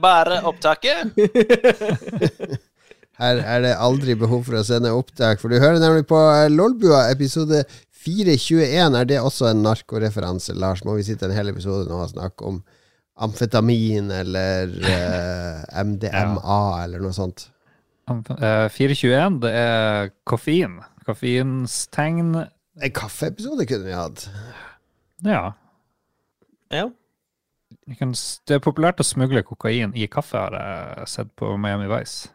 bare opptaket. Her er det aldri behov for å sende opptak, for du hører nemlig på eh, Lolbua, episode 421. Er det også en narkoreferanse, Lars? Må vi sitte en hel episode nå og snakke om amfetamin eller uh, MDMA eller noe sånt? Uh, 421, det er koffein. Koffeins tegn. En kaffeepisode kunne vi hatt. Ja. Ja. Kan Det er populært å smugle kokain i kaffe, har jeg sett på Miami Vice.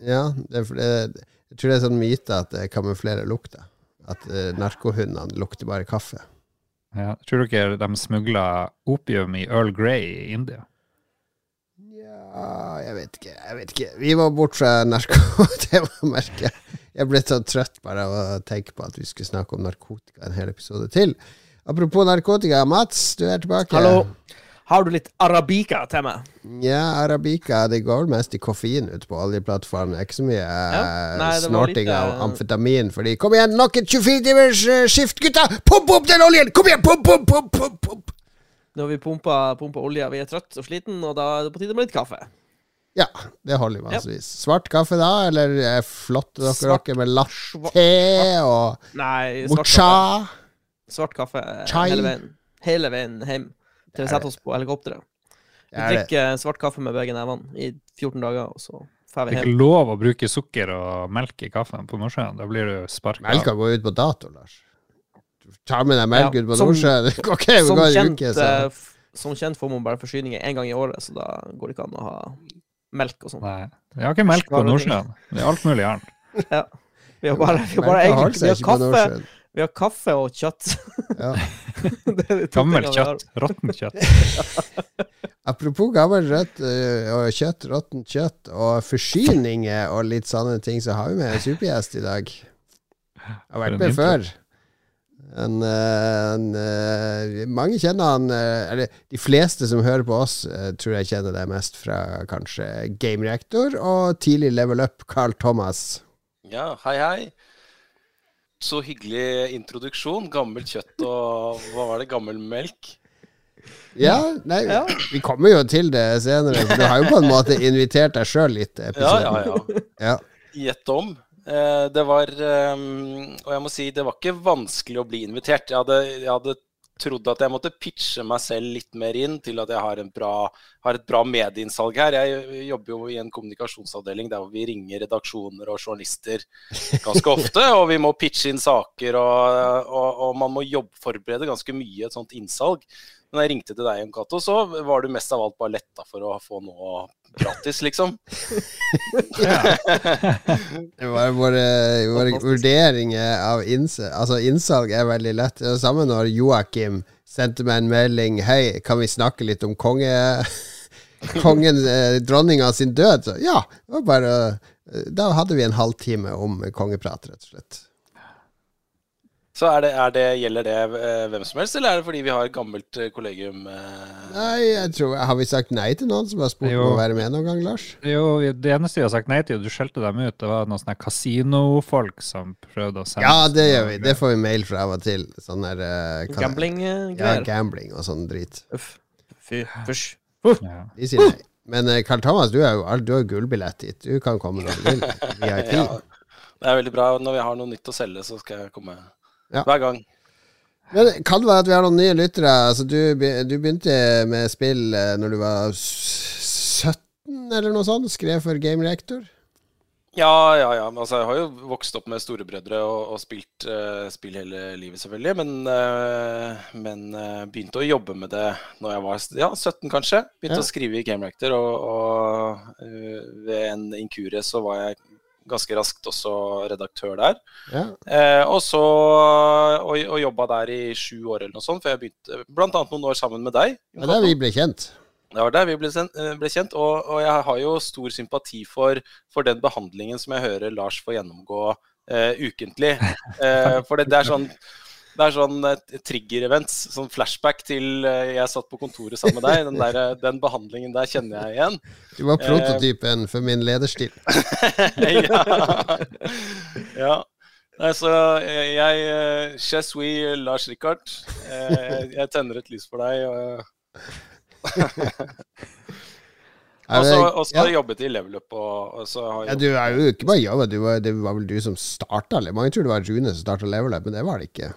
Ja, det er jeg tror det er sånn myte at det kamuflerer lukta. At uh, narkohundene lukter bare kaffe. Ja. Tror dere de smugla opium i Earl Grey i India? Ja, jeg vet ikke. Jeg vet ikke. Vi var bort fra narkotemamerket. Jeg ble så trøtt bare av å tenke på at vi skulle snakke om narkotika en hel episode til. Apropos narkotika, Mats, du er tilbake. Hallo. Har du litt arabica til meg? Ja, arabica. Det går mest i koffein ute på oljeplattformen. Det er ikke så mye ja. Nei, snorting litt, av eh, amfetamin. Fordi Kom igjen, nok et 24-timers eh, skift, gutta! Pump opp den oljen! Kom igjen! Pump, pump, pump, pump, pump! Nå har vi pumpa, pumpa olja, vi er trøtt og sliten, og da er det på tide med litt kaffe. Ja, det holder massevis. Svart kaffe da, eller eh, flotte dere Svart- dere med latte og Nei, svart kaffe. Svart kaffe eh, Chai. hele veien. Hele veien hjem til vi setter oss på helikopteret. Vi Er det- drikker svart kaffe med begge nevene i 14 dager, og så drar Det er ikke lov å bruke sukker og melk i kaffen på Nordsjøen. Da blir du sparka. Melka går ut på dato, Lars. Du tar med deg melk Ja, ut på Nordsjøen. Det Som går kjent, uke, så eh, f- som kjent får man bare forsyninger én gang i året, så da går det ikke an å ha melk og sånn. Nei. vi har ikke melk på. Nordsjøen. Det er alt mulig annet. Ja. Vi har bare, vi har bare egentlig, vi har kaffe. Vi har kaffe og kjøtt. Ja. Gammelt kjøtt. Råttent kjøtt. Apropos gammelt rødt og kjøtt, råttent kjøtt og forsyninger og litt sånne ting, så har vi med en supergjest i dag. Jeg Har vært med før. En, en, en, øh, mange kjenner han Eller de fleste som hører på oss, tror jeg kjenner det mest fra kanskje Game Reactor og tidlig Level Up, Carl Thomas. Ja, hei, hei. Så hyggelig introduksjon. Gammelt kjøtt og hva var det? Gammel melk? Ja, nei, Ja. vi kommer jo til det senere, for du har jo på en måte invitert deg sjøl litt til Ja, ja, ja. Ja. Gjett om. Eh, det var eh, Og jeg må si, det var ikke vanskelig å bli invitert. Jeg hadde, jeg hadde trodd at jeg måtte pitche meg selv litt mer inn til at jeg har, en bra, har et bra medieinnsalg her. Jeg jobber jo i en kommunikasjonsavdeling der hvor vi ringer redaksjoner og journalister ganske ofte. Og vi må pitche inn saker, og, og, og man må jobbforberede ganske mye et sånt innsalg. Men da jeg ringte til deg, Jon Cato, så var du mest av alt bare letta for å få noe gratis, liksom. Det var våre, våre vurderinger av innsalg, altså innsalg er veldig lett. Det var samme når Joakim sendte meg en melding Hei, kan vi snakke litt om konge... Kongen, eh, dronninga sin død? Så, ja, det var bare Da hadde vi en halvtime om kongeprat, rett og slett. Så er det, er det, gjelder det eh, hvem som helst, eller er det fordi vi har et gammelt eh, kollegium? eh? Nei, jeg tror Har vi sagt nei til noen som har spurt om å være med noen gang, Lars? Jo, det eneste vi har sagt nei til, og du skjelte dem ut, det var noen sånne kasinofolk som prøvde å sende Ja, det gjør vi. Det får vi mail fra av og til. Sånn der uh, Gambling-greier. Ja, Gambling-greier. og sånn drit. Uff. Fy. Fysj. Ja. De sier nei. Men Carl Thomas, du er jo du har jo gullbillett dit. Du kan komme når du vil. VIP. Ja, det er veldig bra. Når vi har noe nytt å selge, så skal jeg komme Ja. hver gang. Men det kan være at vi har noen nye lyttere? Altså, du, du begynte med spill eh, når du var 17 eller noe sånt? Skrev for Game Reactor? Ja, ja, ja. men Altså, jeg har jo vokst opp med storebrødre og, og spilt uh, spill hele livet, selvfølgelig. Men, uh, men uh, begynte å jobbe med det når jeg var ja, 17, kanskje. Begynte Ja. å skrive i Game Reactor, og, og ved en inkurie så var jeg ganske raskt også redaktør der. Ja. Eh, og så og, og jobba der i sju år eller noe sånt, for jeg begynte annet noen år sammen med deg. Det var der vi ble kjent. Det var der vi ble, eh, ble kjent, og, og jeg har jo stor sympati for, for den behandlingen som jeg hører Lars får gjennomgå eh, ukentlig. Eh, for det, det er sånn det er sånn eh, trigger-events, sånn flashback til eh, jeg satt på kontoret sammen med deg. Den, der, eh, den behandlingen der kjenner jeg igjen. Du var prototypen for min lederstil. ja. ja. Nei, så eh, jeg eh, Je Lars Rikard. Eh, jeg tenner et lys for deg. Og, så har jeg jobbet i Level Up. Og, og så har Ja, du er jo ikke bare jobbet, du var, det var vel du som starta Mange tror det var Rune som starta Level Up, men det var det ikke.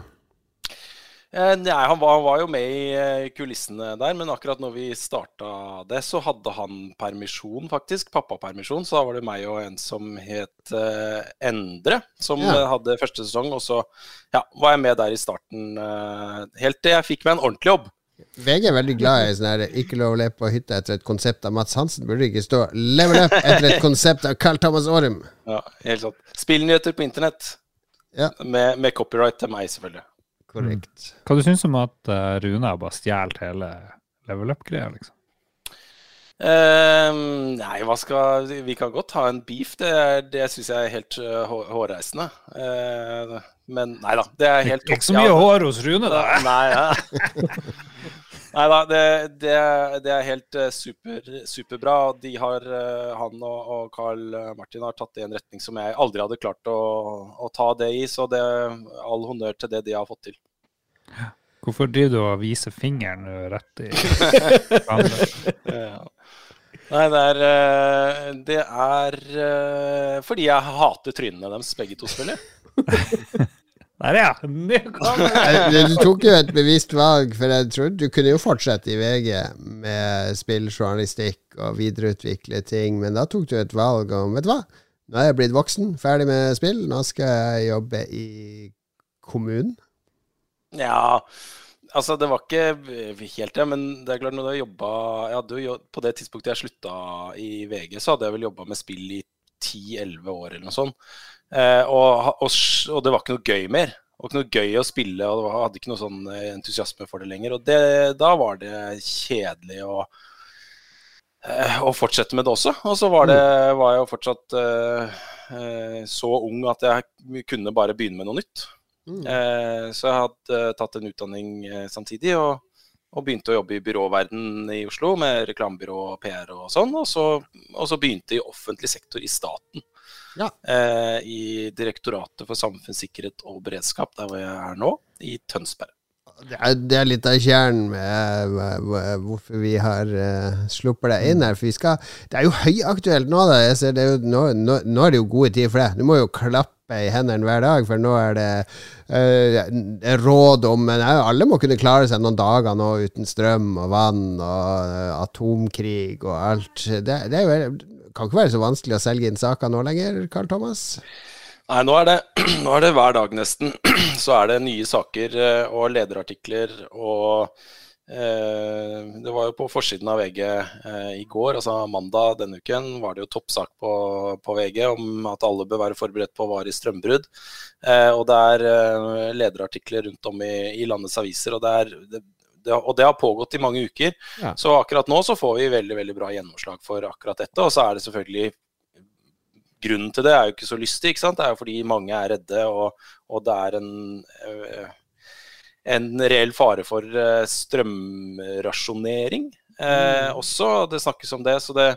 Eh, Nei, han var, han var jo med i eh, kulissene der, men akkurat når vi starta det, så hadde han permisjon, faktisk. Pappapermisjon. Så da var det meg og en som het uh, Endre, som Ja. hadde første sesong. Og så ja, var jeg med der i starten, uh, helt til jeg fikk meg en ordentlig jobb. VG er veldig glad i sånn her 'ikke lov å le på hytta' etter et konsept av Mats Hansen. Burde ikke stå 'level up' etter et konsept av Carl Thomas Aarum. Ja, helt sant. Spillnyheter på internett. Ja. Med, med copyright til meg, selvfølgelig. Korrekt. Hva du syns om at eh, Rune har bare stjålet hele level up-greia, liksom? Ehm, nei, hva skal Vi kan godt ha en beef. Det, er- det syns jeg er helt uh, hårreisende. Uh, men nei da. Det er helt Ikke så mye hår hos Rune, da. Nei, ja. nei da, det, det, det er helt eh, super, superbra. De har, eh, han og, og Carl Martin har tatt det i en retning som jeg aldri hadde klart å, å ta det i. Så det all honnør til det de har fått til. Hvorfor driver du og viser fingeren eh, rett i? Ja. Nei, det er, eh, det er eh, fordi jeg hater trynene deres, begge to, selvfølgelig. Der, ja! Du tok jo et bevisst valg, for jeg trodde du kunne jo fortsette i VG med spilljournalistikk og videreutvikle ting, men da tok du et valg om Vet du hva, nå er jeg blitt voksen, ferdig med spill, nå skal jeg jobbe i kommunen. Ja, altså det var ikke helt det, men det er klart når du har jobba jo- På det tidspunktet jeg slutta i VG, så hadde jeg vel jobba med spill i 10-11 år eller noe sånt. Eh, og, og, og det var ikke noe gøy mer. Det var ikke noe gøy å spille, og det var, hadde ikke noe sånn eh, entusiasme for det lenger. Og det, da var det kjedelig å, eh, å fortsette med det også. Og så var, det, var jeg jo fortsatt så ung at jeg kunne bare begynne med noe nytt. Mm. Eh, så jeg hadde tatt en utdanning samtidig, og, og begynte å jobbe i byråverden i Oslo med reklamebyrå og PR og sånn. Og så, og så begynte i offentlig sektor i staten. Ja. Eh, I Direktoratet for samfunnssikkerhet og beredskap, der hvor jeg er nå, i Tønsberg. Det er, det er litt av kjernen med hvorfor vi har uh, sluppet deg inn her. For vi skal Det er jo høyaktuelt nå, da. Jeg ser det jo, nå, nå, nå er det jo gode tider for det. Du må jo klappe i hendene hver dag, for nå er det uh, råd om Men eh, alle må kunne klare seg noen dager nå uten strøm og vann og uh, atomkrig og alt. Det, det er jo, kan ikke være så vanskelig å selge inn saker nå lenger, Carl Thomas? Nei, nå er, det, nå er det hver dag nesten. Så er det nye saker eh, og lederartikler og eh, Det var jo på forsiden av VG eh, i går, altså mandag denne uken, var det jo toppsak på, på VG om at alle bør være forberedt på varig strømbrudd. Og det er lederartikler rundt om i, i landets aviser. og det er det, det, og det har pågått i mange uker. Ja. Så akkurat nå så får vi veldig veldig bra gjennomslag for akkurat dette. Og så er det selvfølgelig grunnen til det er jo ikke så lystig, ikke sant. Det er jo fordi mange er redde, og, og det er en, øh, en reell fare for øh, strømrasjonering eh, også. Det snakkes om det. Så det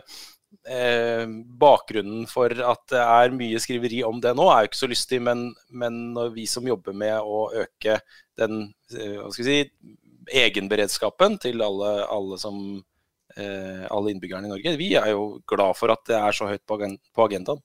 eh, bakgrunnen for at det er mye skriveri om det nå, er jo ikke så lystig. Men, men vi som jobber med å øke den eh, hva skal vi si, egenberedskapen til alle, alle som eh, alle innbyggerne i Norge. Vi er jo glad for at det er så høyt på agen- på agendaen.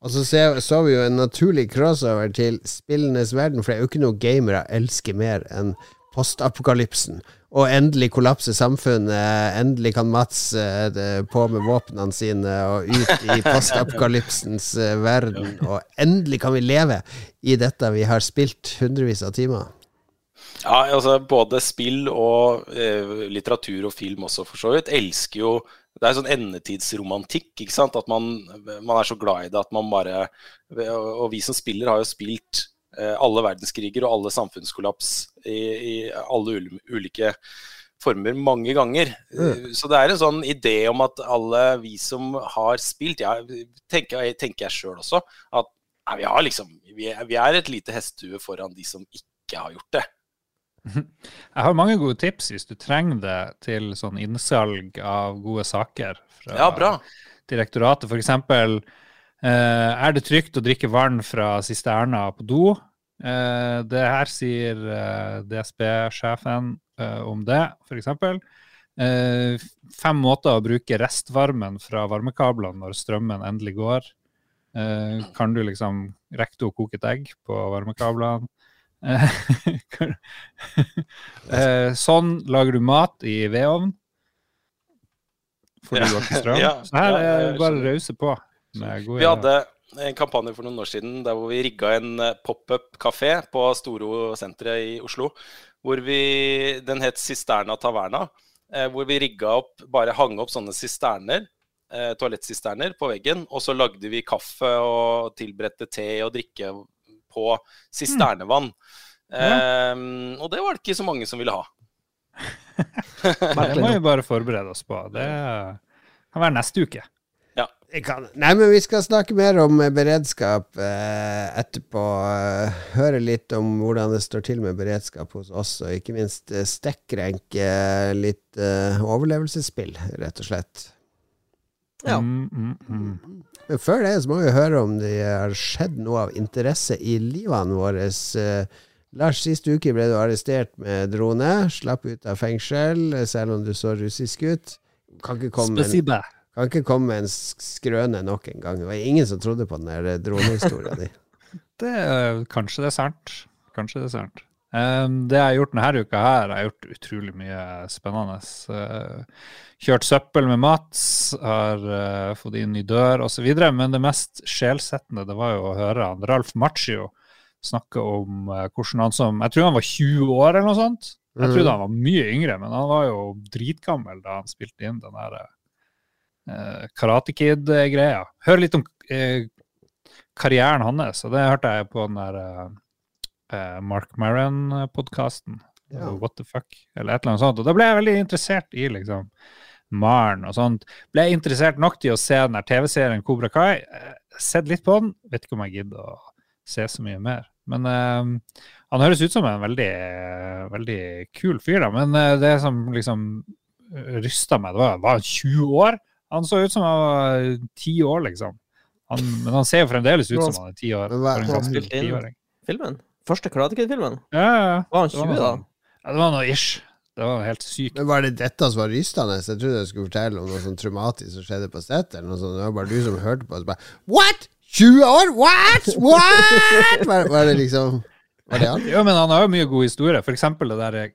Og så ser, så vi jo en naturlig crossover til spillenes verden, for det er jo ikke noe gamere elsker mer enn postapokalypsen. Og endelig kollapser samfunnet. Endelig kan Mats eh, på med våpnene sine og ut i postapokalypsens eh, verden. Og endelig kan vi leve i dette vi har spilt hundrevis av timer. Ja, altså Både spill og eh, litteratur og film også, for så vidt, elsker jo Det er sånn endetidsromantikk. ikke sant? At man, man er så glad i det at man bare Og vi som spiller har jo spilt eh, alle verdenskriger og alle samfunnskollaps i, i alle ulike former mange ganger. Mm. Så det er en sånn idé om at alle vi som har spilt ja, tenker, tenker jeg sjøl også, at nei, vi, har liksom, vi, er, vi er et lite hestehue foran de som ikke har gjort det. Jeg har mange gode tips hvis du trenger det til sånn innsalg av gode saker fra Ja, bra. direktoratet. Eksempel, eh, er det trygt å drikke vann fra sisterna på do? Eh, det her sier eh, DSB-sjefen eh, om det, eksempel. Eh, fem måter å bruke restvarmen fra varmekablene når strømmen endelig går. Kan du liksom rekke å koke et egg på varmekablene? Eh, sånn lager du mat i vedovn. Ja. du strøm. Ja, Så her er det bare å rause på. Vi hadde en kampanje for noen år siden der hvor vi rigga en eh, pop-up kafé på Storo senteret i Oslo. Hvor vi, Den het Sisterna Taverna. eh, Hvor vi rigga opp, bare hang opp sånne sisterner, toalettsisterner, på veggen. Og så lagde vi kaffe og tilberedte te og drikke på sisternevann. Eh, og det var det ikke så mange som ville ha. Det må vi bare forberede oss på. Det kan være neste uke. Ja. kan. Nei, men vi skal snakke mer om eh, beredskap eh, etterpå. Eh, høre litt om hvordan det står til med beredskap hos oss, og ikke minst eh, stekkrenke litt eh, overlevelsesspill, rett og slett. Ja. Mm, mm, mm. Men før det så må vi høre om det har skjedd noe av interesse i livene våre. Eh, Lars, sist uke ble du arrestert med drone. Slapp ut av fengsel, eh, selv om du så russisk ut. Kan ikke komme med en kan ikke komme med en skrøne nok en gang. Det var ingen som trodde på den der dronehistoria di. Det, kanskje det er sant. Kanskje det er sant. Det jeg har gjort denne uka her, jeg har gjort utrolig mye spennende. Uh, kjørt søppel med Mats, har uh, fått inn ny dør osv. Men det mest sjelsettende det var jo å høre han Ralf Macchio snakke om uh, hvordan han som Jeg tror han var 20 år eller noe sånt. Jeg Mhm. trodde han var mye yngre, men han var jo dritgammel da han spilte inn den der Karate Kid-greia. Hør litt om karrieren hans, og det hørte jeg på den der Mark Maron-podkasten. Ja. What the fuck? Eller et eller annet sånt. Og da ble jeg veldig interessert i liksom Maren og sånt. Ble jeg interessert nok til å se den der TV-serien Kobra Kai. Eh, Sett litt på den. Vet ikke om jeg gidder å se så mye mer. Men eh, han høres ut som en veldig, veldig kul fyr, da. Men eh, det som liksom rysta meg, det var, var 20 år? Han så ut som han var 10 år, liksom. Han, men han ser jo fremdeles ut som han er 10 år. For en gammel 10-åring. Filmen? Første Karate Kid-filmen? Ja, ja, ja. Var han Det var 20 noe da? Ja, det var noe ish. Det var helt sykt. Men Var det dette som var rystende? Jeg trodde jeg skulle fortelle om noe sånn traumatisk som skjedde på settet. eller noe sånt. Det var bare du som hørte på. Og så bare, What?! 20 år?! What?! What?! Var, var det liksom Var det han? Ja, men han har jo mye god historie. For eksempel det der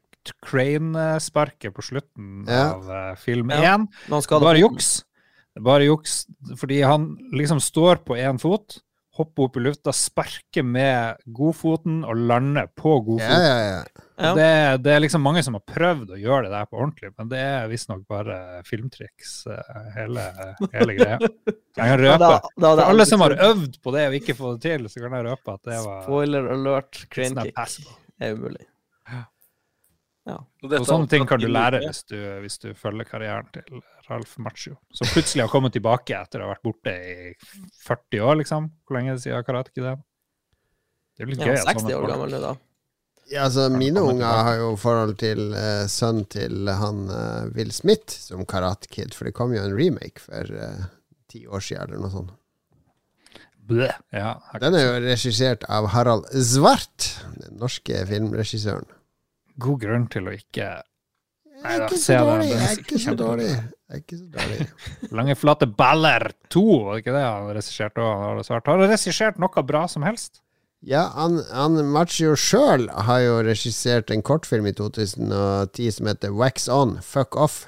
Crane-sparket på slutten Ja. av eh, film Ja. 1. Når han skadet Bare juks. Det Bare juks. Fordi han liksom står på én fot, hopper opp i lufta, sparke med godfoten og lande på godfoten. ja, ja. Ja. Det, det er liksom mange som har prøvd å gjøre det der på ordentlig, men det er visstnok bare filmtriks, eh, hele, hele greia. Jeg kan røpe. da- da For alle som har øvd på det og ikke fått det til, så kan jeg røpe at det var Spoiler alert, crane kick er umulig. Og dette Og sånne ting kan du lære hvis du, hvis du følger karrieren til Ralf Macchio. Som plutselig har kommet tilbake etter å ha vært borte i 40 år, liksom. Hvor lenge er det siden Karate Kid er? Det er litt gøy. Ja, 60 sånne år folk- gammel nå, da. Ja, altså Mine unger tilbake. har jo forhold til uh, sønnen til han uh, Will Smith som Karate Kid, for det kom jo en remake for eh, ti år siden eller noe sånt. Bleh. Ja, Den er jo regissert av Harald Zwart, den norske filmregissøren. God grunn til å ikke er ikke se den, den jeg er ikke så dårlig. Jeg er ikke så dårlig. Lange flate baller 2, var det ikke det han regisserte òg? Har det han regissert noe bra som helst? Ja, han, han Machio sjøl har jo regissert en kortfilm i 2010 som heter Wax On, Fuck Off.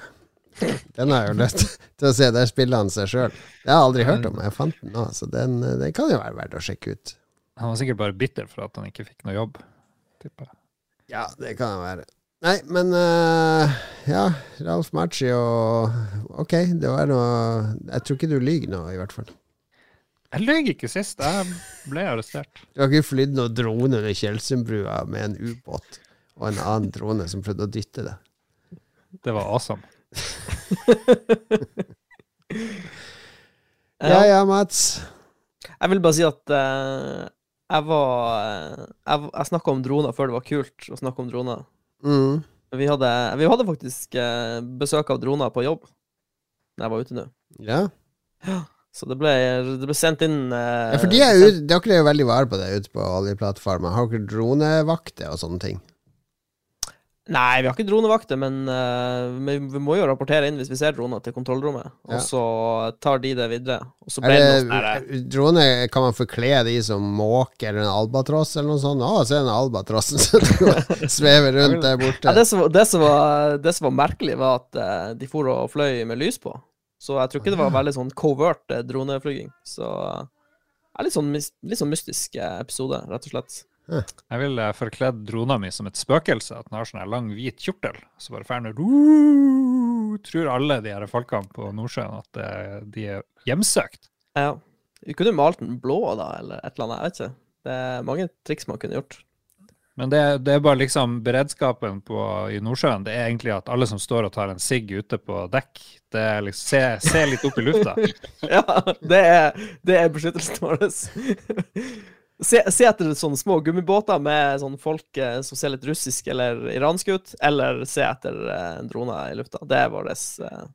Den har jeg jo lyst til å se. Der spiller han seg sjøl. Det har jeg aldri hørt om. Jeg fant den nå, så den, den kan jo være verdt å sjekke ut. Han var sikkert bare bitter for at han ikke fikk noe jobb. tipper jeg. Ja, det kan han være. Nei, men uh, Ja, Ralf Macchio Ok, det var noe Jeg tror ikke du lyver nå, i hvert fall. Jeg løy ikke sist. Jeg ble arrestert. Du har ikke flydd noen drone under Tjeldsundbrua med en ubåt og en annen drone som prøvde å dytte det. Det var awesome. Ja ja, Mats. Jeg vil bare si at uh, jeg var eh, Jeg, jeg snakka om droner før det var kult å snakke om droner. Mm. Vi hadde, vi hadde faktisk eh, besøk av droner på jobb da jeg var ute nå. Ja. Så det ble, det ble sendt inn eh, ja, for de er jo ut, dere er jo veldig vare på det ute på oljeplattformer. Har dere dronevakter og sånne ting? Nei, vi har ikke dronevakter, men uh, vi, vi må jo rapportere inn hvis vi ser droner til kontrollrommet. Og Ja. så tar de det videre. Og så det noe sånn drone, kan man forkle de som måke eller en albatross eller noe sånt? Å, se den albatrossen som svever rundt der borte. ja, det, som, det, som var, det som var merkelig, var at uh, de for og fløy med lys på. Så jeg tror ikke det var veldig sånn covert eh, droneflyging. Så det er litt sånn, litt sånn mystisk episode, rett og slett. Jeg ville forkledd drona mi som et spøkelse. At den har sånn lang, hvit kjortel. Så bare ferner du Tror alle de her folkene på Nordsjøen at eh, de er hjemsøkt. Ja. Vi kunne malt den blå, da, eller et eller annet. Jeg vet ikke. Det er mange triks man kunne gjort. Men det, det er bare liksom beredskapen på, i Nordsjøen. Det er egentlig at alle som står og tar en sigg ute på dekk, det er liksom se, se litt opp i lufta. Ja, det er, det er beskyttelsen vår. Se, se etter sånne små gummibåter med sånne folk eh, som ser litt russisk eller iransk ut, eller se etter eh, en drone i lufta. Det er vårt eh,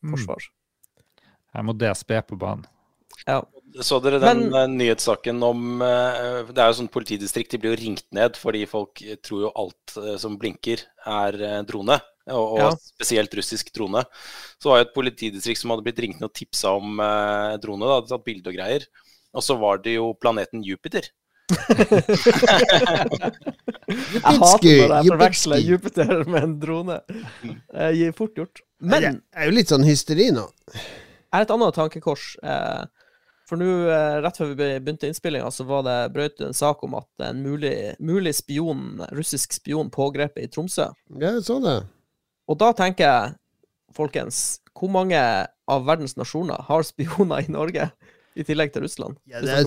Mm. forsvar. Her må DSB på banen. Ja. Så dere den Men- eh, nyhetssaken om eh, Det er jo sånn politidistrikt, de blir jo ringt ned fordi folk tror jo alt eh, som blinker er eh, drone. Og, og Ja. spesielt russisk drone. Så var jo et politidistrikt som hadde blitt ringt ned og tipsa om eh, drone. Da, hadde tatt bilde og greier. Og så var det jo planeten Jupiter. Jeg hater når jeg forveksler Jupiter med en drone. Det gir fort gjort. Men det er jo litt sånn hysteri nå. Jeg har et annet tankekors. Eh, for nå, eh, rett før vi begynte innspillinga, så var det brøt en sak om at en mulig, mulig spion, russisk spion pågrepet i Tromsø. Ja, sånn det. Og da tenker jeg, folkens, hvor mange av verdens nasjoner har spioner i Norge? I tillegg til Russland? Ja, det er,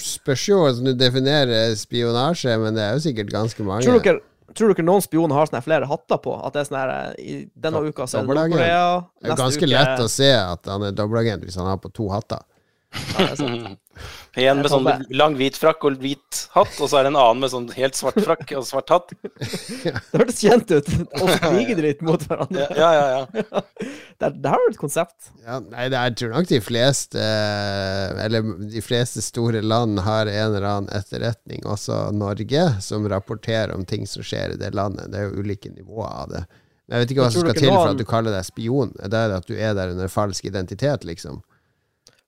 spørs jo hvordan du definerer spionasje, men det er jo sikkert ganske mange. Tror dere, tror dere noen spioner har sånne flere hatter på? At det er sånn her eh, I denne uka så er det. Nord-Korea. det er jo ganske uke- lett å se at han er dobbeltagent hvis han har på to hatter. Ja. En med sånn lang hvit frakk og hvit hatt, og så er det en annen med sånn helt svart frakk og svart hatt. Det hørtes kjent ut. Og kriger litt mot hverandre. Ja, ja, ja. Det, det har vært et konsept. Ja, nei, det er, jeg tror nok de fleste eh, Eller de fleste store land har en eller annen etterretning, også Norge, som rapporterer om ting som skjer i det landet. Det er jo ulike nivåer av det. Men jeg vet ikke hva som skal til for at du kaller deg spion. Det er at du er der under falsk identitet, liksom.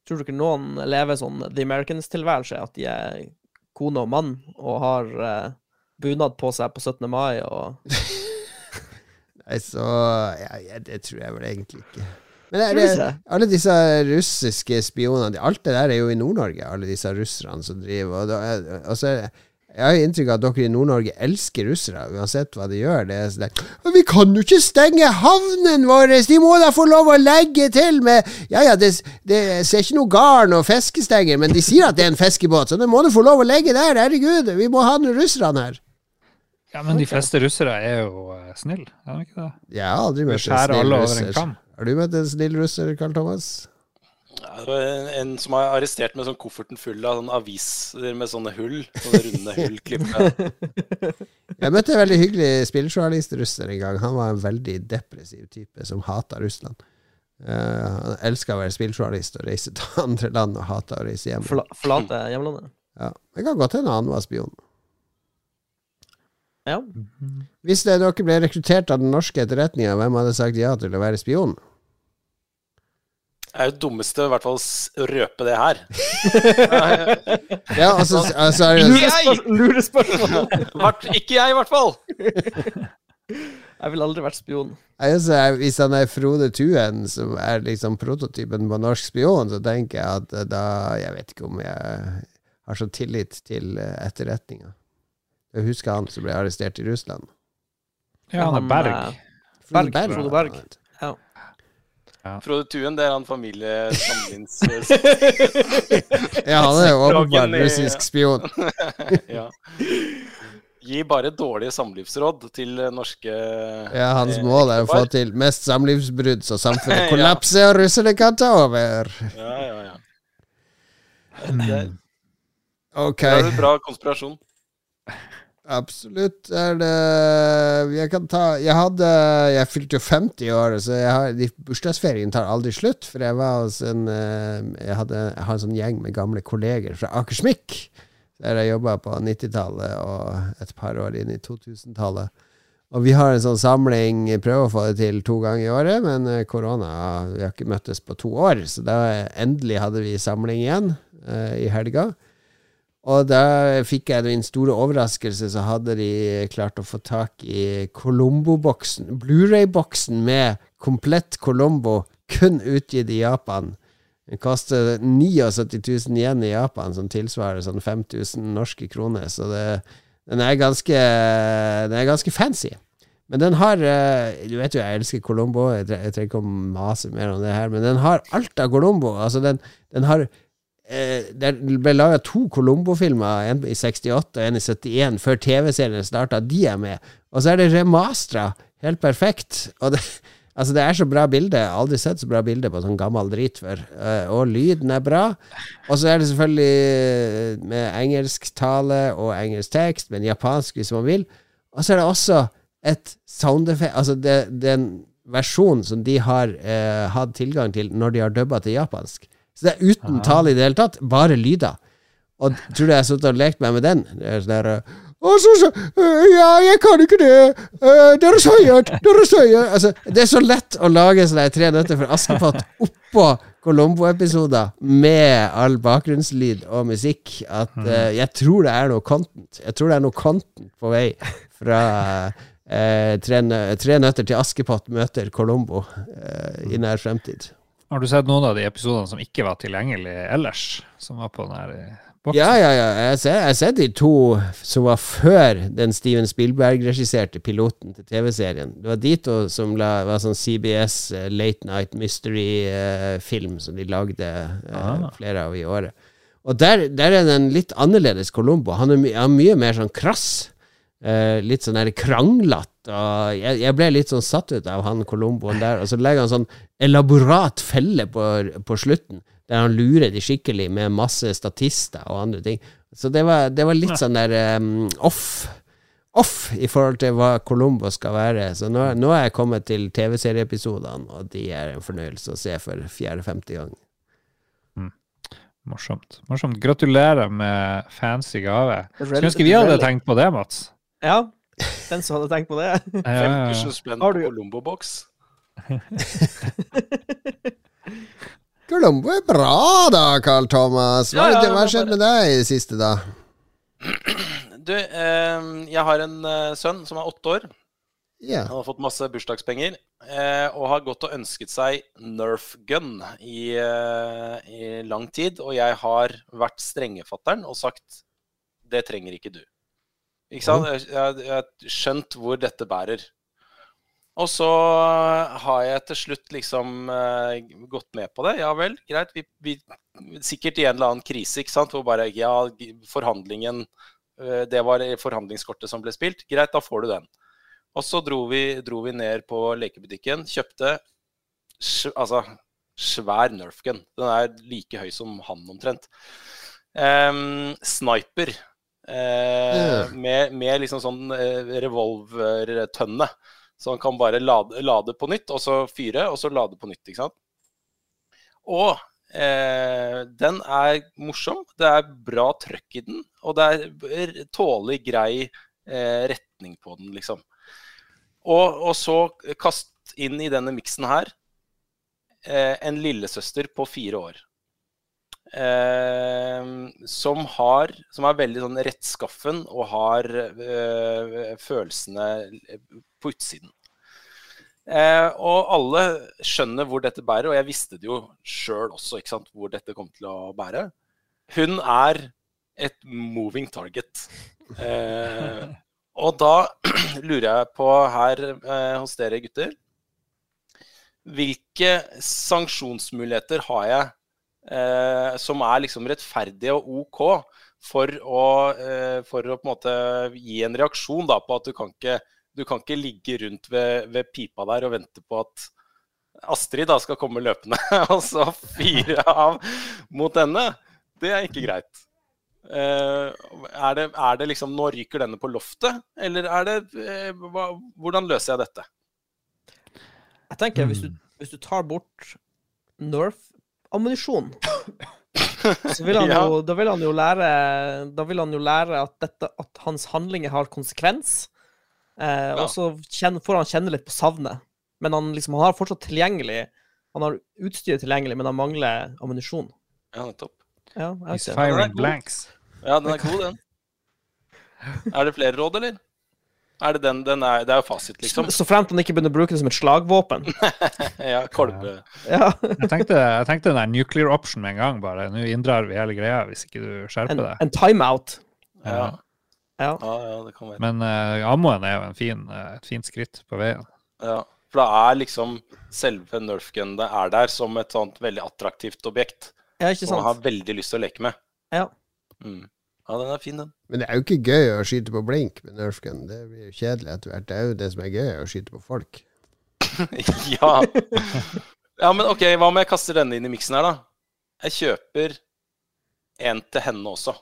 Tror du ikke noen lever sånn The Americans-tilværelse? At de er kone og mann og har eh, bunad på seg på 17. mai og Nei, så ja, ja, Det tror jeg vel egentlig ikke. Men det, det, alle disse russiske spionene Alt det der er jo i Nord-Norge, alle disse russerne som driver. Og da er, og så er, jeg har inntrykk av at dere i Nord-Norge elsker russere, uansett hva de gjør. Det er sånn der, Vi kan jo ikke stenge havnen vår! De må da få lov å legge til med Ja ja, det, det ser ikke noe garn og fiskestenger, men de sier at det er en fiskebåt, så det må du få lov å legge der! Herregud, vi må ha noen russerne her! Ja, men de fleste russere er jo uh, snille, er de ikke det? Jeg har aldri møtt en snill russer. Har du møtt en snill russer, Karl Thomas? Ja, det var en, en som har arrestert med sånn kofferten full av sånn aviser med sånne hull. Sånne runde hull. Jeg møtte en veldig hyggelig spillejournalist russer en gang. Han var en veldig depressiv type som hata Russland. Uh, han elska å være spilljournalist og reise til andre land og hata å reise hjem. forla forlate hjemlandet. Ja. Det kan godt hende han var spion. Ja. Hvis det, dere ble rekruttert av den norske etterretninga, hvem hadde sagt ja til å være spion? Er jo det dummeste i hvert fall å røpe det her. Ja, altså, altså er det- Ikke jeg! Ikke jeg, i hvert fall! Jeg ville aldri vært spion. Altså, Hvis han er Frode Tuen, som er liksom prototypen på norsk spion, så tenker jeg at eh, da Jeg vet ikke om jeg har så tillit til eh, etterretninga. Jeg husker han som ble arrestert i Russland. Ja, han er Berg. eh, Berg, Frode Frode Berg. Ja. Frode Tuen, det er han familiesamlings... Ja, han er jo åpenbart russisk spion. ja. Gi bare dårlige samlivsråd til norske Ja, Hans eh, mål er å få til mest samlivsbrudd, så samfunnet Ja. kollapser og russerne kan ta over. Ja, ja, ja. Det er, Ok, det er en bra konspirasjon. Absolutt er det Jeg kan ta Jeg hadde Jeg fylte jo 50 i år, så har, bursdagsferien tar aldri slutt. For jeg var hos en eh, Jeg, hadde, jeg har en sånn gjeng med gamle kolleger fra Akersmik, der jeg jobba på 90-tallet og et par år inn i 2000-tallet. Og vi har en sånn samling, prøver å få det til to ganger i året, men eh, korona Vi har ikke møttes på to år, så da endelig hadde vi samling igjen eh, i helga. Og da fikk jeg min store overraskelse, så hadde de klart å få tak i Colombo-boksen, Blu-ray-boksen med komplett Colombo, kun utgitt i Japan. Den koster 79 000 igjen i Japan, som tilsvarer sånn 5000 norske kroner. Så det, den, er ganske, den er ganske fancy. Men den har eh, Du vet jo jeg elsker Colombo, jeg, trenger ikke å mase mer om det her, men den har alt av Colombo. Altså, den, den har Det ble laga to Colombo-filmer, en i 68 og en i 71, før TV-serien starta. De er med. Og så er det remastra. Helt perfekt. Og det, altså det er så bra bilde. Aldri sett så bra bilde på sånn gammel drit før. Eh, og lyden er bra. Og så er det selvfølgelig med engelsk tale og engelsk tekst, men japansk hvis man vil. Og så er det også et sound effect Altså det, den versjonen som de har eh, hatt tilgang til når de har dubba til japansk. Så det er uten tale i det hele tatt, bare lyder. Og tror du jeg har sittet og lekt meg med den? Det er sånn der, og så, så, øh, Ja, jeg kan ikke det. Dere sier Dere sier altså, Det er så lett å lage sånne Tre nøtter for Askepott oppå Colombo-episoder med all bakgrunnslyd og musikk at uh, jeg tror det er noe content. Jeg tror det er noe content på vei fra uh, tre, nø- tre nøtter til Askepott møter Colombo uh, i nær fremtid. Har du sett noen av de episodene som ikke var tilgjengelige ellers? Som var på den her eh, boksen? Ja, ja, ja. Jeg har sett- de to som var før den Steven Spielberg-regisserte piloten til TV-serien. Det var de to som la, var sånn CBS eh, Late Night Mystery-film som de lagde eh, Ah. flere av i året. Og der, der er det en litt annerledes Colombo. Han er, my han er mye mer sånn krass. eh, litt sånn der kranglete. Og jeg, jeg ble litt sånn satt ut av han Colomboen der. Og så legger han sånn elaborat felle på, på slutten, der han lurer de skikkelig med masse statister og andre ting. Så det var, det var litt sånn der um, off. Off i forhold til hva Colombo skal være. Så nå, nå er jeg kommet til TV-serieepisodene, og de er en fornøyelse å se for fjerde-femte gang. Morsomt. Morsomt. Gratulerer med fancy gave. Skulle ønske vi hadde tenkt på det, Mats. Ja, den som hadde tenkt på det. Ja, ja, ja. Har du- Colombo-boks. Colombo er bra da, Carl Thomas. Hva Ja, ja, har skjedd med deg i det siste, da? Du, eh, jeg har en eh, sønn som er åtte år. Yeah. Han har fått masse bursdagspenger eh, og har gått og ønsket seg Nerf gun i, eh, i lang tid. Og jeg har vært strengefatteren og sagt det trenger ikke du. Ikke sant? Jeg, jeg har skjønt hvor dette bærer. Og så har jeg til slutt liksom uh, gått med på det. Ja vel, greit. Vi, vi, sikkert i en eller annen krise, ikke sant. Hvor bare Ja, forhandlingen uh, Det var forhandlingskortet som ble spilt. Greit, da får du den. Og så dro vi, dro vi ned på lekebutikken, kjøpte altså, svær Nerfgun. Den er like høy som han omtrent. Um, sniper. Uh, yeah. med, med liksom sånn eh, revolvertønne. Så han kan bare lade, lade på nytt, og så fyre, og så lade på nytt. ikke sant? Og eh, den er morsom. Det er bra trøkk i den, og det er tålelig grei eh, retning på den, liksom. Og, og så kast inn i denne miksen her eh, en lillesøster på fire år. Eh, som har Som er veldig sånn rettskaffen og har eh, følelsene på utsiden. Eh, og alle skjønner hvor dette bærer, og jeg visste det jo sjøl også, ikke sant, hvor dette kom til å bære. Hun er et moving target. Eh, og da lurer jeg på her eh, hos dere gutter Hvilke sanksjonsmuligheter har jeg eh, som er liksom rettferdige og OK for å, eh, for å på en måte gi en reaksjon da, på at du kan ikke, du kan ikke ligge rundt ved, ved pipa der og vente på at Astrid da skal komme løpende og så fyre av mot henne. Det er ikke greit. Eh, er, det, er det liksom Nå ryker denne på loftet, eller er det eh, hva, Hvordan løser jeg dette? Jeg tenker, hvis du, Mm. hvis du tar bort Nerf-ammunisjon, så vil han Ja. jo, da vil han jo lære Da vil han jo lære at, dette, at hans handlinger har konsekvens. Eh, Ja. Og så får han kjenne litt på savnet. Men han, liksom, han har fortsatt tilgjengelig Han har utstyret tilgjengelig, men han mangler ammunisjon. Ja, nettopp. Ja, He's firing blanks. Ja, den er god, den. Er det flere råd, eller? Er det den, den er, det er jo fasit, liksom. Så fremt han ikke begynner å bruke det som et slagvåpen. Ja, kolbe. Ja. Jeg tenkte, jeg tenkte den der nuclear option med en gang, bare. Nå inndrar vi hele greia hvis ikke du skjerper En, deg. en timeout. Ja. Ja. Ja, ja, det kan være. Men uh, ammoen er jo en fin, uh, et fint skritt på veien. Ja. For da er liksom selve Nerfgunnet det er der som et sånt veldig attraktivt objekt. ja, ikke sant. Som man har veldig lyst til å leke med. Ja. Mm. Ja, den er fin, den. Men det er jo ikke gøy å skyte på blink med nerfgun. Det blir jo kjedelig etter hvert. Det er jo det som er gøy, å skyte på folk. ja. ja, men OK, hva om jeg kaster denne inn i miksen her, da? Jeg kjøper en til henne også.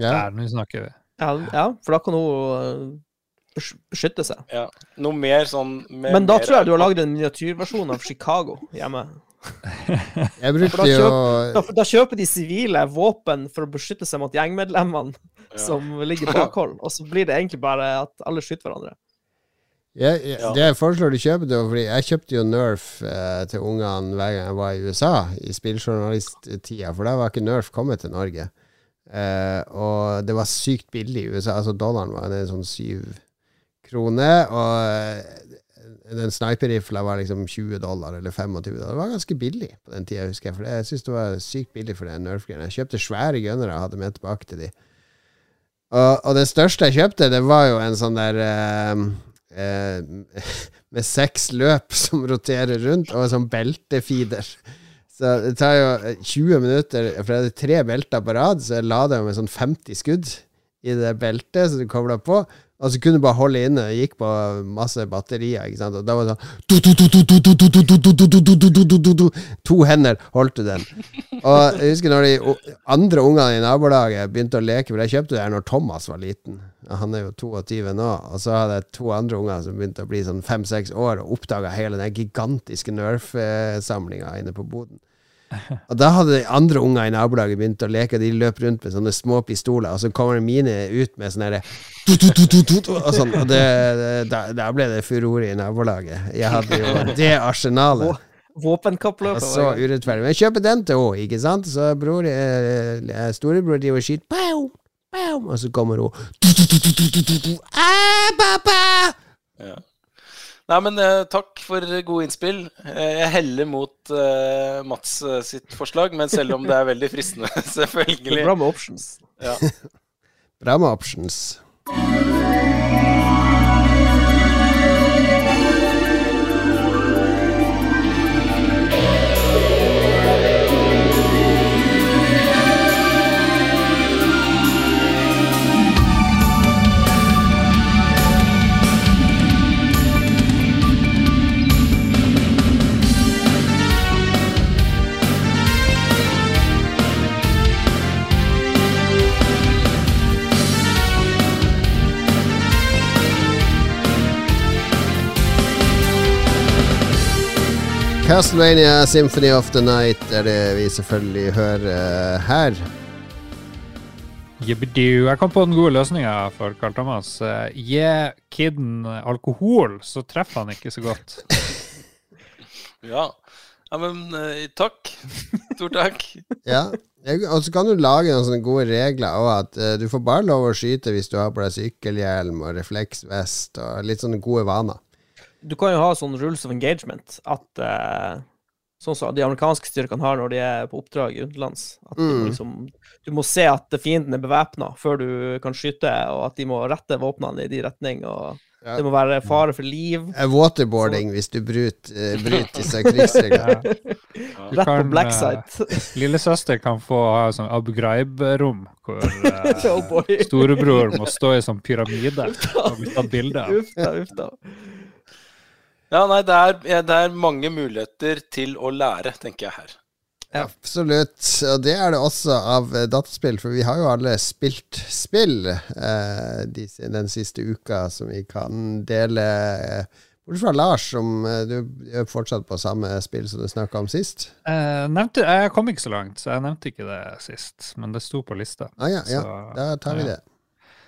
Ja. Der, nå snakker vi. Ja, ja, for da kan hun øh, beskytte seg. Ja. Noe mer sånn med Men da mer- tror jeg du har lagd en miniatyrversjon av Chicago hjemme. Jeg brukte da jo Da, da kjøper de sivile våpen for å beskytte seg mot gjengmedlemmene Ja. som ligger bakhold, og så blir det egentlig bare at alle skyter hverandre. jeg, jeg, Ja. Det jeg foreslår du kjøper, det fordi jeg kjøpte jo Nerf eh, til ungene hver gang jeg var i USA, i spilljournalisttida, for da var ikke Nerf kommet til Norge. Eh, og det var sykt billig i USA. Altså dollaren var nede sånn syv kroner, og eh, den sniperrifla var liksom 20 dollar eller 25 dollar. Det var ganske billig på den tida, husker jeg. For jeg syns det var sykt billig for den Nerf-greia. Jeg kjøpte svære gunnere og hadde med tilbake til de. Og, og den største jeg kjøpte, det var jo en sånn der eh, eh, Med seks løp som roterer rundt, og en sånn beltefeeder. Så det tar jo eh, 20 minutter, for det er tre belter på rad, så jeg la det med sånn 50 skudd i det beltet, som du kobla på. Og så kunne du bare holde inne, det gikk på masse batterier, ikke sant. Og da var det sånn To hender holdt du den. Og jeg husker når de andre ungene i nabolaget begynte å leke, for jeg kjøpte det her når Thomas var liten. Han er jo 22 nå. Og så hadde jeg to andre unger som begynte å bli sånn fem-seks år, og oppdaga hele den gigantiske Nerf-samlinga inne på boden. Og da hadde de andre unger i nabolaget begynt å leke, de løp rundt med sånne små pistoler, og så kommer mine ut med sånn herre og sånn. Og det, det, da, da ble det furore i nabolaget. Jeg hadde jo det arsenalet. Våpenkappløp. Så urettferdig. Men jeg kjøper den til henne, ikke sant? Så bror, eh, storebror driver og skyter, Pow! Pow! og så kommer hun ah, pappa! Ja. Nei, men eh, takk for gode innspill. Eh, jeg heller mot eh, Mats eh, sitt forslag, men selv om det er veldig fristende, selvfølgelig. bra med options. Ja. Bra med options. Castlevania Symphony of the Night er det vi selvfølgelig hører eh, her. Jeg kom på den gode løsninga for Carl Thomas. Eh, Gi kiden alkohol, så treffer han ikke så godt. ja. ja men eh, takk. Stor takk. Ja. Og så kan du lage noen sånne gode regler òg, at du får bare lov å skyte hvis du har på deg sykkelhjelm og refleksvest og litt sånne gode vaner. Du kan jo ha sånn rules of engagement, at eh, Sånn som de amerikanske styrkene har når de er på oppdrag utenlands. At du, Mm. liksom, du må se at fienden er bevæpna før du kan skyte, og at de må rette våpnene i de retning. og Ja. Det må være fare for liv. Waterboarding Waterboarding hvis du bryter, eh, bryter disse krigsreglene. Du Rett på kan, black eh. Lillesøster kan få ha sånn Abu Ghraib-rom, hvor oh storebror må stå i sånn pyramide og bli tatt bilde av. Uff da, uff da. Ja, nei, det er, det er mange muligheter til å lære, tenker jeg her. Absolutt. Og det er det også av eh, dataspill, for vi har jo alle spilt spill eh, de, den siste uka som vi kan dele. eh, Bortsett fra Lars, som eh, du er fortsatt på samme spill som du snakka om sist. Jeg, nevnte, jeg kom ikke så langt, så jeg nevnte ikke det sist, men det sto på lista. Ah, ja, ja, Så, da tar vi ja. det.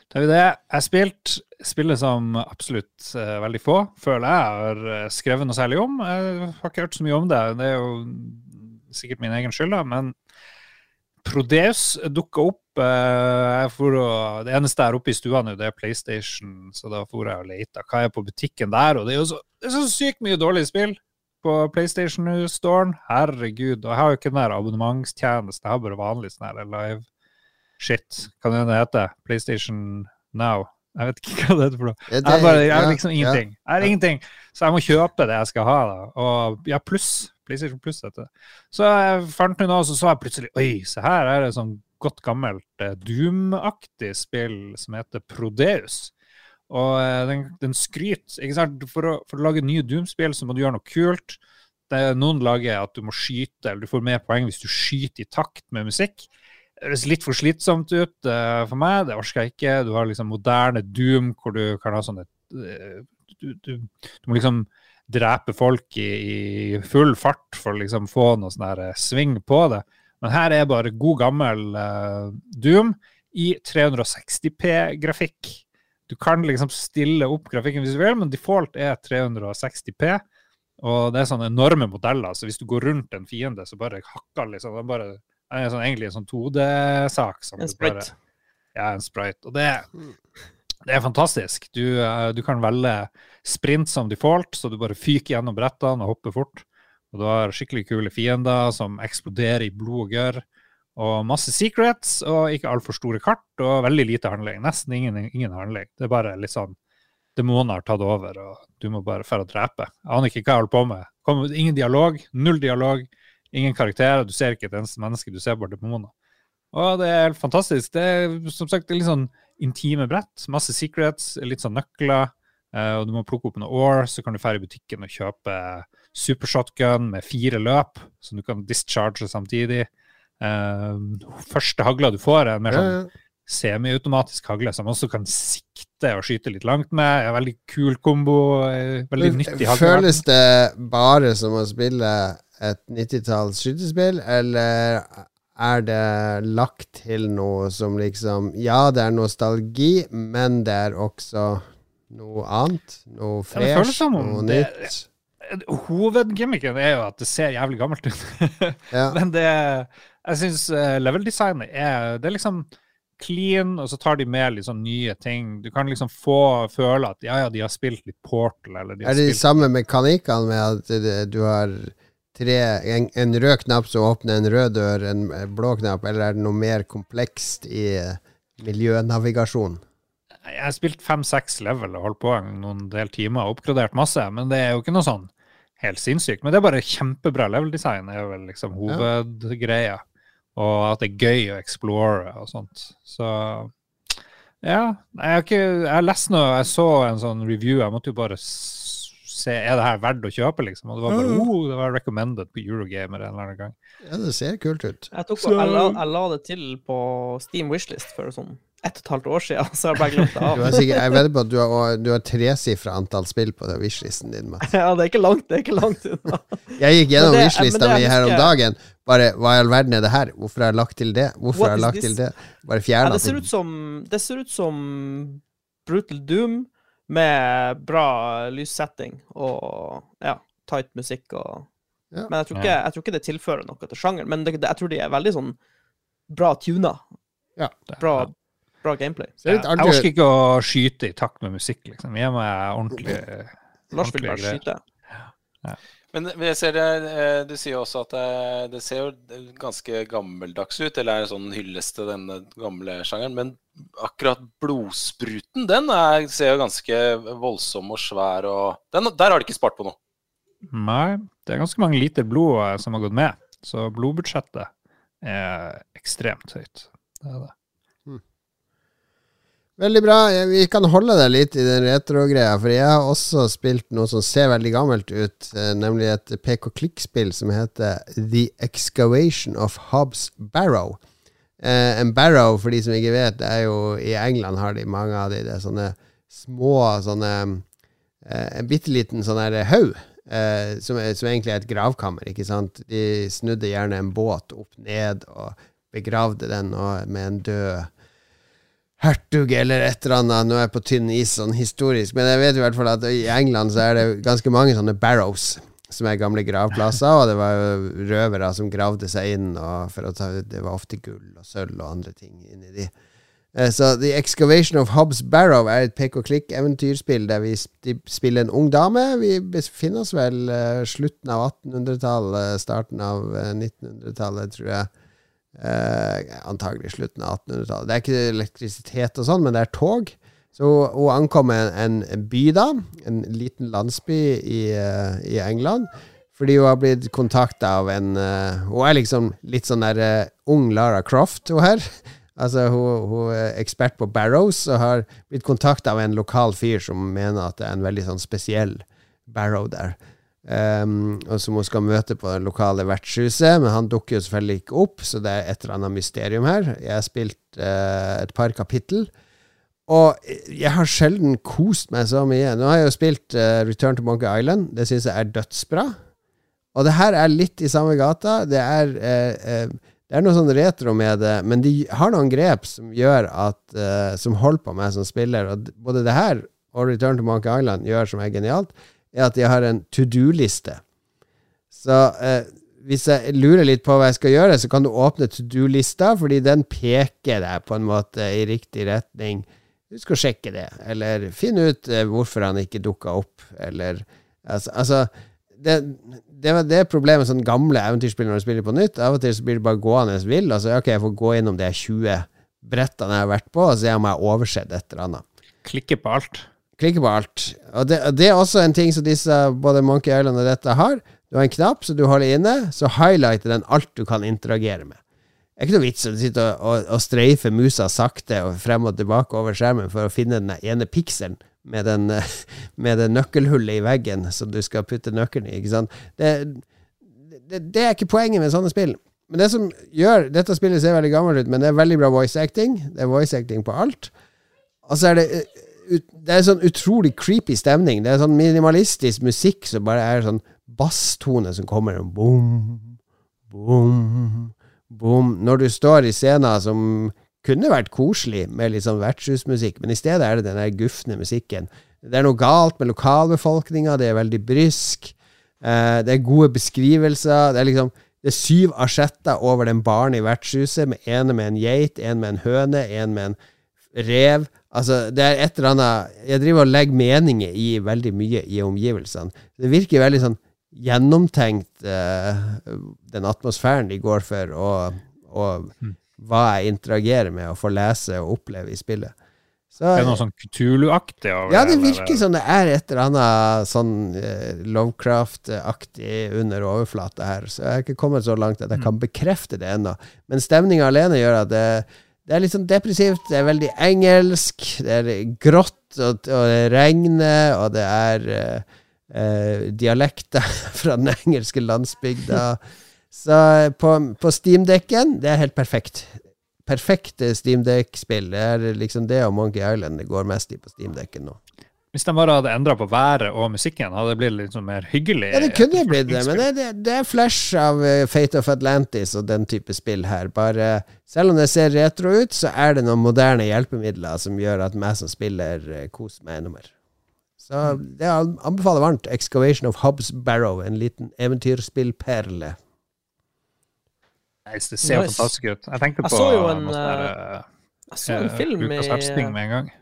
Da har vi det. Jeg spilte spillet som absolutt uh, veldig få, føler jeg har eh, skrevet noe særlig om. Jeg har ikke hørt så mye om det. Det er jo sikkert min egen skyld, da, men Prodeus dukka opp. Uh, å, det eneste jeg har oppe i stua nå, det er PlayStation, så da for jeg og leita hva er på butikken der. Og det er jo så, er så sykt mye dårlige spill på PlayStation-storen. Herregud. Og jeg har jo ikke den der abonnementstjenesten, jeg har bare vanlig sånn her live shit. kan er det det hete. PlayStation Now. Jeg vet ikke hva det heter for noe. Det- Jeg har, bare, jeg er liksom ingenting. Jeg er ingenting. Så jeg må kjøpe det jeg skal ha. da. Og ja, pluss. PlayStation Pluss heter det. Så jeg fant nå, og så så jeg plutselig Oi, se her er det sånn godt gammelt eh, Doom-aktig spill som heter Prodeus. Og eh, den, den skryter ikke sant? For å, for å lage nye Doom-spill så må du gjøre noe kult. Det er noen lager at du må skyte, eller du får mer poeng hvis du skyter i takt med musikk. Høres litt for slitsomt ut eh, for meg, det orker jeg ikke. Du har liksom moderne Doom hvor du kan ha sånne eh, du, du, du må liksom drepe folk i, i full fart for å liksom få noe sånn eh, sving på det. Men her er bare god gammel uh, Doom i 360P-grafikk. Du kan liksom stille opp grafikken hvis du vil, men default er 360P. Og det er sånne enorme modeller, så hvis du går rundt en fiende, så bare hakker liksom er bare det er sånn, egentlig en sånn 2D-sak. En sprite. Ja, en sprite. Og det, det er fantastisk. Du, eh, du kan velge sprint som default, så du bare fyker gjennom brettene og hopper fort. Og du har skikkelig kule fiender som eksploderer i blod og gørr. Og masse secrets, og ikke altfor store kart, og veldig lite handling. Nesten ingen, ingen handling. Det er bare litt sånn Demoner har tatt over, og du må bare dra og drepe. Jeg aner ikke hva jeg holder på med. Kom, ingen dialog, null dialog, ingen karakterer. Du ser ikke et eneste menneske, du ser bare demoner. Og det er helt fantastisk. Det er som sagt det litt sånn intime brett. Masse secrets, litt sånn nøkler. eh, og du må plukke opp noen år, så kan du dra i butikken og kjøpe supershotgun med fire løp, som du kan discharge samtidig. Eh, første hagla du får, er en mer sånn semiautomatisk hagle som også kan sikte og skyte litt langt med. En veldig kul kombo. eh, Veldig nyttig hagle. Føles det bare som å spille et 90-talls skytespill, eller er det lagt til noe som liksom Ja, det er nostalgi, men det er også noe annet? Noe fresh? Noe det- nytt? Hovedgimmicken er jo at det ser jævlig gammelt ut. Ja. Men det Jeg syns level-designet er Det er liksom clean, og så tar de med litt sånn nye ting. Du kan liksom få føle at ja, ja, de har spilt litt Portal, eller de Er det de samme mekanikkene med at du har tre, en, en rød knapp som åpner en rød dør, en blå knapp, eller er det noe mer komplekst i eh, miljønavigasjon? Jeg har spilt fem-seks level og holdt på en noen del timer og oppgradert masse, men det er jo ikke noe sånn helt sinnssykt. Men det er bare kjempebra level-design, er vel liksom hovedgreia. Og at det er gøy å explore og sånt. Så ja. Jeg har ikke Jeg har lest noe, jeg så en sånn review, jeg måtte jo bare se er det her verdt å kjøpe, liksom. Og det var bare Mhm. oh, det var recommended på Eurogamer en eller annen gang. Ja, det ser kult ut. Jeg, tok, Så- jeg, la, jeg la det til på Steam Wishlist for sånn ett og et halvt år siden, så har jeg bare glemt det av. sikkert, jeg vedder på at du har, du har tresifra antall spill på den wishlisten din. Mats. Ja, det er ikke langt, det er ikke langt unna. Jeg gikk gjennom wishlista mi her om dagen. Bare hva i all verden er det her? Hvorfor har jeg lagt til det? Hvorfor What har jeg lagt this? til det? Bare Ja, det, ser ut som, det ser ut som Brutal Doom med bra lyssetting og ja, tight musikk og Ja. Men jeg tror, ikke, jeg tror ikke det tilfører noe til sjangeren. Men det, det, jeg tror de er veldig sånn bra tuna. Ja. Bra, bra gameplay. Jeg artig orker ikke å skyte i takt med musikk, liksom. Gi meg ordentlig Lars vil bare greier. skyte. Men jeg ser det, eh, du sier også at det, det ser jo ganske gammeldags ut, eller er en sånn hyllest til denne gamle sjangeren. Men akkurat blodspruten, den er, ser jo ganske voldsom og svær og den, Der har de ikke spart på noe. Nei, det er ganske mange liter blod eh, som har gått med, så blodbudsjettet er ekstremt høyt. Det er det. Veldig bra. Vi kan holde deg litt i den retro-greia, for jeg har også spilt noe som ser veldig gammelt ut, eh, nemlig et PK-klikk-spill som heter The Excavation of Hobbs Barrow. Eh, en barrow, for de som ikke vet, det er jo I England har de mange av de det er sånne små sånne eh, En bitte liten sånn haug. Eh, som, som egentlig er et gravkammer. ikke sant? De snudde gjerne en båt opp ned og begravde den og, med en død hertug eller et eller annet. Nå er jeg på tynn is sånn historisk, men jeg vet i hvert fall at i England så er det ganske mange sånne barrows. Som er gamle gravplasser, og det var jo røvere som gravde seg inn. Og for å ta, det var ofte gull og sølv og andre ting inni de. Eh, Så The Excavation of Hobbs Barrow er et pek-og-klikk-eventyrspill der vi spiller en ung dame. Vi befinner oss vel eh, slutten av 1800-tallet, starten av eh, 1900-tallet, tror jeg. Eh, antagelig slutten av 1800-tallet. Det er ikke elektrisitet og sånn, men det er tog. Så hun- ankom en, en by, da. En liten landsby i, eh, i England. Fordi hun har blitt kontakta av en uh, Hun er liksom litt sånn der uh, ung Lara Croft, hun her. Altså, hun, hun er ekspert på barrows og har blitt kontakta av en lokal fyr som mener at det er en veldig sånn spesiell barrow der. Um, og som hun skal møte på det lokale vertshuset, men han dukker jo selvfølgelig ikke opp, så det er et eller annet mysterium her. Jeg har spilt uh, et par kapittel, og jeg har sjelden kost meg så mye. Nå har jeg jo spilt uh, Return to Monkey Island, det syns jeg er dødsbra. Og det her er litt i samme gata. Det er, uh, det er noe sånn retro med det, men de har noen grep som gjør at Som holder på meg som spiller. Og både det her og Return to Monkey Island gjør som er genialt, er at jeg har en to do-liste. Så eh, hvis jeg lurer litt på hva jeg skal gjøre, så kan du åpne to do-lista, fordi den peker deg på en måte i riktig retning. Husk å sjekke det, eller finne ut eh, hvorfor han ikke dukka opp, eller Altså, altså det, det var det problemet med sånne gamle eventyrspill når du spiller på nytt. Av og til så blir det bare gående vill. Altså, ok, jeg får gå innom de 20 brettene jeg har vært på, og se om jeg har oversett et eller annet Klikke på alt. Klikke på alt. Og det, det er også en ting som disse, både Monkey Island og dette har. Du har en knapp som du holder inne, så highlighter den alt du kan interagere med. Det er ikke noe vits å sitte og, streife musa sakte og frem og tilbake over skjermen for å finne den ene pikselen med, den, med det nøkkelhullet i veggen som du skal putte nøkkelen i. Det, det, det er ikke poenget med sånne spill. Men det som gjør Dette spillet ser veldig gammelt ut, men det er veldig bra voice acting. Det er voice acting på alt. Og så er det eh, Det er sånn utrolig creepy stemning. Det er sånn minimalistisk musikk som bare er sånn basstone som kommer og boom, boom, boom. Når du står i scener som kunne vært koselig med litt sånn vertshusmusikk, men i stedet er det den der gufne musikken. Det er noe galt med lokalbefolkninga, det er veldig brysk. Eh, det er gode beskrivelser. Det er liksom det er syv asjetter over den baren i vertshuset, med ene med en geit, en med en høne, en med en rev. Altså, det er et eller annet Jeg driver og legger meninger i veldig mye i omgivelsene. Det virker veldig sånn gjennomtenkt, uh, den atmosfæren de går for, og, og hva jeg interagerer med og får lese og oppleve i spillet. Så, Det er noe sånn Kutulu-aktig ja, det virker som det er et eller annet sånn uh, Lovecraft-aktig under overflata her. Så jeg har ikke kommet så langt at jeg kan bekrefte det ennå. Men stemninga alene gjør at det, det er litt sånn depressivt. Det er veldig engelsk. Det er grått, og, og det regner, og det er eh, eh, dialekter fra den engelske landsbygda. Så på, på Steam-dekken, det er helt perfekt. Perfekte Steam-dekk-spill. Det er liksom det og Monkey Island det går mest i på Steam-dekken nå. Hvis de bare hadde endra på været og musikken, hadde det blitt litt sånn mer hyggelig. Ja, det kunne blitt det, men det, det, det er flash av eh, Fate of Atlantis og den type spill her. Bare Selv om det ser retro ut, så er det noen moderne hjelpemidler som gjør at meg som spiller, eh, koser meg enda mer. Så det anbefaler varmt. Excavation of Hobbs Barrow, en liten eventyrspillperle. Nei, det ser Nice. fantastisk ut. Jeg tenkte Jeg på så jo en, der, uh, Jeg så en eh, film i Lukas Hapsting med en gang.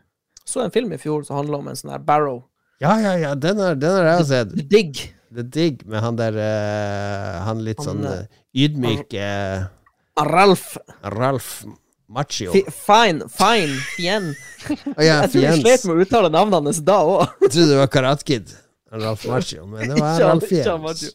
Så en film i fjor som handla om en sånn her Barrow. Ja, ja, ja, den har, jeg også sett. The Dig. The Dig med han der uh, Han litt Han, sånn uh, ydmyke uh, Ralf. Ralf Machio. Fi- Fine. Fine. Fien. Oh, ja, Jeg tror jeg slet med å uttale navnet hans da òg. Jeg trodde det var Karat Kid. Ralf Machio, men det var Ralf Fiens.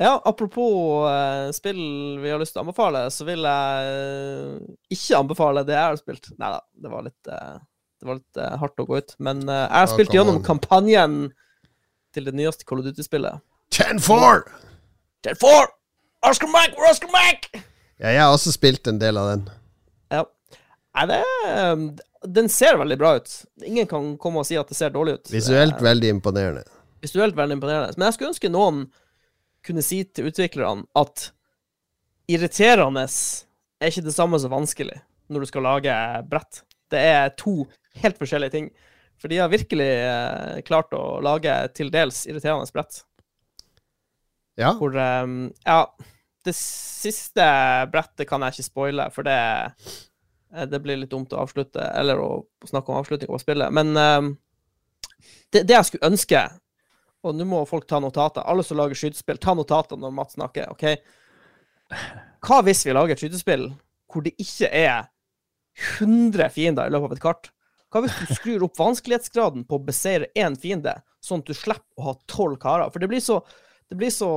Ja, apropos eh, spill vi har lyst til å anbefale, så vil jeg eh, ikke anbefale det jeg har spilt. Nei da, det var litt, eh, det var litt hardt å gå ut. Men jeg har Ja, spilt gjennom on. kampanjen til det nyeste Call of Duty-spillet. 10-4! Dead 4! Oscar Mack! Oscar Mack! Ja, jeg har også spilt en del av den. Ja. Nei, det eh, Den ser veldig bra ut. Ingen kan komme og si at det ser dårlig ut. Visuelt veldig imponerende. visuelt veldig imponerende. Men jeg skulle ønske noen kunne si til utviklerne at irriterende er ikke det samme som vanskelig. når du skal lage brett. Det er to helt forskjellige ting. For de har virkelig eh, klart å lage til dels irriterende brett. Ja. Hvor eh, Ja, det siste brettet kan jeg ikke spoile, for det eh, det blir litt dumt å avslutte, eller å snakke om avslutning på spillet. Men det, det jeg skulle ønske Og nå må folk ta notater. Alle som lager skytespill, ta notater når Mats snakker. OK? Hva hvis vi lager et skytespill hvor det ikke er 100 fiender i løpet av et kart? Hva hvis du skrur opp vanskelighetsgraden på å beseire én fiende, sånn at du slipper å ha tolv karer? For det blir så Det blir så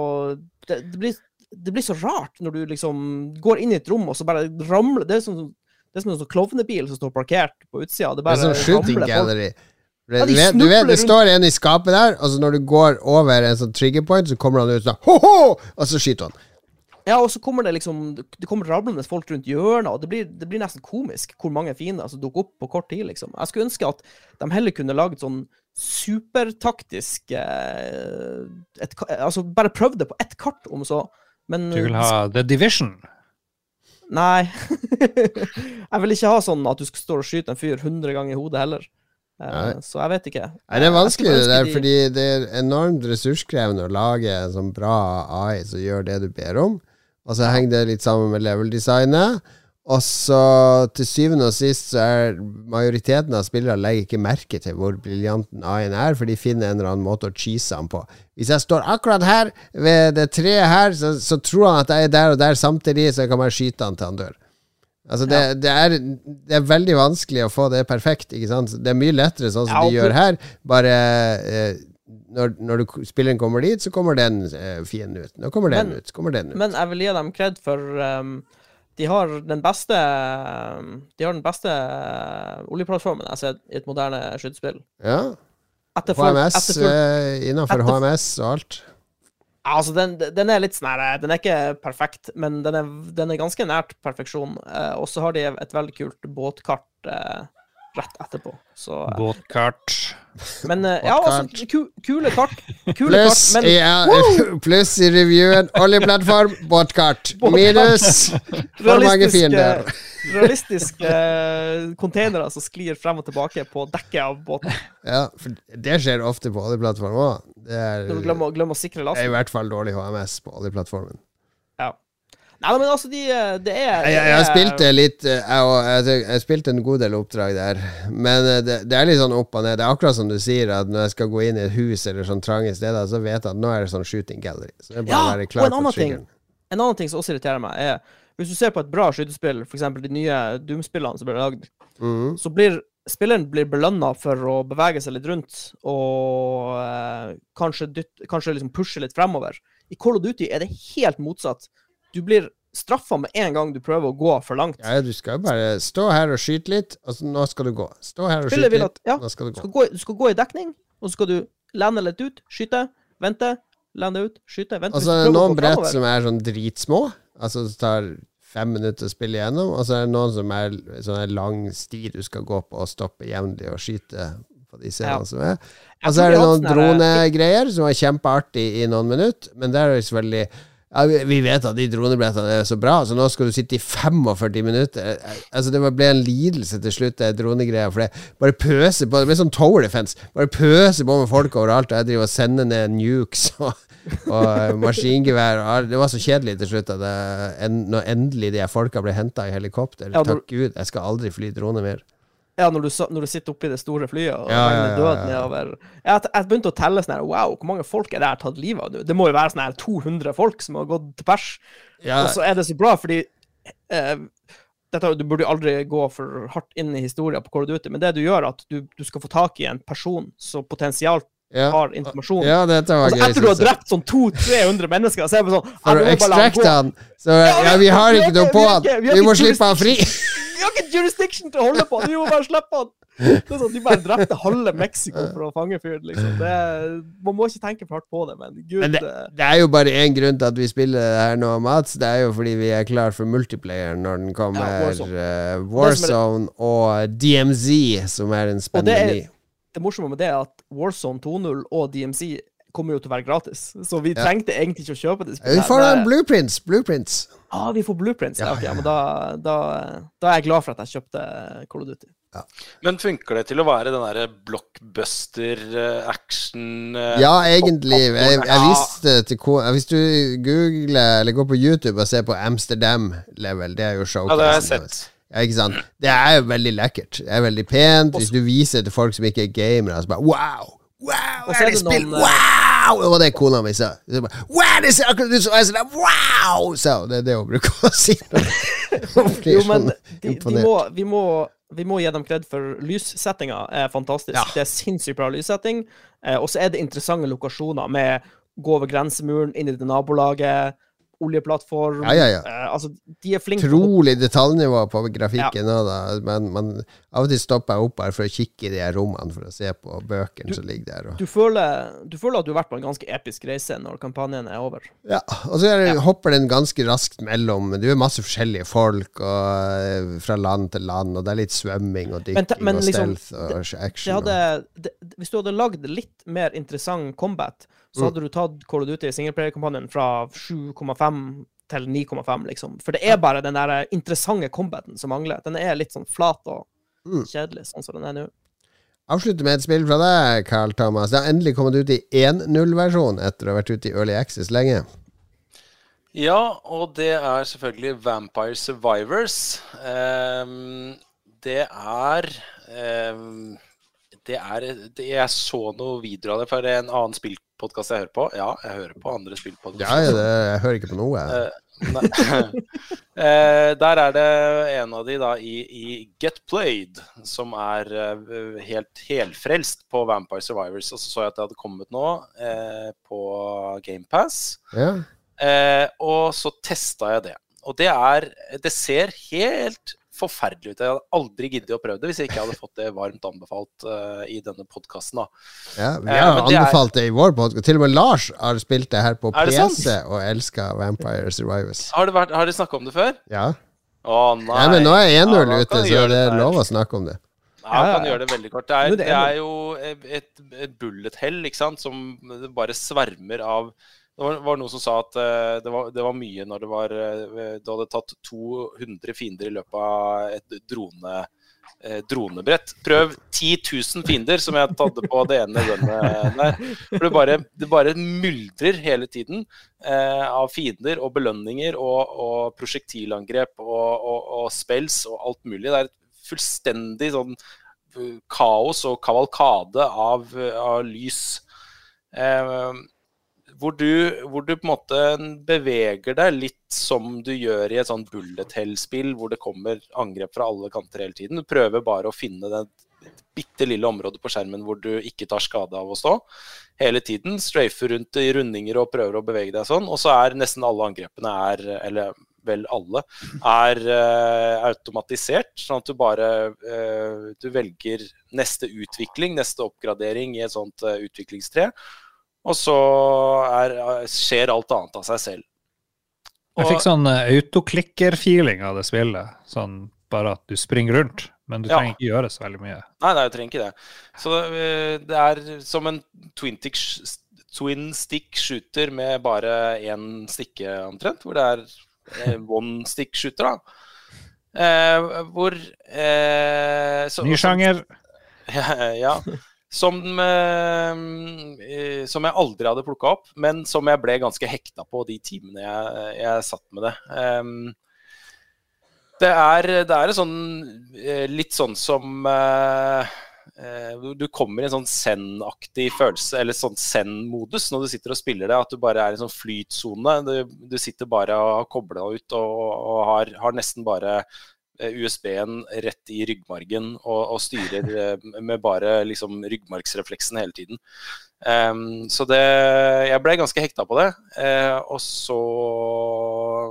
det, det, blir, det blir så rart når du liksom går inn i et rom, og så bare ramler Det er som, det er som en sånn klovnebil som står parkert på utsida. Det Det er som sånn shooting gallery. folk. Du, vet, du vet, det står en i skapet der, og så når du går over en sånn trigger point, så kommer han ut sånn ho-ho! Og så skyter han. Ja, og så kommer det liksom Det kommer rablende folk rundt hjørnet, og det blir, det blir nesten komisk hvor mange fiender som dukker opp på kort tid, liksom. Jeg skulle ønske at de heller kunne laget sånn supertaktisk eh, et, Altså bare prøvd det på ett kart, om så. Men Du vil ha The Division? Nei. jeg vil ikke ha sånn at du skal stå og skyte en fyr 100 ganger i hodet heller. Eh, Nei. så jeg vet ikke. Nei, det er vanskelig det der, de- fordi det er enormt ressurskrevende å lage en sånn bra AI som gjør det du ber om. Og så henger det litt sammen med level-designet. Og så til syvende og sist så er majoriteten av spillere legger ikke merke til hvor briljanten AI-en er, for de finner en eller annen måte å cheese han på. Hvis jeg står akkurat her, ved det treet her, så, så tror han at jeg er der og der samtidig, så jeg kan bare skyte han til han dør. Altså det, det, er, det er veldig vanskelig å få det perfekt. Ikke sant? Det er mye lettere sånn som Ja, de gjør her. Bare eh, når, når du, spilleren kommer dit, så kommer den eh, fienden ut. Nå kommer den Men- ut. Så kommer den ut. Men jeg vil gi dem kred for um, de har den beste De har den beste uh, oljeplattformen jeg har sett i et moderne skytespill. ja. HMS etter full- eh, innafor HMS og alt. Altså, den, den er litt sånn Den er ikke perfekt, men den er, den er ganske nært perfeksjon. Eh, og så har de et veldig kult båtkart eh, rett etterpå. Så eh, Båtkart. Men eh, ja, altså, ku, kule kart. Kule Pluss kart, men ja, pluss i reviewen oljeplattform, båtkart. Båtkart. Minus for mange fiender. realistiske eh, containere som sklir frem og tilbake på dekket av båten. Ja, for det skjer ofte på oljeplattform òg. Glem, å sikre lasten. det er i hvert fall dårlig HMS på oljeplattformen. Nei, men altså, de, eh, det er Jeg, jeg, spilte litt eh, jeg, jeg, jeg spilte en god del oppdrag der, men eh, det, det er litt sånn opp og ned. Det er akkurat som du sier, at når jeg skal gå inn i et hus eller sånn trange steder, så vet jeg at nå er det sånn shooting gallery. Så det er bare Ja, å være og en annen ting. En annen ting som også irriterer meg, er hvis du ser på et bra skytespill, f.eks. de nye Doom-spillene som blir lagd, mm. så blir spilleren blir belønna for å bevege seg litt rundt og eh, kanskje, dytt, kanskje liksom pushe litt fremover. I Call of Duty er det helt motsatt. Du blir straffa med en gang du prøver å gå for langt. Ja, du skal jo bare stå her og skyte litt, og så nå skal du gå. Stå her og skyte litt, ja, nå skal du gå. skal, gå, du skal gå i dekning, og så skal du lande litt ut, skyte, vente, lande ut, skyte, vente. Og så er det noen brett fremover- som er sånn dritsmå, altså det tar fem minutter å spille gjennom, og så er det noen som er sånn en lang sti du skal gå på og stoppe jevnlig og skyte på de scenene Ja. som er. Og så er det noen sånne her- dronegreier som er kjempeartig i noen minutter, men der er det selvfølgelig ja, vi- vet at de dronebillettene er så bra, så nå skal du sitte i 45 minutter. Altså Det ble en lidelse til slutt, det dronegreia. For det bare pøser på. Det ble sånn tower defense. Bare pøser på med folk overalt, og jeg driver og sender ned nukes og, og eh, maskingevær. og. Det var så kjedelig til slutt at jeg, når endelig de folka ble henta i helikopter. Ja, Takk Gud, jeg skal aldri fly drone mer. Ja, når du, når du sitter oppi det store flyet og Ja, regner død nedover Jeg, jeg begynte å telle sånn her Wow, hvor mange folk er det her tatt livet av nå? Det må jo være sånn her 200 folk som har gått til pers. Og så er det så bra, fordi eh, dette, Du burde jo aldri gå for hardt inn i historien på hvor du er ute, men det du gjør, er at du, du skal få tak i en person som potensialt ja. har informasjon. ja, dette var Altså, gøy. etter du har drept sånn 200-300 mennesker, så er det sånn For å ekstrakte han. Så ja, vi har ikke noe på han. vi må slippe han fri. Vi har ikke jurisdiction til å holde på han! Vi må bare slippe han! Det sånn, De bare drepte halve Mexico for å fange fyren, liksom. Det, man må ikke tenke for hardt på det, men gud Men det, eh, det er jo bare én grunn til at vi spiller det her nå, Mats. Det er jo fordi vi er klar for multiplayer når den kommer. Ja, Warzone. uh, Warzone og DMZ, som er en spennende ny. Det morsomme med det er at Warzone 2.0 og DMC kommer jo til å være gratis. Så vi Ja. trengte egentlig ikke å kjøpe det Vi får her. en blueprints. Blueprints. Ah, vi får blueprints. Ja, okay, ja, ja. men da, da, da er jeg glad for at jeg kjøpte Call of Duty. Men funker det til å være den derre blockbuster-action Ja, egentlig. Jeg, jeg Ja. visste til Hvis du googler eller går på YouTube og ser på Amsterdam Level, det er jo Ja, det har jeg showcase. sett. Ikke sant? Det er jo veldig lekkert. Det er veldig pent. Hvis du viser det til folk som ikke er gamere, så bare wow! Wow! Er det spill? eh, Wow! Det var det kona mi sa. Wow! Det ser akkurat ut som jeg sa det. Wow! Sa. Det er det hun bruker å si. Jo, men sånn de, de må, vi, må, vi må gi dem kred for lyssettinga er fantastisk. Ja. Det er sinnssykt bra lyssetting. Eh, og så er det interessante lokasjoner med gå over grensemuren, inn i det nabolaget, oljeplattform. Ja, ja, ja. Uh, altså, de er flinke Trolig detaljnivå på grafikken da. Men, men av og til stopper jeg opp her for å kikke i de her rommene for å se på bøkene som ligger der. Og. du føler, du føler at du har vært på en ganske episk reise når kampanjen er over. Ja, og så det, hopper den ganske raskt mellom Du er masse forskjellige folk og, eh, fra land til land, og det er litt svømming og dykking men og liksom, stealth og Det action. hadde, det, hvis du hadde lagd litt mer interessant combat, så Mm. hadde du tatt Call of Duty singleplayer-kampanjen fra 7,5 til 9,5, liksom. For det er bare den der interessante combaten som mangler. Den er litt sånn flat og Mm. kjedelig, sånn som den er nå. avslutter avslutte med et spill fra deg, Carl Thomas. Det har endelig kommet ut i 1.0-versjon etter å ha vært ute i Early Access lenge. Ja, og det er selvfølgelig Vampire Survivors. Um, det er um, Det er det, Jeg så noe videoer av det, er en annen spillpodkast jeg hører på. Ja, jeg hører på andre spillpodkaster. Ja, det, jeg hører ikke på noe. jeg. nei. Eh, der er det en av de da i, i Get Played, som er eh, helt helfrelst på Vampire Survivors. Og så så jeg at det hadde kommet nå eh, på GamePass. Ja. Eh, og så testa jeg det. Og det er Det ser helt forferdelig ut. Jeg hadde aldri giddet å prøve det hvis jeg ikke hadde fått det varmt anbefalt uh, i denne podkasten. Ja, vi har har anbefalt det er- det i vår podkast. Til og med Lars har spilt det her på PC sant? og elska Vampire Survivors. Har, det vært, har snakka om det før? Ja. Å nei. Nei, men nå er 1-0 Ja, ute, så gjøre det er lov å snakke om det. Ja, jeg kan gjøre det veldig kort. Det er, det det er jo et, et bullet hell, ikke sant, som bare svermer av Det var, var noen som sa at uh, det, var, det var mye når det var uh, Du hadde tatt 200 fiender i løpet av et drone, uh, dronebrett. Prøv 10 000 fiender, som jeg hadde på det ene gunnet der. For det bare, det bare myldrer hele tiden av fiender og belønninger og, og prosjektilangrep og, og, og spells og alt mulig. Det er et fullstendig sånn kaos og kavalkade av, av lys. Eh, hvor du, hvor du på en måte beveger deg litt som du gjør i et sånn bullet hell-spill, hvor det kommer angrep fra alle kanter hele tiden. Du prøver bare å finne det bitte lille området på skjermen hvor du ikke tar skade av å stå. Hele tiden. Strafer rundt i rundinger og prøver å bevege deg sånn. Og så er nesten alle angrepene er, eller vel alle, er uh, automatisert. Sånn at du bare uh, Du velger neste utvikling, neste oppgradering i et sånt uh, utviklingstre. Og så er, skjer alt annet av seg selv. Jeg fikk sånn eh, autoklikker-feeling av det spillet. Sånn bare at du springer rundt, men du Ja. trenger ikke gjøre så veldig mye. Nei, nei, du trenger ikke det. Så eh, det er som en twin stick, twin stick shooter med bare én stikke omtrent. Hvor det er eh, one stick shooter, da. Eh, hvor eh, så- Ny sjanger. ja. Som, eh, eh, som jeg aldri hadde plukka opp, men som jeg ble ganske hekta på de timene jeg, jeg satt med det. Em, det er, det er sånn eh, litt sånn som eh, eh, Du kommer i en sånn zen-aktig følelse, eller sånn zen-modus når du sitter og spiller det. At du bare er i en sånn flytsone. Du, du sitter bare og har kobla ut og, og har, har nesten bare USB-en rett i ryggmargen og, og styrer eh, med bare liksom ryggmargsrefleksen hele tiden. Um, så det Jeg ble ganske hekta på det. Uh, og så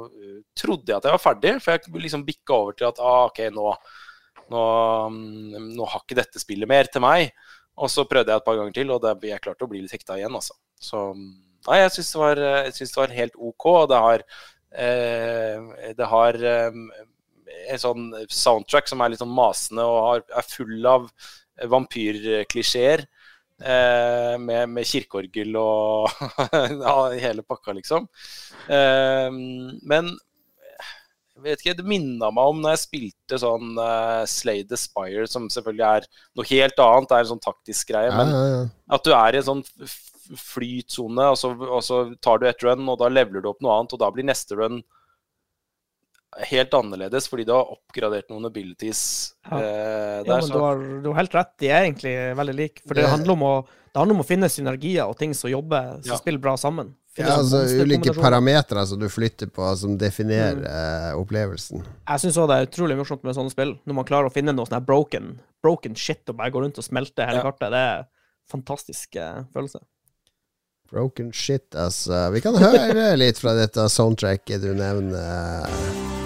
eh, trodde jeg at jeg var ferdig, for jeg liksom bikka over til at ah, OK, nå, nå, mm, nå har ikke dette spillet mer til meg. Og så prøvde jeg et par ganger til, og det, jeg klarte å bli litt hekta igjen, altså. Så nei, jeg syns det, det var helt OK. og Det har, eh, det har eh, en sånn soundtrack som er litt sånn masende og er full av vampyrklisjeer. Eh, med, med kirkeorgel og ja, hele pakka, liksom. Eh, men jeg vet ikke, det minna meg om når jeg spilte sånn uh, Slay the Spire, som selvfølgelig er noe helt annet, det er en sånn taktisk greie. Men ja, ja. at du er i en sånn flytsone, og, så- og så tar du et run, og da leveler du opp noe annet, og da blir neste run helt annerledes fordi du har oppgradert noen abilities Ja. eh, Ja, men du har, du har helt rett. De er egentlig veldig like. For det Det- handler om å, det handler om å finne synergier og ting som jobber, som Ja. spiller bra sammen. Finne Ja, altså Ulike parametere som du flytter på, som definerer Mm. eh, opplevelsen. Jeg syns òg det er utrolig morsomt med sånne spill. Når man klarer å finne noe sånn her broken, broken shit og bare går rundt og smelter hele Ja. kartet. Det er en fantastisk eh, følelse. Broken shit, altså. Vi kan høre litt fra dette soundtracket du nevner.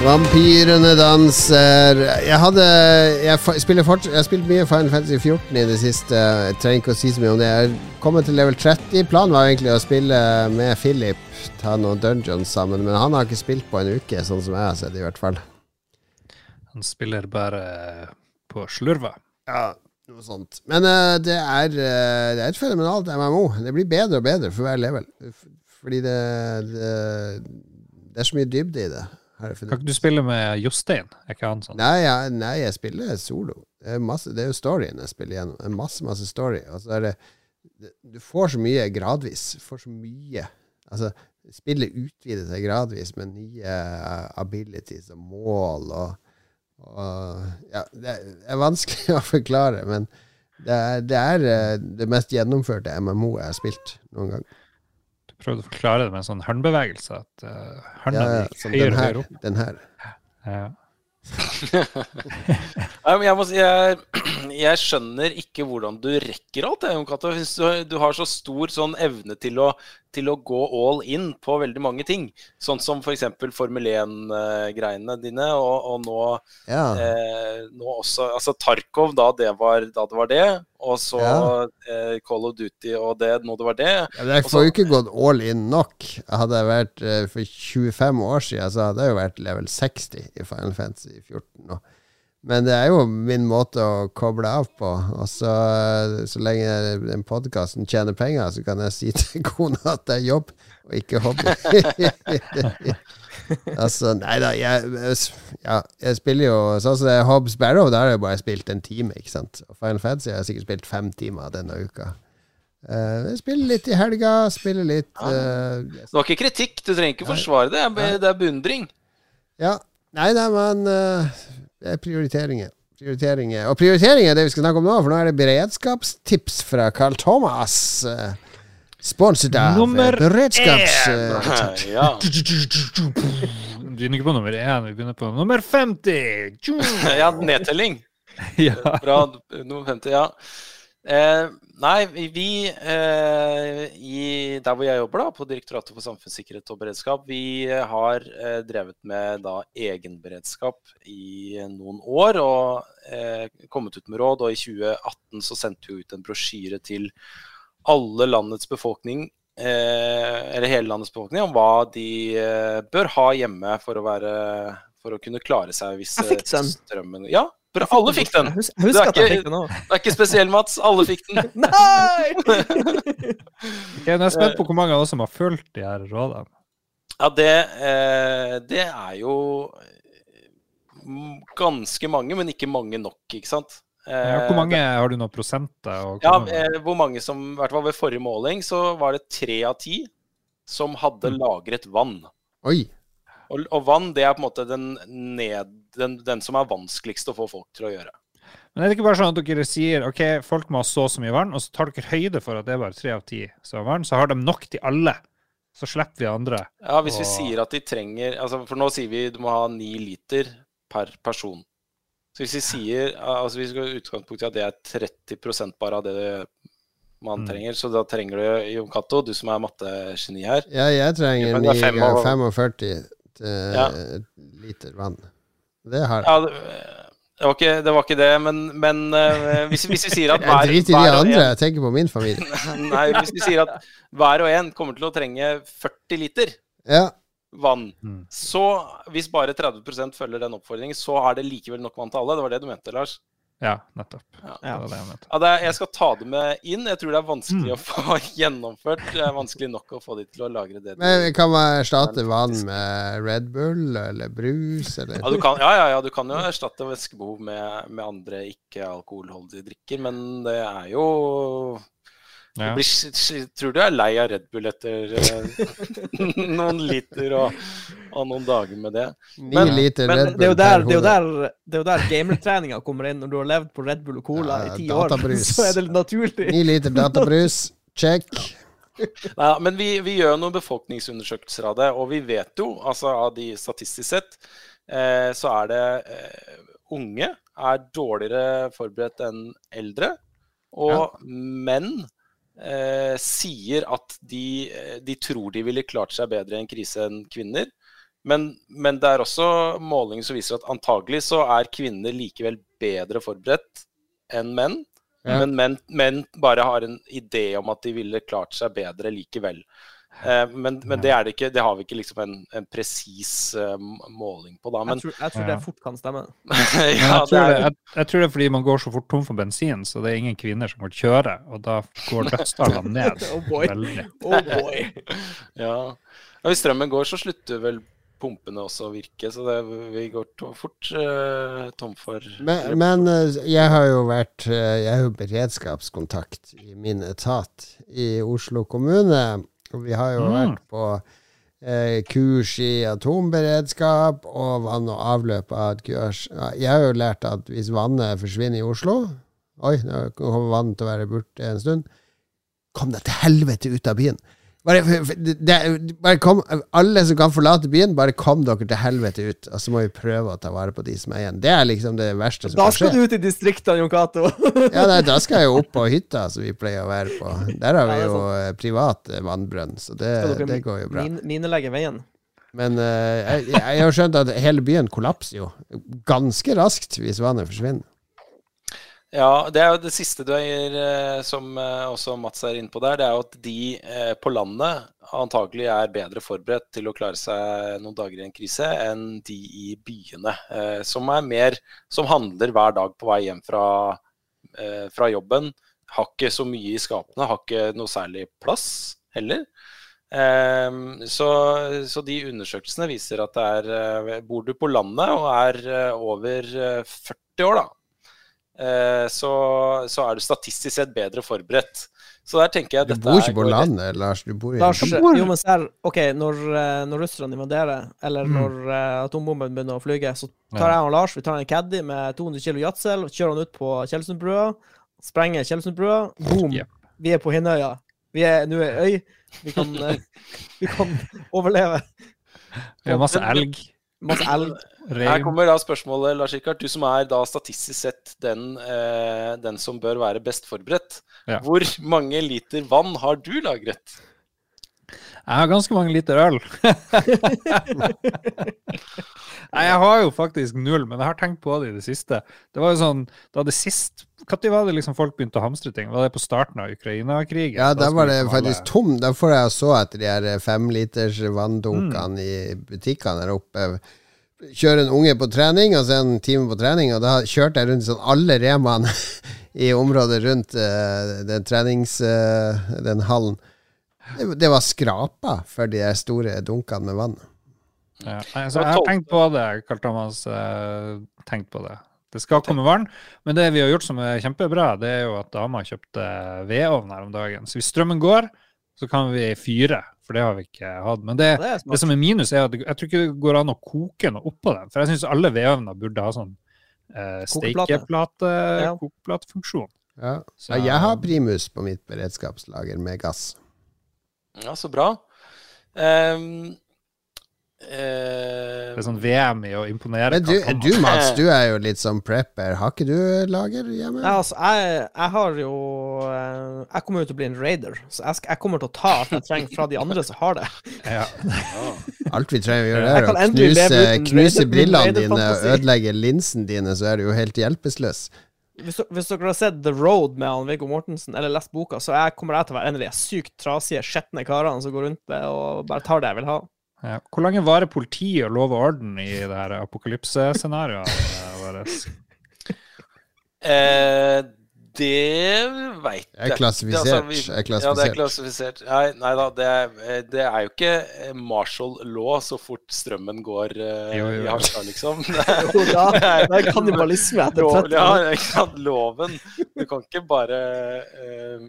Vampyrene danser Jeg hadde Jeg, spiller fort, jeg har spilt mye Final Fantasy 14 i det siste. Jeg trenger ikke å si så mye om det. Jeg er kommet til level 30. Planen var egentlig å spille med Philip, ta noen dungeons sammen, men han har ikke spilt på en uke, sånn som jeg har sett, i hvert fall. Han spiller bare på slurva. Ja, noe sånt. Men uh, det, er, uh, det er et fenomenalt MMO. Det blir bedre og bedre for hver level. Fordi det, det, det er så mye dybde i det. Har jeg funnet Kan ikke du spille med Jostein? Er ikke han sånn? Nei, jeg, nei, jeg spiller solo. Det er, masse, det er jo storyen jeg spiller gjennom. Det er masse, masse story. Og så er det det- Du får så mye gradvis. Du får så mye Altså, spillet utvider seg gradvis med nye eh, abilities og mål og, og Ja, det er vanskelig å forklare, men det er, det er eh, det mest gjennomførte MMO jeg har spilt noen gang. Prøvde å forklare det med en sånn håndbevegelse. At uh, hånda Ja, gikk som høyere den og høyere opp. Den her. Ja. Nei, men jeg, må si, jeg, jeg skjønner ikke hvordan du rekker alt. Jeg, Jon Cato. Jeg du, du har så stor sånn evne til å, til å gå all in på veldig mange ting. Sånn som f.eks. Formel 1-greiene dine, og, og nå, Ja. eh, nå også Altså Tarkov, da det var, da det, var det. Og så Ja. eh, Call of Duty og det nå det var det. Ja, jeg får jo ikke gått all in nok. Hadde jeg vært eh, for 25 år siden, så hadde jeg jo vært level 60 i Final Fantasy 14 nå. Men det er jo min måte å koble av på. Og så, så lenge den podkasten tjener penger, så kan jeg si til kona at det er jobb og ikke hobby. altså, nei da, jeg, ja, jeg spiller jo sånn som det er Hobbs Barrow, der har jeg bare spilt en time, ikke sant. Og Final Fantasy har jeg sikkert spilt fem timer denne uka. Uh, jeg spiller litt i helga, spiller litt uh, Det var ikke kritikk, du trenger ikke forsvare det. Det er- beundring. Ja. Nei da, men eh, det er prioriteringer. Prioriteringer. Og prioriteringer er det vi skal snakke om nå, for nå er det beredskapstips fra Carl Thomas. Uh, Sponset av Nummer eh, beredskaps... eh, ja. Vi begynner ikke på nummer én, vi begynner på nummer 50! ja, nedtelling. Ja. Bra. Nummer 50, ja. Eh, nei, vi- eh, i, Der hvor jeg jobber, da, på Direktoratet for samfunnssikkerhet og beredskap, vi eh, har eh, drevet med da egenberedskap i noen år og eh, kommet ut med råd. Og i 2018 så sendte vi ut en brosjyre til alle landets befolkning eh, eller hele landets befolkning om hva de eh, bør ha hjemme for å være for å kunne klare seg hvis eh, strømmen Ja, bra, alle fikk den! Husk, husk Det er jeg ikke- fikk den. Det er ikke spesiell, Mats. Alle fikk den. Nei! okay, nå er jeg spent på hvor mange av oss som har fulgt de her rådene. Ja, det, eh, det er jo mm, ganske mange, men ikke mange nok, ikke sant? Eh, Ja, hvor mange har du noen prosenter? Ja, eh, hvor mange som I hvert fall ved forrige måling så var det tre av ti som hadde lagret vann. Oi. Og, og vann, det er på en måte den, ned, den, den som er vanskeligst å få folk til å gjøre. Men er det ikke bare sånn at dere sier ok, folk må ha så så mye vann, og så tar dere høyde for at det er bare tre av ti som har vann, så har de nok til alle. Så slipper vi andre. Ja, hvis vi sier at de trenger altså For nå sier vi du må ha ni liter per person. Så hvis vi sier altså hvis vi skal utgangspunkt i at det er 30 bare av det man Mm. trenger, så da trenger du Jon Cato, du som er mattegeni her. Ja, jeg trenger Men det er ni fem ganger og- 45 til Ja. liter vann. Det har. Ja, det, var ikke, det var ikke det, men, men uh, hvis, hvis vi sier at Jeg driter i de hver andre, en- jeg tenker på min familie. Nei, hvis vi sier at hver og en kommer til å trenge 40 liter Ja, vann, Mm. så hvis bare 30% følger den oppfordringen, så er det likevel nok vann til alle. Det var det du mente, Lars? Ja, nettopp. Ja. Det det jeg. Ja, det er, jeg skal ta det med inn. Jeg tror det er vanskelig Mm. å få gjennomført. Det er vanskelig nok å få de til å lagre det. Men kan man erstatte vann med Red Bull eller brus, eller Ja, du kan, ja, ja, ja, du kan jo erstatte væskebehov med, med andre ikke-alkoholholdige drikker, men det er jo Ja. blir, tror du er lei av Red Bull etter eh, noen liter og, og noen dager med det. Ni men- liter men Red Det er jo Bull der, det er jo der, det er jo der gamertreninga kommer inn. Når du har levd på Red Bull og Cola Ja, i ti år, så er det naturlig. Ni liter databrus, check. Nei, men vi, vi gjør noen befolkningsundersøkelser av det, og vi vet jo, altså av de statistisk sett, eh, så er det eh, unge er dårligere forberedt enn eldre. Og menn eh, sier at de, eh, de tror de ville klart seg bedre i en krise enn kvinner. Men, men det er også målinger som viser at antagelig så er kvinner likevel bedre forberedt enn menn. Ja. Men menn, menn bare har en idé om at de ville klart seg bedre likevel. Eh, men, men det er det ikke. Det har vi ikke liksom en, en presis eh, måling på da. Men Jeg tror, jeg tror Ja. det fort kan stemme. Ja, jeg, tror det, er, jeg, jeg tror det er fordi man går så fort tom for bensin, så det er ingen kvinner som kan kjøre, og da går dødstallene ned Oh boy. Oh boy. ja. ja. Hvis strømmen går, så slutter vel pumpene også å virke. Så det, vi går to, fort uh, tom for Men, men jeg har jo vært Jeg er jo beredskapskontakt i min etat i Oslo kommune. Og vi har jo Mm. vært på eh, kurs i atomberedskap og vann og avløp av et kurs. Jeg har jo lært at hvis vannet forsvinner i Oslo Oi, nå kommer vannet til å være borte en stund. Kom deg til helvete ut av byen! Bare, det, bare kom, alle som kan forlate byen, bare kom dere til helvete ut. Og så må vi prøve å ta vare på de som er igjen. Det er liksom det verste som kan skje. Da skal du ut i distriktene, Jon Cato. Ja, nei, da skal jeg jo opp på hytta, som vi pleier å være på. Der har vi jo eh, privat eh, vannbrønn, så det, det går jo bra. Min, minelegge veien. Men uh, jeg, jeg har skjønt at hele byen kollapser jo ganske raskt hvis vannet forsvinner. Ja, det er jo det siste du er, eh, som eh, også Mats er inne på der. Det er jo at de eh, på landet antagelig er bedre forberedt til å klare seg noen dager i en krise enn de i byene, som er mer Som handler hver dag på vei hjem fra, fra jobben. Har ikke så mye i skapene, har ikke noe særlig plass heller. Ehm, så, så de undersøkelsene viser at det er Bor du på landet og er over eh, 40 år, da, så, så er du statistisk sett bedre forberedt. Så der tenker jeg Du dette bor ikke på landet, Lars. Du bor i Lars, jo, men ser, ok, når, eh, når russerne invaderer, eller Mm. når uh, atombomben begynner å flyge, så tar Ja. jeg og Lars vi tar en caddy med 200 kilo gjødsel, kjører han ut på Tjeldsundbrua, sprenger Tjeldsundbrua, boom, Yep. vi er på Hinnøya. Vi er nå ei øy. Vi kan, eh, vi kan overleve. Vi har masse elg, Masse elg. Her kommer da spørsmålet, Lars Rikard. Du som er da statistisk sett den, eh, den som bør være best forberedt. Ja. Hvor mange liter vann har du lagret? Jeg har ganske mange liter øl. Nei, jeg har jo faktisk null, men jeg har tenkt på det i det siste. Det var jo sånn, da det sist Når var det liksom folk begynte å hamstre ting? Var det på starten av Ukraina-krigen? Ja, Da var det faktisk tom. Da får jeg så etter de her femliters Mm. vanndunkene i butikkene der oppe. Kjøre en unge på trening, og så en time på trening, og da kjørte jeg rundt sånn alle remaene i området rundt uh, den trenings... Uh, den hallen. Det, det var skrapa for de store dunkene med vann. Ja. altså, jeg har tenkt på det, Karl Thomas. eh, tenkt på det. Det skal komme vann, men det vi har gjort som er kjempebra, det er jo at dama kjøpte vedovn her om dagen. Så hvis strømmen går, så kan vi fyre, for det har vi ikke hatt. Men det, Det er det som er minus, er at jeg tror ikke det går an å koke noe oppå den. For jeg syns alle vedovner burde ha sånn eh, Kokeplate. stekeplate, Ja. kokeplatefunksjon. Ja. Så- Ja, jeg har primus på mitt beredskapslager med gass. Ja, så bra. Ehm, eh, Det er sånn VM i å imponere. Men du, du Mats, du er jo litt som prepper. Har ikke du lager hjemme? Nei, altså, jeg, jeg har jo eh, Jeg kommer jo til å bli en raider, så jeg, jeg kommer til å ta alt jeg trenger fra de andre som har det. Ja. Alt vi trenger å gjøre, er å knuse, knuse brillene dine og ødelegge linsene dine, så er du jo helt hjelpeløs. Hvis, hvis dere har sett The Road med han Viggo Mortensen, eller lest boka, så jeg, kommer jeg til å være en av de sykt trasige, skjetne karene som går rundt det og bare tar det jeg vil ha. Ja. Hvor lenge varer politi og lov og orden i det her apokalypsescenarioet vårt? Eh, det veit er klassifisert. Det, altså, vi- er er Ja, det er klassifisert. klassifisert. Nei, nei da, det er, eh, det er jo ikke eh, martial law så fort strømmen går uh, Jo, jo, i. Harstad, liksom. Jo, da, det er kannibalisme etter Lov, 30 ja, ikke sant? Loven. Du kan ikke bare uh,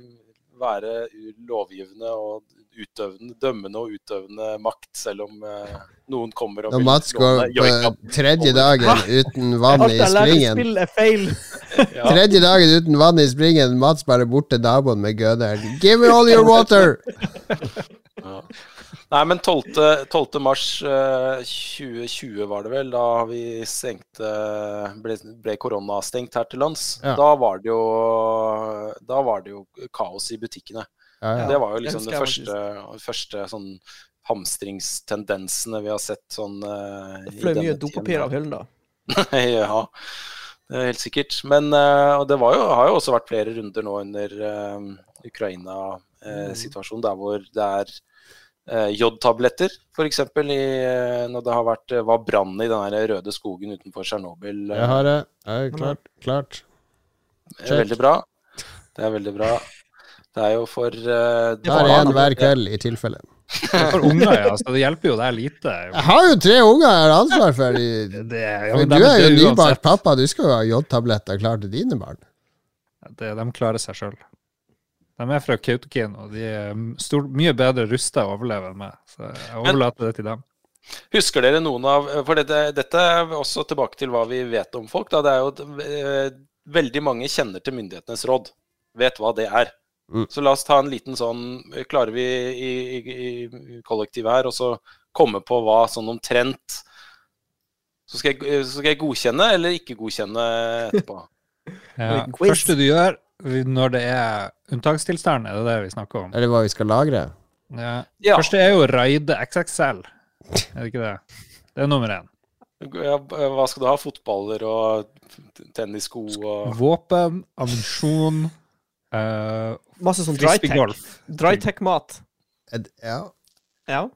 være lovgivende og utøvende, dømmende og utøvende makt, selv om eh, noen kommer og Når Mats går på tredje dagen uten vann i springen. Tredje dagen uten vann i springen, Mats bare bort til naboen med gøderen. Give me all your water! Ja. Nei, men 12. 12. mars eh, 2020 var det vel, da vi stengte ble, ble koronastengt her til lands. Ja. Da var det jo Da var det jo kaos i butikkene. Ja, ja. Det var jo liksom det første, første sånn hamstringstendensene vi har sett sånn uh, Det fløy mye tiden dopapir av hyllen da. ja, det er helt sikkert. Men uh, og det var jo, har jo også vært flere runder nå under uh, Ukraina-situasjonen, der hvor det er uh, jodtabletter, f.eks. Uh, når det har vært, var brann i den røde skogen utenfor Tsjernobyl. Jeg har det. Jeg er klart. klart. det er veldig bra. Det er veldig bra. Det er jo for uh, Jeg er en hver kveld, i tilfelle. For unger, ja. Så det hjelper jo deg lite. Jeg har jo tre unger jeg har ansvar for. i- Det, ja, Men men du er jo nybart nybakt pappa, du skal jo ha jodtabletter klar til dine barn. Det, de klarer seg sjøl. De er fra Kautokeino, og de er stor, mye bedre rusta å overleve enn meg. Så jeg overlater det til dem. Husker dere noen av For dette, dette er også tilbake til hva vi vet om folk. Da. Det er jo eh, Veldig mange kjenner til myndighetenes råd. Vet hva det er. Mm. Så la oss ta en liten sånn Klarer vi i, i, i kollektivet her og så komme på hva sånn omtrent så skal, jeg, så skal jeg godkjenne eller ikke godkjenne etterpå. Ja. Første du gjør når det er unntakstilstand, er det det vi snakker om? Eller hva vi skal lagre. Ja. Ja. Første er jo raide XXL. Er det ikke det? Det er nummer én. Ja, Hva skal du ha? Fotballer og tennissko og Våpen, ammunisjon uh, Masse sånn. Drytech-mat. Ed- Ja. Ja.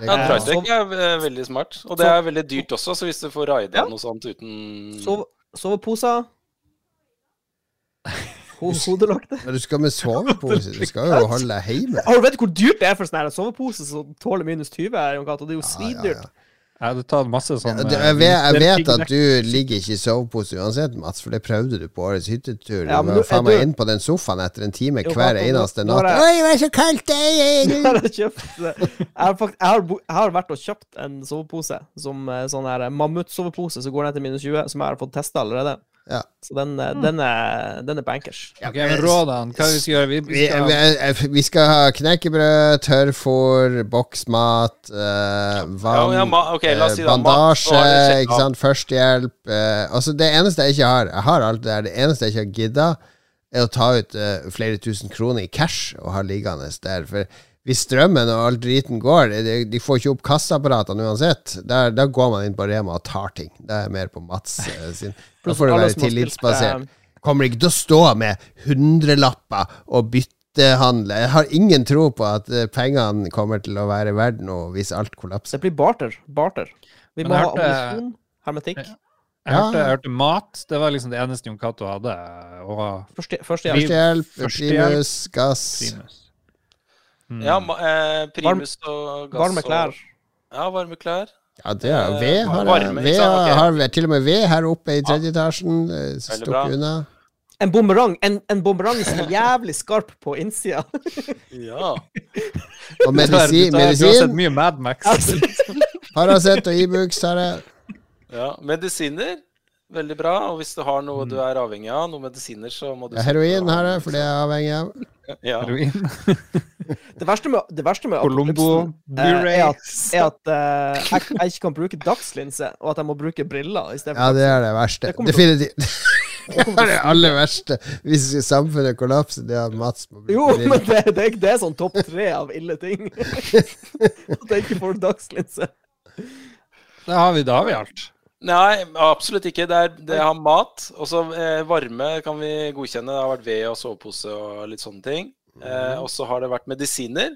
Ja, Drytech er eh, veldig smart. Og det er veldig dyrt også, så hvis du får raida Ja. noe sånt uten Sove, soveposer. Ho hodelokte. Men du skal med sovepose, du skal jo holde deg hjemme. Har du vet hvor dyrt det er for sånn her sovepose som tåler minus 20? Jon Kato? Det er jo Ja, ja, svindyrt. ja. Jeg hadde tatt masse sånn Ja, du, eh, jeg, vet, jeg vet at du ligger ikke i sovepose uansett, Mats, for det prøvde du på årets hyttetur. Ja, du var faen meg inn på den sofaen etter en time Jo, hver eneste natt. Jeg... Oi, det er så kaldt! Jeg har kjøpt Jeg har, fakt, jeg, har, bo- jeg har vært og kjøpt en sovepose, som eh, sånn her mammutsovepose som går ned til minus 20, som jeg har fått testa allerede. Ja. Så den, eh, den, er, den er bankers. Ok, men rådene, hva vi skal gjøre? Vi, vi Vi, skal, vi, vi skal ha knekkebrød, tørrfôr, boksmat, uh, vann, Ja, ja, ma- ok, la oss si eh, bandasje, ikke sant, førstehjelp uh, Altså, det eneste jeg ikke har Jeg har alt det der. Det eneste jeg ikke har gidda, er å ta ut uh, flere tusen kroner i cash og ha liggende der. For hvis strømmen og all driten går, de, de får ikke opp kassaapparatene uansett. Der, da går man inn på Rema og tar ting. Det er mer på Mats eh, sin. Da får det være tillitsbasert eh, kommer ikke til å stå med hundrelapper og byttehandle. Jeg har ingen tro på at eh, pengene kommer til å være verdt noe hvis alt kollapser. Det blir barter. Barter. Vi må ha ammunisjon, hermetikk. jeg, hørte, jeg hørte mat. Det var liksom det eneste Jon Cato hadde. Og Første, førstehjelp. Førstehjelp, Førstehjelp. primus, gass primus. Mm. Ja, eh, primus og gass Varme klær. Og, ja, varme klær. Ja, det er ved har. Varme, Ved okay. Ok. har til og med ved her oppe i tredje etasjen. eh, Stukket unna. En bumerang En, en bumerang som er jævlig skarp på innsida. Ja. Og medisin, du har- sett mye Mad Max. Paracet og Ibux har jeg. ja. Medisiner. Veldig bra. Og hvis du har noe du er avhengig av, noen medisiner, så må du Ja, heroin her, jeg, for det er jeg avhengig av. Ja. Heroin. Det verste med, det verste med Colombo, eh, er at, er at uh, jeg, jeg ikke kan bruke dagslinse, og at jeg må bruke briller istedenfor. Ja, det er det verste. Det Definitivt. Det er det aller verste. Hvis samfunnet kollapser, det er at Mats må bruke Jo, men det, det, er- det er sånn topp tre av ille ting. At jeg ikke får dagslinse. Da har vi, da har vi alt. Nei, absolutt ikke. Det er, det har mat. Og så eh, varme kan vi godkjenne. Det har vært ved og sovepose og litt sånne ting. Eh, og så har det vært medisiner.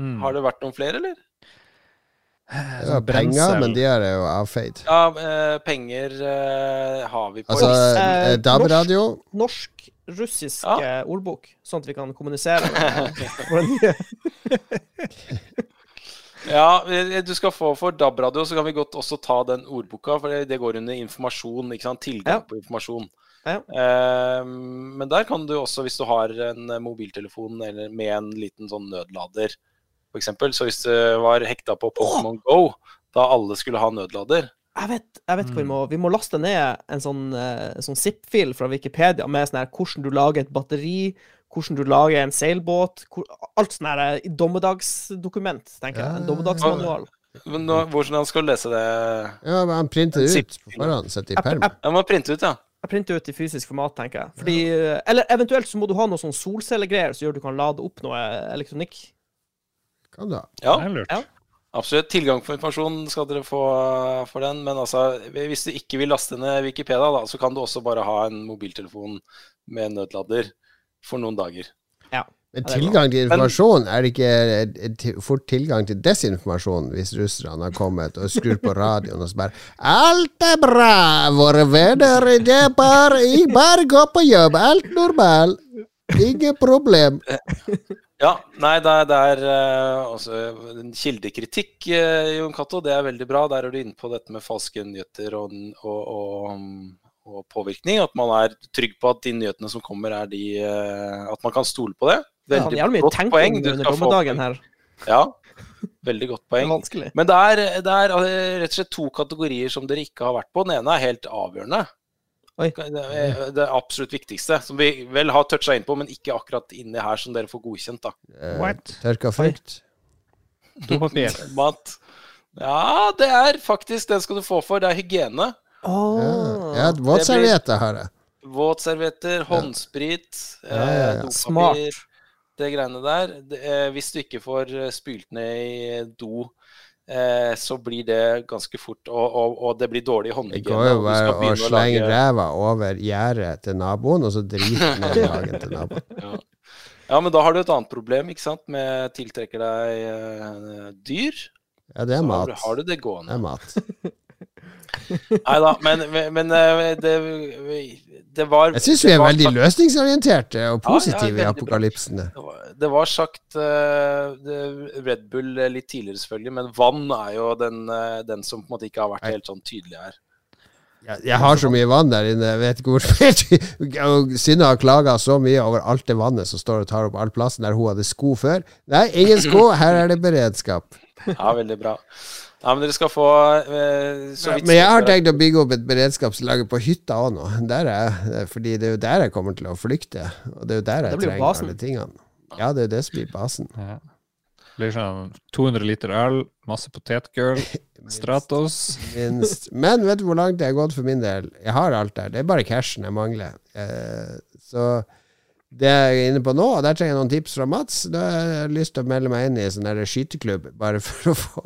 Mm. Har det vært noen flere, eller? Det var penger, men de er jo avfeid. Ja, eh, penger eh, har vi på Altså, Eh, eh, DAB-radio Norsk-russisk Ja. eh, ordbok, sånn at vi kan kommunisere Ja, eh, du skal få for DAB-radio, så kan vi godt også ta den ordboka, for det, går under informasjon. ikke sant? Tilgang Ja. på informasjon. Ja. Eh, men der kan du også, hvis du har en eh, mobiltelefon eller med en liten sånn nødlader, f.eks. Så hvis du var hekta på Pokémon Go, da alle skulle ha nødlader Jeg vet, jeg vet hva vi Mm. må Vi må laste ned en sånn, eh, sånn zip-fil fra Wikipedia med sånn her hvordan du lager et batteri, hvordan du lager en seilbåt hvor, Alt sånn her eh, dommedagsdokument, tenker jeg. En dommedagsmanual. Men nå, Hvordan skal du lese det? Ja, men han printer ut på forhånd, setter i perm. Jeg må printe ut, ja. Jeg printer ut i fysisk format, tenker jeg. Fordi, ja. eller eventuelt så må du ha noe sånn solcellegreier som gjør at du kan lade opp noe elektronikk. Kan du ha. ja. Det er lurt. Ja. Absolutt. Tilgang på informasjon skal dere få for den. Men altså, hvis du ikke vil laste ned Wikipedia, da, så kan du også bare ha en mobiltelefon med nødlader for noen dager. Men Ja, er tilgang til informasjon, er det ikke eh, fort tilgang til desinformasjon hvis russerne har kommet og skrur på radioen og så bare 'Alt er bra, våre venner. Det er bare, bare gå på jobb. Alt normal. Ingen problem'. Ja, nei, det er, det er altså, kildekritikk, eh, Jon Cato. Det er veldig bra. Der er du inne på dette med falske nyheter og, og, og, og påvirkning. At man er trygg på at de nyhetene som kommer, er de eh, At man kan stole på det. Det er Veldig ja, godt poeng. Du skal få- her. Ja, veldig godt Det er poeng. vanskelig. Men det er, det er eh, rett og slett to kategorier som dere ikke har vært på. Den ene er helt avgjørende. Oi. Det er det absolutt viktigste, som vi vel har toucha inn på, men ikke akkurat inni her, som dere får godkjent. da. Eh, What? Tørka frukt. Mat. Ja, det er faktisk Den skal du få for. Det er hygiene. Åh. ja våtservietter har jeg. Våtservietter, håndsprit, Ja, ja, ja. eh, Smart. dopapir, det greiene der. Det, eh, hvis du ikke får eh, spylt ned i do, eh, så blir det ganske fort Og, og, og det blir dårlig Det går jo bare å slenge ræva over gjerdet til naboen, og så drite ned i hagen til naboen. Ja. ja, men da har du et annet problem, ikke sant, med tiltrekker deg eh, dyr. Ja, det er Så mat. har du det Det er mat. Nei da, men, men eh, det, det var Jeg syns vi er veldig løsningsorienterte og positive i ja, i apokalypsene. Det var, det var sagt det- Red Bull eh, litt tidligere, selvfølgelig, men vann er jo den, den som på en måte ikke har vært helt sånn tydelig her. Jeg, jeg har så mye vann der inne, jeg vet ikke hvorfor. Synne har klaga så mye over alt det vannet som står og tar opp all plassen der hun hadde sko før. Nei, ingen sko, her er det beredskap. Ja, veldig bra. Ja, men dere skal få eh, så vidt Men jeg har tenkt å bygge opp et beredskapslager på hytta òg nå. Der er, fordi det er jo der jeg kommer til å flykte. Og det er jo der jeg jo trenger basen. alle tingene. Ja, det er det som blir basen. Ja. Det blir sånn 200 liter øl, masse potetgull, Stratos. Minst. Men vet du hvor langt det har gått for min del? Jeg har alt der. Det er bare cashen jeg mangler. Eh, så det jeg er inne på nå, og der trenger jeg noen tips fra Mats, da har jeg lyst til å melde meg inn i en sånn skyteklubb, bare for å få,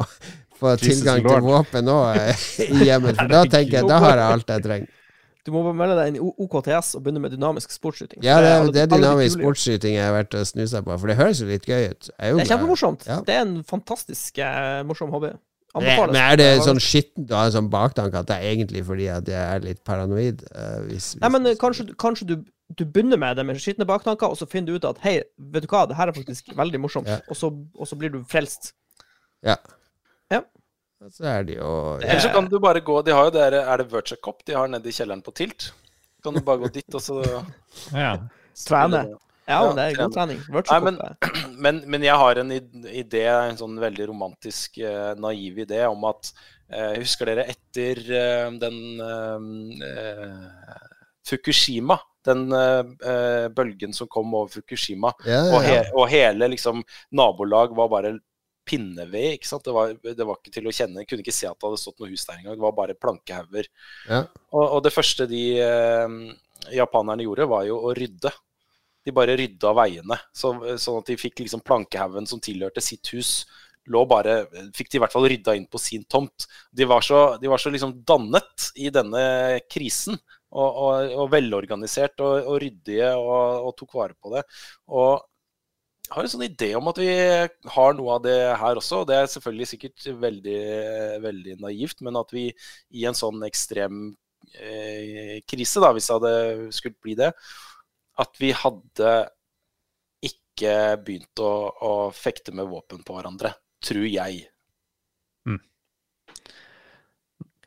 få Jesus tilgang til våpen nå eh, i hjemmet. For da tenker jeg, da har jeg alt jeg trenger. Du må bare melde deg inn i OKTS og begynne med dynamisk sportsskyting. Ja, det, er, det er dynamisk sportsskyting jeg har vært og snusa på, for det høres jo litt gøy ut. Er jo Det er kjempemorsomt. Ja. Det er en fantastisk eh, morsom hobby. Anbefales. men er det sånn skittent å ha en sånn baktanke at det er egentlig fordi at jeg er litt paranoid? Uh, hvis, hvis Nei, men eh, kanskje, kanskje du, du begynner med det med skitne baktanker, og så finner du ut at hei, vet du hva, det her er faktisk veldig morsomt, Ja. og, så, og så blir du frelst. Så er det jo Eller så kan du bare gå De har jo det der, Er det Virtua Cop de har nede i kjelleren på Tilt? Kan du bare gå dit, og så Ja. Trene. Ja, Ja, det er god trening. Nei, men- Men, men jeg har en idé, en sånn veldig romantisk, eh, naiv idé om at eh, Husker dere etter eh, den eh, eh, Fukushima? Den eh, eh, bølgen som kom over Fukushima. Ja, ja, ja, he, og hele liksom, nabolag var bare pinneved. ikke sant? Det var, det var ikke til å kjenne. Jeg kunne ikke se at det hadde stått noe hus der engang. Det var bare plankehauger. Ja. Og, og det første de eh, japanerne gjorde, var jo å rydde. De bare rydda veiene, så, sånn at de fikk liksom plankehaugen som tilhørte sitt hus. Lå bare, fikk de i hvert fall rydda inn på sin tomt. De var så, de var så liksom dannet i denne krisen. Og, og, og velorganisert og, og ryddige og, og tok vare på det. Og jeg har en sånn idé om at vi har noe av det her også. og Det er selvfølgelig sikkert veldig, veldig naivt, men at vi i en sånn ekstrem eh, krise, da, hvis det hadde skulle bli det, at vi hadde ikke begynt å, å fekte med våpen på hverandre. Tror jeg.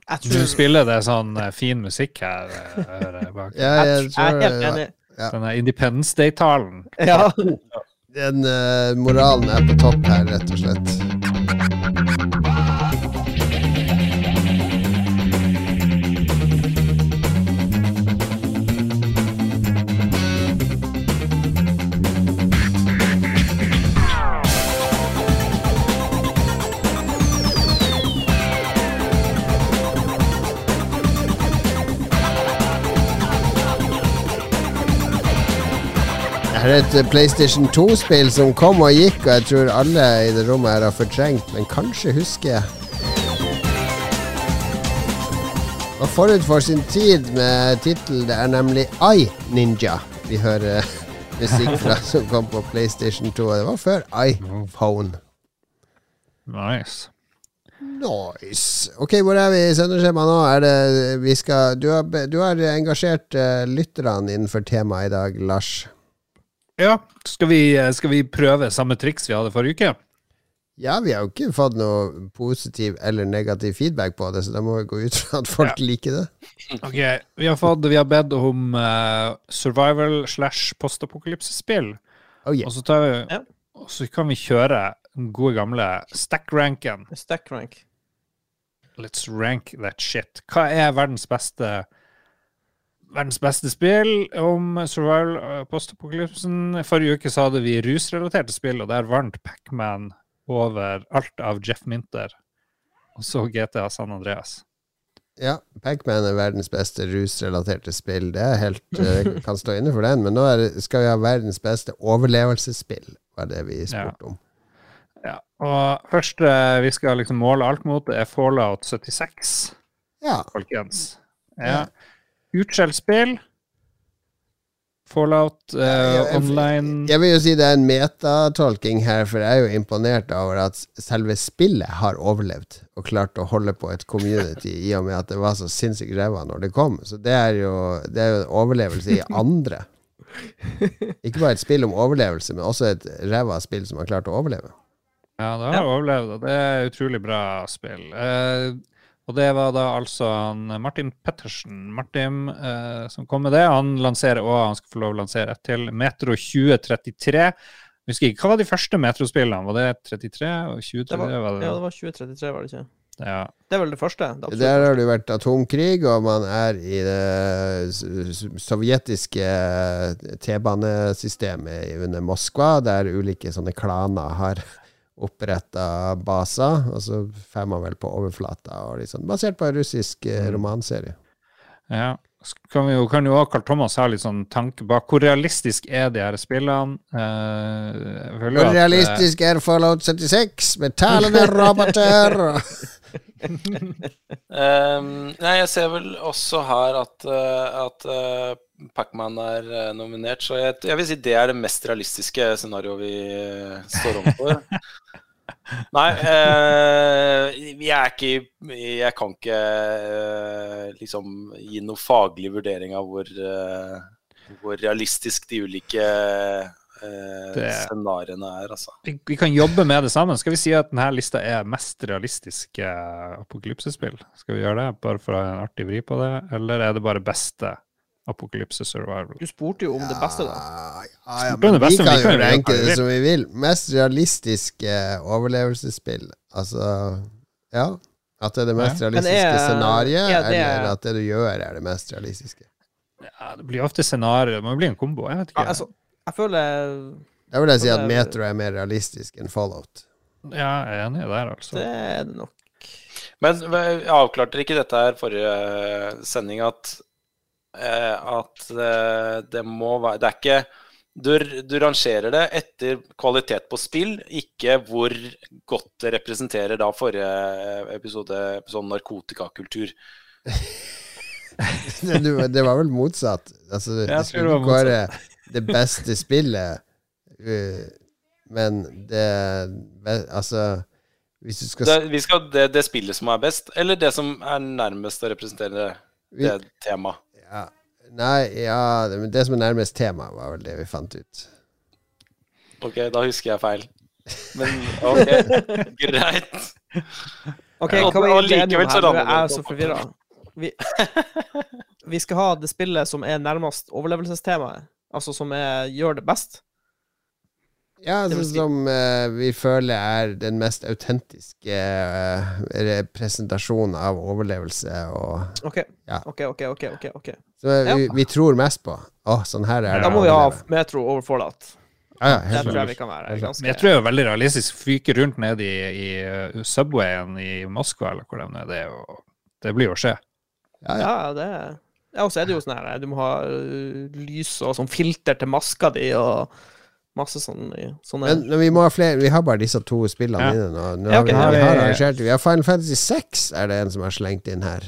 Jeg Du spiller det sånn eh, fin musikk her. eh, hører jeg bak. Ja, jeg, jeg jeg tror er helt ja. enig. Denne Independence Day-talen. Ja. Den uh, moralen er på topp her, rett og slett. Et eh, PlayStation 2-spill som kom og gikk, og jeg tror alle i det rommet her har fortrengt, men kanskje husker jeg. Og forut for sin tid med tittel, det er nemlig I Ninja vi hører musikk fra som kom på PlayStation 2. og Det var før iPhone. Nice. Nice. Ok, hvor er vi i sendeskjemaet nå? Er det, vi skal, du, har, du har engasjert uh, lytterne innenfor temaet i dag, Lars. Ja, skal vi, skal vi prøve samme triks vi hadde forrige uke? Ja, vi har jo ikke fått noe positiv eller negativ feedback på det, så da må vi gå ut fra at folk liker det. Ok, Vi har, fått, vi har bedt om uh, survival slash postapokalypsespill. Oh yeah. Og så tar vi Ja. Og så kan vi kjøre den gode gamle stack-ranken. Stack rank. Let's rank that shit. Hva er verdens beste Verdens beste spill om survival postapokalypsen? Forrige uke så hadde vi rusrelaterte spill, og der vant Pacman over alt av Jeff Minter. Og så GTA San Andreas. Ja, Pacman er verdens beste rusrelaterte spill. Det er helt eh, kan stå inne for den, men nå det- skal vi ha verdens beste overlevelsesspill, var det vi spurte om. Ja. Og første vi skal liksom måle alt mot, det er Fallout 76, Ja. folkens. Ja. Utskjelt spill. Fallout uh, Ja, jeg- online Jeg vil jo si det er en metatolking her, for jeg er jo imponert over at selve spillet har overlevd og klart å holde på et community i og med at det var så sinnssykt ræva når det kom. Så det er jo, det er jo en overlevelse i andre. Ikke bare et spill om overlevelse, men også et ræva spill som har klart å overleve. Ja, det har overlevd, og det er utrolig bra spill. Eh, og det var da altså han Martin Pettersen Martin, eh, som kom med det. Han lanserer òg, han skal få lov å lansere et til. Metro 2033. Jeg husker ikke, Hva var de første Metro-spillene? Var det 33 og 2033? Det var, var det, ja, det var 2033, var det ikke? ja. Det er vel det første? Det Der har det vært atomkrig, og man er i det sovjetiske T-banesystemet under Moskva, der ulike sånne klaner har oppretta baser, og så får man vel på overflata, og liksom, basert på en russisk eh, Mm. romanserie. ja. Så Kan vi jo, kan jo også Carl Thomas ha litt sånn tanke bak hvor realistisk er de her spillene? Eh, Hvor eh, realistisk er Fallout 76? med talende roboter! um, nei, jeg ser vel også her at, at Pacman er eh, nominert, så jeg, jeg vil si det er det mest realistiske scenarioet vi eh, står overfor. Nei, eh, jeg er ikke Jeg kan ikke eh, liksom gi noe faglig vurdering av hvor, hvor realistisk de ulike eh, Det- scenarioene er, altså. vi, vi kan jobbe med det sammen. Skal vi si at denne lista er mest realistiske apokalypsespill? Skal vi gjøre det, bare for å ha en artig vri på det, eller er det bare beste? Apocalypse Survival. Du spurte jo om det beste, da. Ja, ja, men vi kan jo kan ranke det som vi vil. Mest realistiske overlevelsesspill. Altså Ja. At det er det mest Ja. Realistiske er- scenarioet, er det- eller at det du gjør, er det mest realistiske. Ja, det blir ofte scenario. Det må bli en kombo. Jeg vet Ja, ikke. altså, jeg føler Da vil jeg si at Metro er mer realistisk enn Fallout. Ja, jeg er enig der, altså. det er det nok. Men avklarte ikke dette her forrige eh, sending at, at eh, det må være Det er ikke du, du rangerer det etter kvalitet på spill, ikke hvor godt det representerer da forrige episode sånn narkotikakultur. det, var vel motsatt. Altså, det, skulle ikke være det beste spillet, men det Altså, hvis du skal Det, vi skal, det, det spillet som er best, eller det som er nærmest å representere det temaet? Ja, Nei, ja det, men det som er nærmest temaet, var vel det vi fant ut. Ok, da husker jeg feil. Men ok, greit. OK, hva var egentlig enige om likevel så her? Jeg er så forvirra. Vi, vi skal ha det spillet som er nærmest overlevelsestemaet. Altså som er, gjør det best. Ja, sånn som uh, vi føler er den mest autentiske uh, representasjonen av overlevelse og OK, Ja. OK, OK. ok, ok, ok. Som vi, Ja. vi tror mest på. Å, sånn her er det. Da må vi ha. Metro over Fallout. ja, ja, Det helt tror jeg vi kan være ganske Men jeg tror det er veldig realistisk. Fyke rundt ned i, i uh, Subwayen i Moskva, eller hvor det er. Det, og, det blir jo å skje. Ja, ja. Ja, det Ja, og så er det jo sånn her Du må ha lys og sånn filter til maska di og masse sånne, sånne Men, men vi må ha flere Vi har bare disse to spillene Ja. inne nå. nå Ja, har vi, Har vi vi- har arrangert Vi har Final Fantasy 6 er det en som har slengt inn her.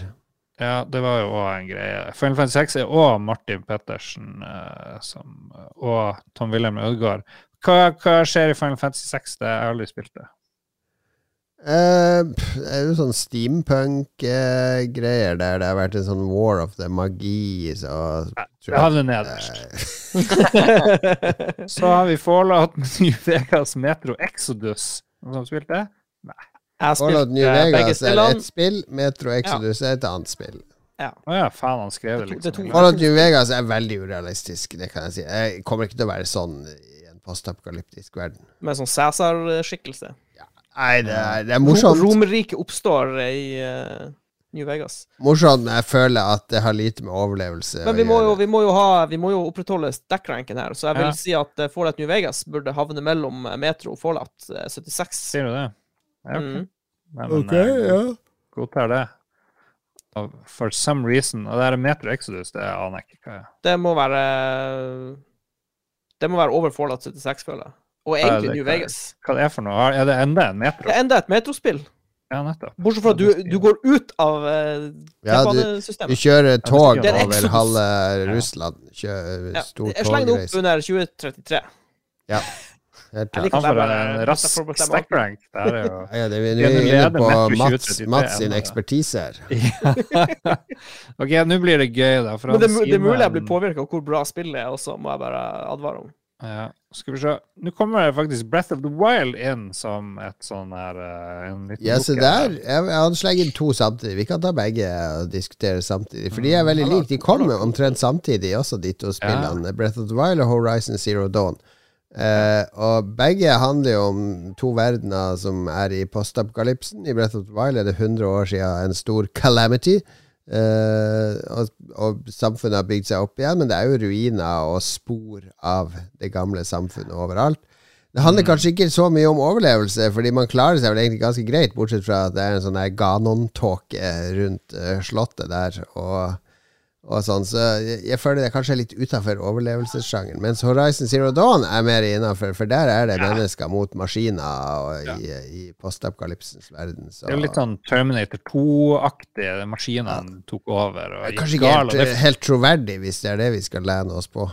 Ja, det var jo òg en greie. Final Fantasy 6 er òg Martin Pettersen eh, som, og Tom Wilhelm Ødegaard. Hva, hva skjer i Final Fantasy 6? Det har jeg aldri spilt det. Eh, er det sånn steampunk-greier der det har vært en sånn war of the magi, så tror Jeg havner nederst. Eh, Så har vi Fallout New Vegas Metro Exodus. Noen som har spilt det? Nei. Fallout New eh, Vegas er ett spill, Metro Exodus er et annet spill. Å ja, faen, han skrev det Det liksom. Fallout New Vegas er veldig urealistisk, det kan jeg si. Jeg kommer ikke til å være sånn i en postapokalyptisk verden. Med sånn Cæsar-skikkelse. Nei, det er, det er morsomt. Romerriket oppstår i uh, New Vegas. Morsomt når jeg føler at det har lite med overlevelse Men å vi må, jo, vi, må jo ha, vi må jo opprettholde stack-ranken her, så jeg vil Ja. si at uh, Fallout New Vegas burde havne mellom eh, Metro og Fallout eh, 76. Sier du det? Ja, ok. Mm. Nei, men, ja. Godtar det. Og For some reason. Og det er Metro Exodus, det aner jeg ikke hva er. Det må være Det må være over Fallout 76, føler jeg. Og egentlig det New. Vegas. Hva det er for noe? Er det enda en Metro? Det er enda et metrospill. Ja, nettopp. Bortsett fra at du, du går ut av uh, Ja, du, du kjører tog er over halve Russland. Kjører Ja, stor jeg slenger det opp under 2033. Helt Jeg klart. Han får en rask stackrank. Er jo Ja, det, vi er inne på Mats, Mats sin ekspertise her. OK, nå blir det gøy, da. For Men det, det er mulig jeg blir påvirka av hvor bra spillet er også, må jeg bare advare om. Ja, skal vi se. Nå kommer faktisk Breath of the Wild inn som et sånn her eh, en liten Ja, se der. Jeg, hadde slengt inn to samtidig. Vi kan ta begge og diskutere samtidig. For de er veldig like. De kommer omtrent samtidig, også de to spillene. Breath of the Wild og Horizon Zero Dawn. Eh, og begge handler jo om to verdener som er i postapokalypsen. I Breath of the Wild er det 100 år siden en stor calamity. Eh, og, og samfunnet har bygd seg opp igjen, men det er jo ruiner og spor av det gamle samfunnet overalt. Det handler kanskje ikke så mye om overlevelse, fordi man klarer seg vel egentlig ganske greit, bortsett fra at det er en sånn der Ganon-tåke rundt uh, slottet der, og, og sånn. Så jeg, jeg føler det kanskje er litt utafor overlevelsessjangeren. Mens Horizon Zero Dawn er mer innafor, for der er det mennesker mot maskiner og i, i postapokalypsens verden. Så Det er litt sånn Terminator 2-aktig. Maskinene tok over. det er kanskje ikke helt, det- helt troverdig, hvis det er det vi skal lene oss på.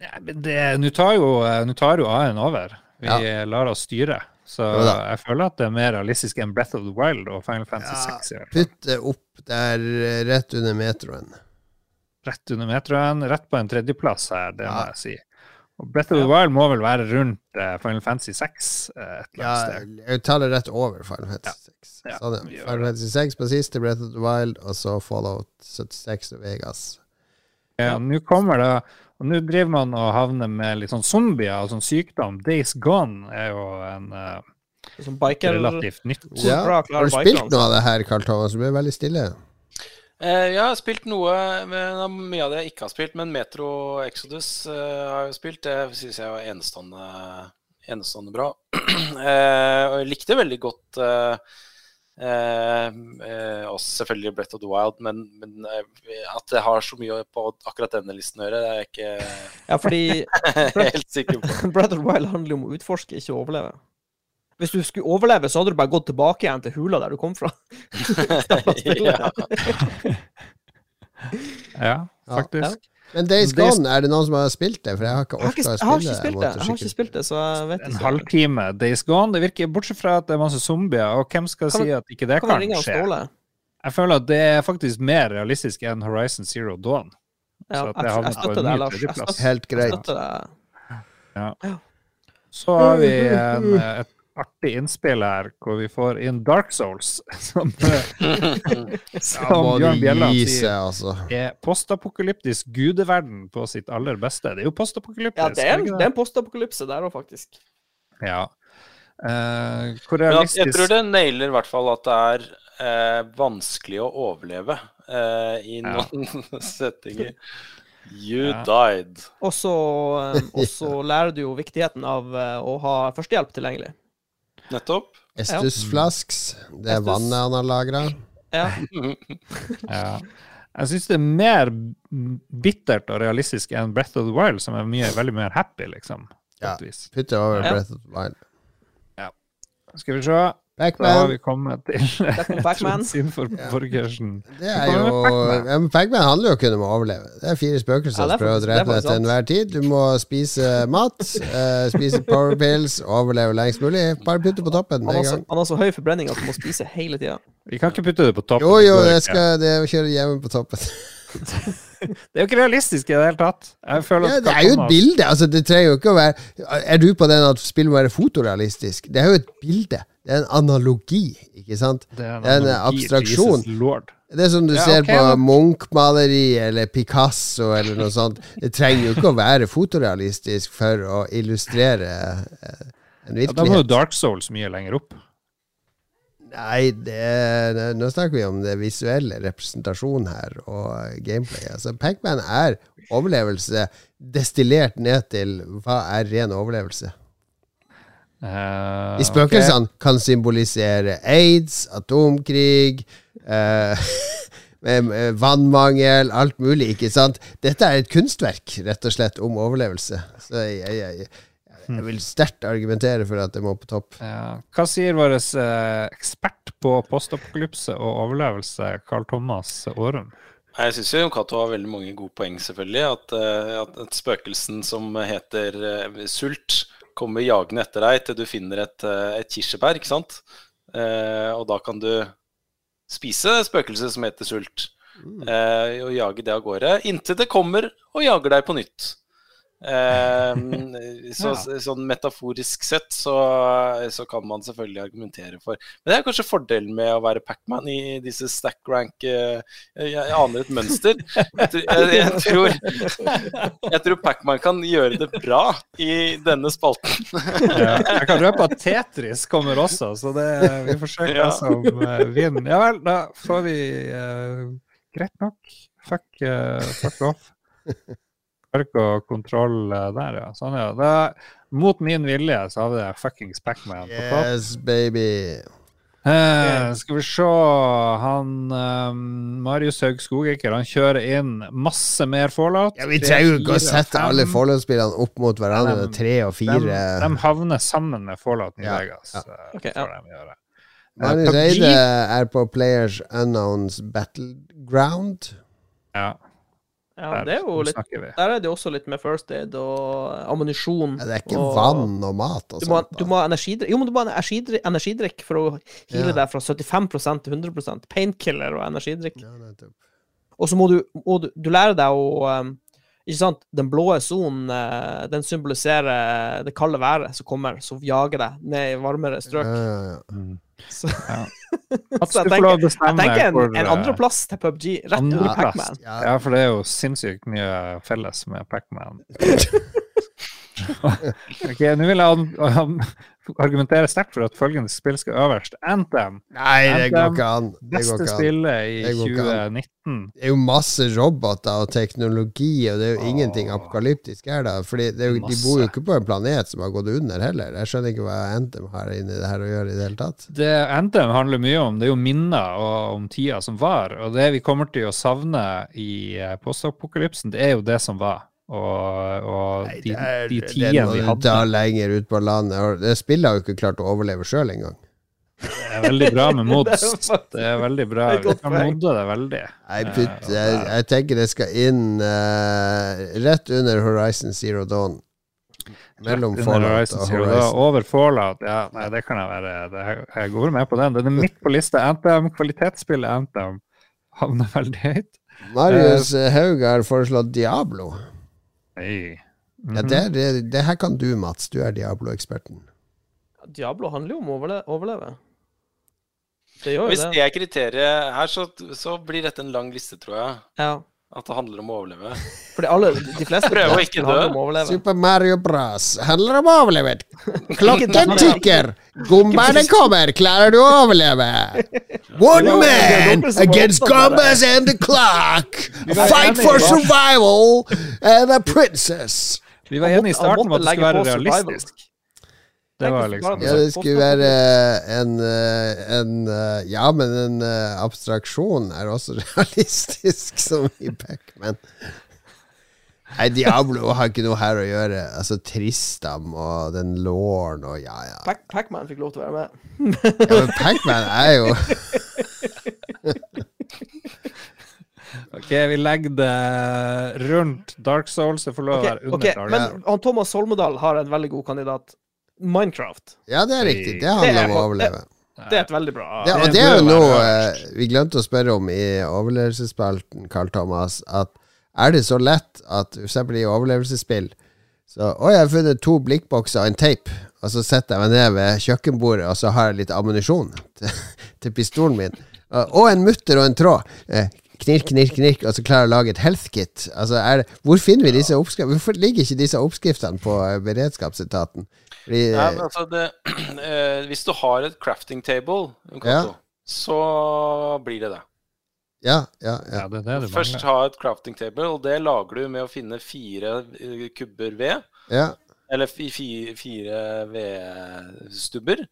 Ja, men det- Nå tar jo, nå tar jo A-en over. Vi Ja. lar oss styre. Så jeg føler at det er mer realistisk enn Breath of the Wild og Final Fantasy Ja, 6. i hvert fall. Putt det opp der eh, rett under metroen. Rett under metroen, rett på en tredjeplass her, det må jeg si. Og Breath of the Wild må vel være rundt uh, Final Fantasy 6 uh, et eller Ja, annet sted. jeg tar rett over Final Fantasy 6. Ja, Sånn, ja. Final. Fantasy 6 på siste, Breath of the Wild, og så Fallout 76 og Vegas Ja, Nå kommer det Og nå driver man og havner med litt sånn zombier og sånn sykdom. Days Gone er jo en uh, Som biker relativt nytt. Ja. Har du spilt noe av det her, Karl Thomas? Du ble veldig stille. Eh, jeg har spilt noe Mye av det jeg ikke har spilt, men Metro Exodus eh, har jeg spilt. Det syns jeg var enestående, enestående bra. eh, og jeg likte veldig godt eh, eh, også selvfølgelig Brett of the Wild, men, men at det har så mye på akkurat denne listen å gjøre, det er jeg ikke Ja, fordi helt sikker på. Breath of the Wild handler jo om å utforske, ikke å overleve. Hvis du skulle overleve, så hadde du bare gått tilbake igjen til hula der du kom fra. ja. Ja, faktisk. Men Days Gone, er det noen som har spilt det? For jeg har ikke Jeg orka å spille det, jeg har ikke spilt det, så jeg vet ikke. En halvtime Days Gone. Det virker, Bortsett fra at det er masse zombier, og hvem skal Kan si at ikke det Kan kan skje? Jeg føler at det er faktisk mer realistisk enn Horizon Zero Dawn. Ja, Så at jeg, det jeg støtter det, deg, Lars. Jeg støtter, Helt jeg greit. støtter deg. Så har vi en, et artig innspill her, hvor vi får inn Dark Souls, som, som ja, Bjørn Bjelland sier altså. er postapokalyptisk gudeverden på sitt aller beste. Det er jo postapokalyptisk. Ja, det er, en, ikke det en postapokalypse der òg, faktisk. Ja. Eh, hvor realistisk jeg tror det nailer i hvert fall at det er eh, vanskelig å overleve eh, i Ja. noen settinger. You Ja. died. Og så eh, og så lærer du jo viktigheten av eh, å ha førstehjelp tilgjengelig. Nettopp. Estus Flasks, det er Estus. vannet han har lagra. Ja. Ja. Jeg syns det er mer bittert og realistisk enn Breath of the Wild, som er mye, veldig mer happy, liksom. Ja. Putt over Ja. Breath of the Wild. Skal vi se, da har vi kommet til. Trond Sinfor Borgersen. Det er jo Pac-Man? ja, Pac-Man handler jo kun om å overleve. Det er fire spøkelser Ja, som er prøver å drepe deg til enhver tid. Du må spise mat, uh, spise power pills, overleve lengst mulig. Bare putte på toppen Han med en så, gang. han har så høy forbrenning at du må spise hele tida. Vi kan ikke putte det på toppen. Jo, jo, ikke. skal det er å kjøre hjemme på toppen. Det er jo ikke realistisk i det hele tatt. Jeg føler Ja, det er jo et bilde. Altså, det trenger jo ikke å være Er du på den at spillet må være fotorealistisk? Det er jo et bilde. Det er en analogi, ikke sant? Det er en, Det er en abstraksjon. Det er som du Ja, ser okay, på. Munch-maleri eller Picasso eller noe sånt. Det trenger jo ikke å være fotorealistisk for å illustrere en en Ja, da må jo. Dark Souls mye lenger opp. Nei, det nå snakker vi om det visuelle representasjon her, og gameplay. Altså, Pac-Man er overlevelse destillert ned til hva er ren overlevelse. Eh, I spøkelsene kan symbolisere aids, atomkrig eh, med vannmangel, alt mulig, ikke sant? Dette er et kunstverk, rett og slett, om overlevelse. Så jeg, jeg, jeg, jeg vil sterkt argumentere for at det må på topp. Ja. Hva sier vår ekspert på postapokalypse og overlevelse, Carl Thomas Aarum? Jeg syns jo Cato har veldig mange gode poeng, selvfølgelig. At, at, at spøkelsen som heter uh, sult, kommer jagende etter deg til du finner et, eh, et kirsebær, ikke sant? Eh, og da kan du spise spøkelset som heter sult, eh, og jage det av gårde, inntil det kommer og jager deg på nytt. Eh, så, Ja. Sånn metaforisk sett så, så kan man selvfølgelig argumentere for Men det er kanskje fordelen med å være Pacman i disse stack rank eh, Jeg jeg aner et mønster. Jeg, tror- jeg, jeg tror, jeg tror Pacman kan gjøre det bra i denne spalten. Ja, jeg kan røpe at Tetris kommer også, så det, vi får se hva Ja. som eh, vinner. Ja vel, da får vi uh, Greit nok. Fuck, uh, fuck off. Spark og kontroll eh, der, ja. Sånn, ja. Da, mot min vilje så har vi det fuckings Pacman på topp. Yes, baby. Eh, skal vi se Han eh, Marius Haug Skogiker han kjører inn masse mer Fallout. Ja, vi trenger jo ikke å sette fem. alle Fallout-spillene opp mot hverandre. De- tre og fire. de havner sammen med Fallout New Ja, Vegas. ja. Okay, Ok, ja. de. Eh, PUBG Eide er på Players Unknowns Battleground. Ja, Ja, der det er jo litt. Der er det også litt med first aid og ammunisjon. Ja, det er ikke og- vann og mat og Du må, sånt. du må ha energidrikk Jo, men du må ha energidrikk, energidrikk for å heale Ja. deg fra 75 til 100% Painkiller og energidrikk. Ja. Og så må du, må du Du lærer deg å um, Ikke sant? Den blå sonen, eh, den symboliserer det kalde været som kommer, som jager deg ned i varmere Ja, strøk. ja, ja. Så, Ja. At så jeg du får lov å tenker, jeg tenker en, en eh, andreplass til PubG, rett under. Pacman. Ja. Ja, for det er jo sinnssykt mye felles med Pacman. ok, nå vil jeg an- argumentere sterkt for at følgende spill skal øverst. Anthem. Nei, det går ikke an. Det går Beste spillet i Det 2019. Det er jo masse roboter og teknologi, og det er jo Åh. ingenting apokalyptisk her, da. Fordi jo, de bor jo ikke på en planet som har gått under heller. Jeg skjønner ikke hva Anthem har inni det her å gjøre i det hele tatt. Det Anthem handler mye om, det er jo minner og, om tida som var. Og det vi kommer til å savne i eh, postapokalypsen, det er jo det som var. Og, og Nei, de, er, de tidene vi hadde. ta lenger ut på landet. Det spillet har jo ikke klart å overleve sjøl engang. Det er veldig bra med mods. Det er veldig bra. Vi kan modde det veldig. Jeg, jeg, jeg tenker det skal inn uh, rett under Horizon Zero Dawn. Mellom Fallout Horizon og. Horizon. Over Fallout, ja. Nei, det kan jeg være det, Jeg går med på den. Den er midt på lista. Anthem, kvalitetsspillet Anthem havner veldig høyt. Marius eh, Haug har foreslått Diablo. Nei. Ja, Mhm. det, det, det her kan du, Mats. Du er Diablo-eksperten. Diablo handler jo om å overle overleve. Det gjør jo Hvis det. det er kriteriet her, så, så blir dette en lang liste, tror jeg. Ja. At det handler om å overleve. Fordi alle, de fleste Prøv å ikke dø. Super Mario Bros. handler om å overleve. Klokken tikker. Gombene kommer. Klarer du å overleve? One man against gombas and the clock. Fight for survival and a princess. Vi var enige i starten om at det skulle være realistisk. Det var liksom Ja, det skulle være en, eh, en eh, Ja, men en eh, abstraksjon er også realistisk, som i Pac-Man. Nei, Diablo har ikke noe her å gjøre. Altså Tristam og den låren og ja, ja. Pac- Pac-Man fikk lov til å være med. ja men Pac-Man er jo Ok, vi legger det rundt Dark Souls. jeg får lov å være under okay, Dark Men han Thomas Holmedal har en veldig god kandidat. Minecraft. Ja, det er riktig. Det Det handler er- om å overleve. Det er et veldig bra Ja, og det det er jo noe eh, vi glemte å spørre om i overlevelsesspalten, Carl Thomas. At er det så lett at f.eks. i overlevelsesspill så Å, jeg har funnet to blikkbokser og en teip, og så setter jeg meg ned ved kjøkkenbordet, og så har jeg litt ammunisjon til, til pistolen min. Og og en mutter og en tråd. Eh, Knirk, knirk, knirk, og så klarer jeg å lage et health kit. Altså, er det, hvor finner vi disse oppskriftene? Hvorfor ligger ikke disse oppskriftene på eh, beredskapsetaten? Fordi, Ja, eh, men altså det, eh, hvis du har et crafting table, konto, Ja. så blir det det. ja, ja, ja. Ja, det er det Først ha et crafting table, og det lager du med å finne fire eh, kubber ved. ja. Eller fi- fi- fire vedstubber.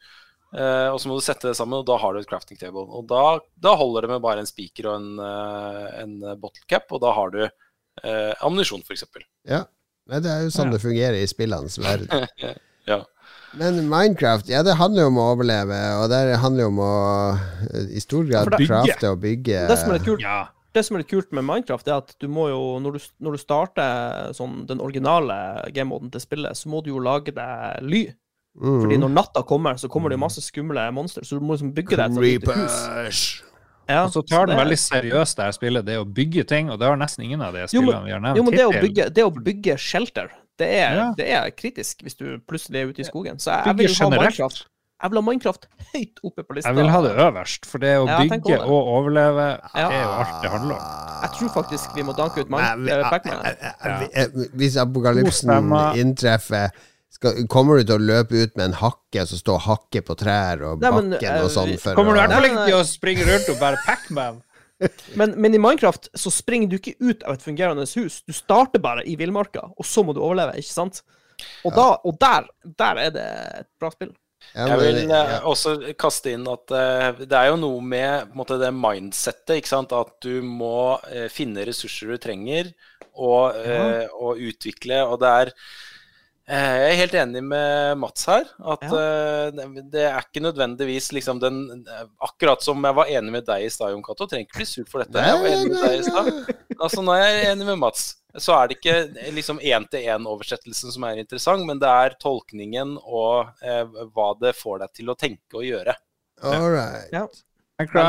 Eh, og så må du sette det sammen, og da har du et crafting table. Og da, da holder det med bare en spiker og en, eh, en bottle cap, og da har du eh, ammunisjon, f.eks. Ja, Nei, det er jo sånn Ja. det fungerer i spillenes verden. Ja. Men Minecraft, ja, det handler jo om å overleve, og det handler jo om å i stor grad ja, crafte og bygge. Det som er litt kult, Ja. det som er litt kult med Minecraft, er at du må jo, når du, når du starter sånn, den originale gamemoden til spillet, så må du jo lage deg ly. Mm. Fordi når natta kommer, så kommer det jo masse skumle monstre, så du må liksom bygge deg et sånt lite hus. Ja, Og så tar den veldig seriøst, det her spillet. Det å bygge ting, og det har nesten ingen av de Jo, men- spillene vi har nevnt Jo, men det å bygge, det å bygge shelter, det er, Ja. det er kritisk hvis du plutselig er ute i skogen. Så jeg, jeg vil ha. Minecraft. Jeg vil ha Minecraft høyt oppe på lista. Jeg vil ha det øverst, for det å Ja, bygge det. og overleve Ja. er jo alt det handler om. Jeg tror faktisk vi må danke ut Pacman. Eh, eh, eh, eh, Hvis apokalypsen inntreffer, skal, kommer du til å løpe ut med en hakke som står hakke på trær og Nei, men, bakken og eh, sånn? For Kommer du i hvert fall ikke til å springe rundt og være Pac-Man? Men, men i Minecraft så springer du ikke ut av et fungerende hus. Du starter bare i villmarka, og så må du overleve, ikke sant? Og, da, og der, der er det et bra spill. Jeg vil eh, også kaste inn at eh, det er jo noe med på en måte, det mindsettet. ikke sant? At du må eh, finne ressurser du trenger, og, ja. og utvikle. Og det er Jeg er helt enig med Mats her. At eh, det- det er ikke nødvendigvis liksom den Akkurat som jeg var enig med deg i stad, Jon Cato. Trenger ikke bli sur for dette. Jeg var enig med deg i stad. Altså, nå er enig med Mats. Så er det ikke liksom én-til-én-oversettelsen som er interessant, men det er tolkningen og eh, hva det får deg til å tenke og gjøre. All right. Ja.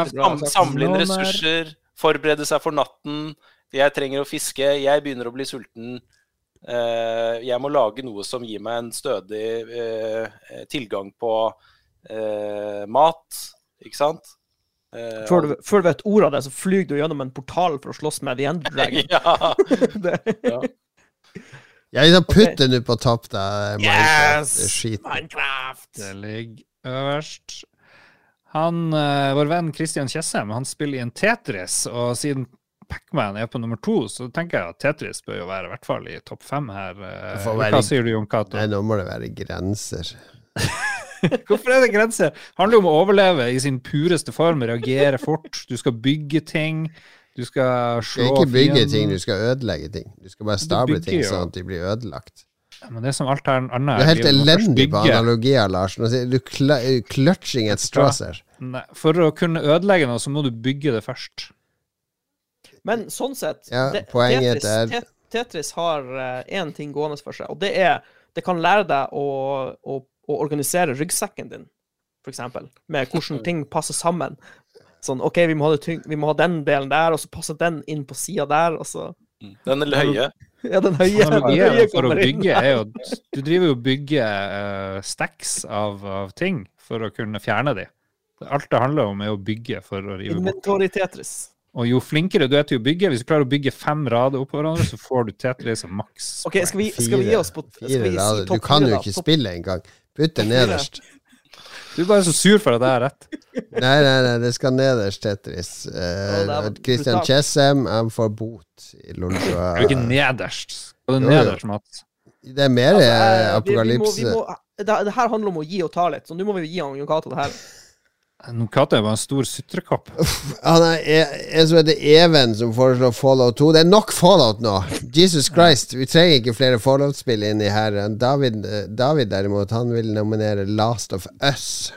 Sam, samle inn er- ressurser, forberede seg for natten. Jeg trenger å fiske, jeg begynner å bli sulten. Eh, jeg må lage noe som gir meg en stødig eh, tilgang på eh, mat, ikke sant? Eh, Før du, før du vet ordet av det, så flyr du gjennom en portal for å slåss med The End Dragon. ja. Det- ja. Jeg liksom Ok. okay. nå på topp, da. Minecraft. Det er skit. Minecraft! Det ligger øverst. Han, eh, vår venn Christian Tjessem han spiller i en Tetris, og siden Pacman er på nummer to, så tenker jeg at Tetris bør jo være i hvert fall i topp fem her. Hva være sier du, Jon Cato? Nei, nå må det være grenser. Hvorfor er det grenser? Det handler jo om å overleve i sin pureste form, reagere fort. Du skal bygge ting. Du skal Du slå skal ikke bygge ting, du skal ødelegge ting. Du skal bare stable bygger ting sånn at de blir ødelagt. Ja, Men det er som alt her annet. Du er helt. Du elendig på analogier, Lars. Du kla- clutching at straws her. Nei, For å kunne ødelegge noe, så må du bygge det først. Men sånn sett Ja, det- poenget Tetris, er- Tetris har én ting gående for seg, og det er Det kan lære deg å, å, å organisere ryggsekken din, eksempel. Med hvordan ting passer sammen. Sånn OK, vi må ha, det tyng vi må ha den delen der, og så passer den inn på sida der, og så Den er høye. Ja, den høye, den høye for å bygge er jo Du driver jo og bygger uh, stacks av, av ting for å kunne fjerne de. Alt det handler om, er å bygge for å rive bort. Inventory Tetris. Og jo flinkere du er til å bygge, hvis du klarer å bygge fem rader oppå hverandre, så får du Tetris og maks. OK, skal vi, skal vi gi oss på Fire si rader. Du kan jo ikke Topp- spille engang. Putt det nederst. Du er bare så sur for at jeg har rett. Nei, nei, nei, det skal nederst, Tetris. Det Uh, er Christian brutalt. Chessem, han får bot i Du er ikke nederst. Skal du Jo, jo. nederst, Mats? Det er mer Altså, eh, eh, vi- vi må- apokalypse. vi må- Det, det her handler om å gi og ta litt, så nå må vi gi han Jon Cato det her. Nå kalte jeg bare en stor sutrekopp. Han er en som heter Even, som foreslår Fallout 2. Det er nok Fallout nå! Jesus Christ, vi trenger ikke flere Fallout-spill inni her. David, eh, David derimot, han vil nominere Last of Us.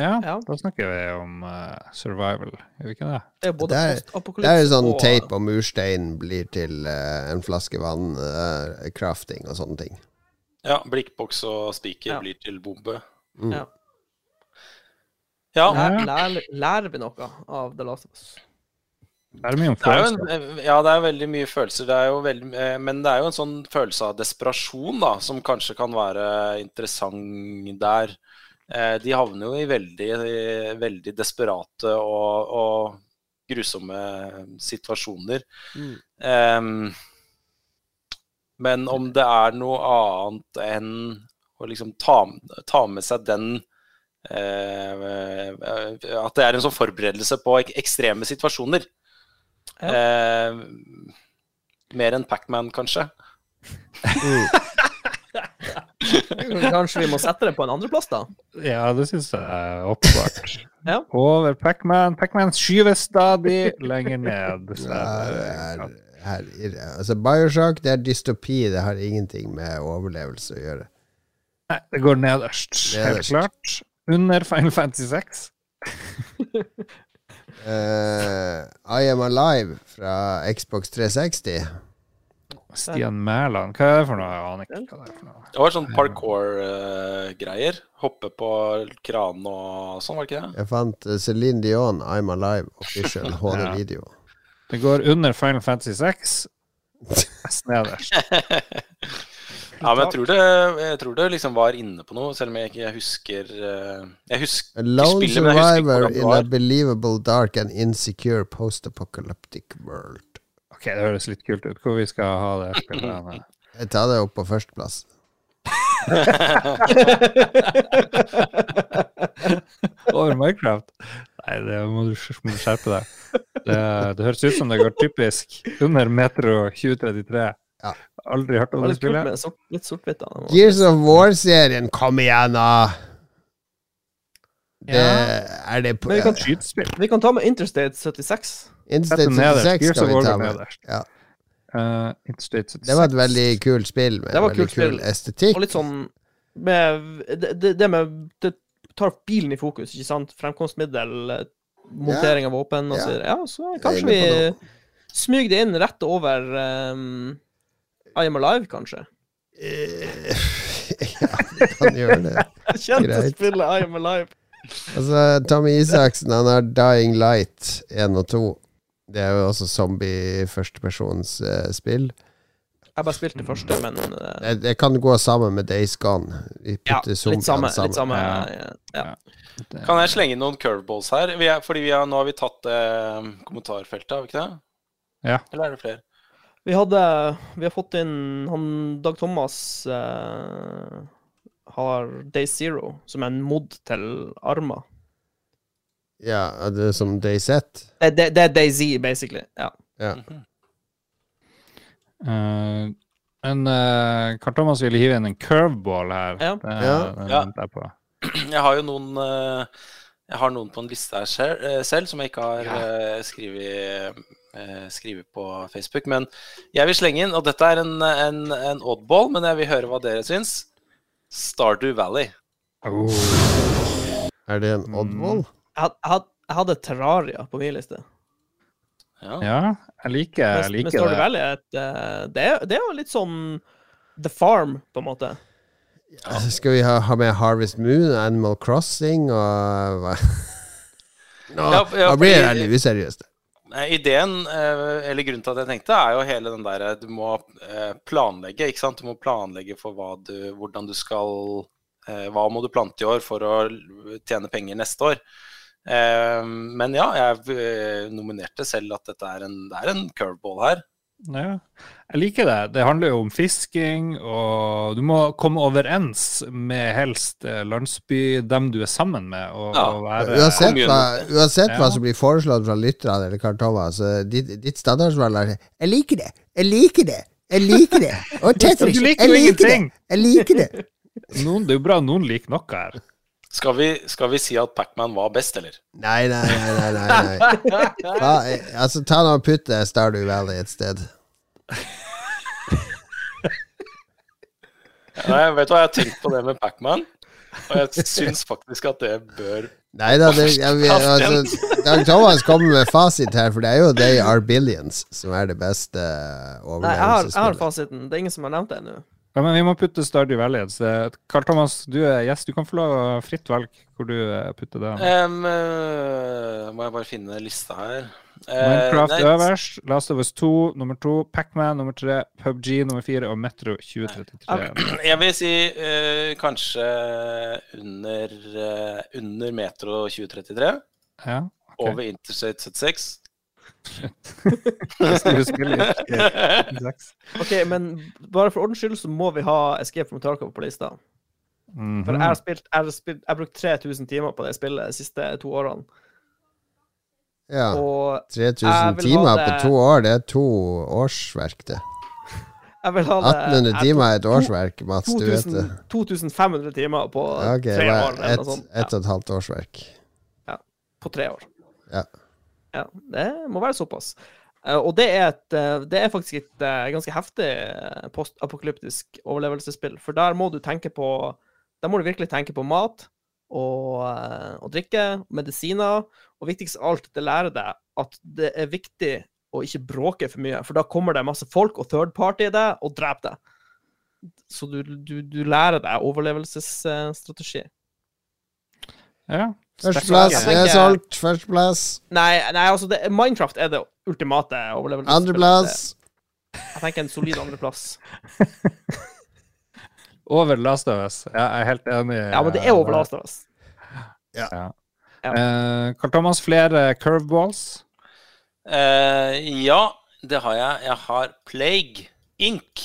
Ja, Ja. da snakker vi om uh, survival, gjør vi ikke det? Det er både Det er- Det er jo sånn og- tape og murstein blir til uh, en flaske vann, uh, crafting og sånne ting. Ja, blikkboks og spiker Ja. blir til bombe. Mm. Ja. Ja, Lær, lær, lærer vi noe av The Last of Us? Det er mye om det er jo en, ja, det er veldig mye følelser. Det er jo veldig, eh, men det er jo en sånn følelse av desperasjon da, som kanskje kan være interessant der. Eh, De havner jo i veldig, veldig desperate og, og grusomme situasjoner. Mm. Um, men om det er noe annet enn å liksom ta, ta med seg den eh, At det er en sånn forberedelse på ek ekstreme situasjoner. Eh, mer enn Pacman, kanskje. Kanskje vi må sette det på en andreplass, da? Ja, det syns jeg er åpenbart. Ja. Over Pacman. Pacman skyves stadig lenger ned. Ja, her, altså Bioshock det er dystopi, det har ingenting med overlevelse å gjøre. Nei, det går nederst. Helt klart. Under Final Fantasy 6. uh, I Am Alive fra Xbox 360. Stian Mæland, hva er det for noe? Jeg aner ikke hva det er for noe. Det var sånn parkour-greier. Hoppe på kran og sånn, var det ikke det? Jeg fant Céline Celine Dion, I'm Alive, official HD-video. Det går under Final Fantasy 6. Nest nederst. Ja, men jeg tror det, jeg tror det liksom var inne på noe, selv om jeg ikke husker eh, Jeg husker A lone spillet, men jeg husker ikke hvordan det in a believable, dark and insecure post-apocalyptic world. Ok, det høres litt kult ut. Hvor vi skal ha det spillet? Jeg tar det opp på førsteplass. Over Minecraft? Nei, det må du skjerpe deg. Det, det høres ut som det går typisk under Metro 2033. Ja. Aldri hørt Det om det spillet. sort, litt sort-hvitt. Gears of War-serien, kom igjen, da! Det, Ja. er det på Men vi kan- ja. Vi kan ta med Interstate 76. Interstate Sett det nederst. 66 Gears skal vi ta med. Ja. Uh, Interstate 76. Det var et veldig kult spill med Det var veldig kul estetikk. Og litt sånn med Det, det, det med Det tar bilen i fokus, ikke sant? Fremkomstmiddel, eh, montering av våpen og så videre. Ja, så kanskje vi smyger det inn rett over um, I Am Alive, kanskje. Eh, ja, vi kan gjøre det. Kjente spillet I Am Alive. Altså, Tommy Isaksen, han har Dying Light 1 og 2. Det er jo også zombie førstepersons Uh. Jeg har bare spilt det første, men uh, Det, det kan gå sammen med Days Gone. Vi ja, litt samme. sammen. Litt samme Ja. ja. Ja. Kan jeg slenge inn noen curveballs her? Vi er, fordi vi har, nå har vi tatt eh, kommentarfeltet, har vi ikke det? Ja. Eller er det flere? Vi hadde Vi har fått inn han Dag Thomas eh, har Day Zero som en mod til armer. Ja, er det som som DayZ. Det, det, det er Z, basically. Ja. Ja. Mhm. Eh, men uh, Karl Thomas ville hive inn en curveball her. Ja. Det, Ja. Ja. jeg på. Jeg har jo noen uh, Jeg har noen på en liste her selv, selv som jeg ikke har uh, skrevet, eh, skrevet på Facebook. Men jeg vil slenge inn, og dette er en, en, en oddball, men jeg vil høre hva dere syns. Stardew Valley. Oh. Er det en oddball? Jeg, had, jeg, hadde Terraria på min liste. Ja. Ja, jeg liker, jeg liker men men Stardew det. Valley et eh, det, er, det er jo litt sånn The Farm, på en måte. Ja. Skal vi ha, ha med Harvest Moon, Animal Crossing og? Nå, Ja, ja, nå blir useriøst. Eh, Ideen, eh, eller grunnen til at jeg tenkte, er jo hele den derre Du må eh, planlegge, ikke sant. Du må planlegge for hva du, hvordan du skal eh, Hva må du plante i år for å tjene penger neste år? Eh, Men ja, jeg eh, nominerte selv at dette er en, det er en curveball her. Ja, jeg liker det. Det handler jo om fisking, og du må komme overens med helst eh, landsby, dem du er sammen med, og, Ja. og være Uansett hva, uansett ja. hva som blir foreslått fra lytterne eller Kartova, så ditt, ditt standardsvar er 'Jeg liker det! Jeg liker det! Jeg liker det!' Og Tetris! Jeg liker det! Jeg liker det! Noen, det er jo bra noen liker noe her. Skal vi, skal vi si at Pacman var best, eller? Nei, nei, nei. nei, nei. Hva, altså, ta nå og putt eh, Stardew Valley et sted. Nei, vet du hva, jeg har tenkt på det med Pacman, og jeg syns faktisk at det bør Nei da, det, jeg, vi- altså, Dag Thomas kommer med fasit her, for det er jo They Are Billions som er det beste Nei, jeg har, jeg har fasiten. Det er ingen som har nevnt det ennå. Ja, men vi må putte Stardew Valley et sted. Karl Thomas, du er gjest. Du kan få lov fritt velge hvor du eh, putter det. Um, uh, Må jeg bare finne lista her. Eh, Minecraft nei, øverst, Last of Us 2 nummer 2, Pacman nummer 3, PubG nummer 4 og Metro 2033. Jeg vil si uh, kanskje under, under Metro 2033. Ja, okay. Over Interstate 76. OK, men bare for ordens skyld så må vi ha Escape from Tarkov på lista. Mhm. For jeg har spilt Jeg har, spilt, jeg har brukt 3000 timer på det spillet de siste to årene. Ja. Og 3000 Jeg vil ha timer det- på to år, det er to årsverk, det. jeg vil ha det 1800 jeg timer er et årsverk, Mats. Du vet det. 2500 timer på okay, tre år, er eller noe sånt. ett og et halvt årsverk. Ja, på tre år. Ja. Ja, det må være såpass. Eh, og det er, et, eh, det er faktisk et eh, ganske heftig postapokalyptisk overlevelsesspill. For der må du tenke på Der må du virkelig tenke på mat og, og drikke, medisiner, og viktigst av alt, det lærer deg at det er viktig å ikke bråke for mye, for da kommer det masse folk og third party i deg og dreper deg. Så du, du, du lærer deg overlevelsesstrategi. Ja. Førsteplass er solgt. Førsteplass. Nei, nei, altså det, Minecraft er det ultimate overlevelsesspillet. Andreplass. Jeg tenker en solid andreplass. Over Last of Us. Ja, jeg er helt enig. Ja, men det er over Last of Us. Ja. Ja. Eh, Karl Thomas, flere curveballs? Eh, ja, det har jeg. Jeg har Plague Inc.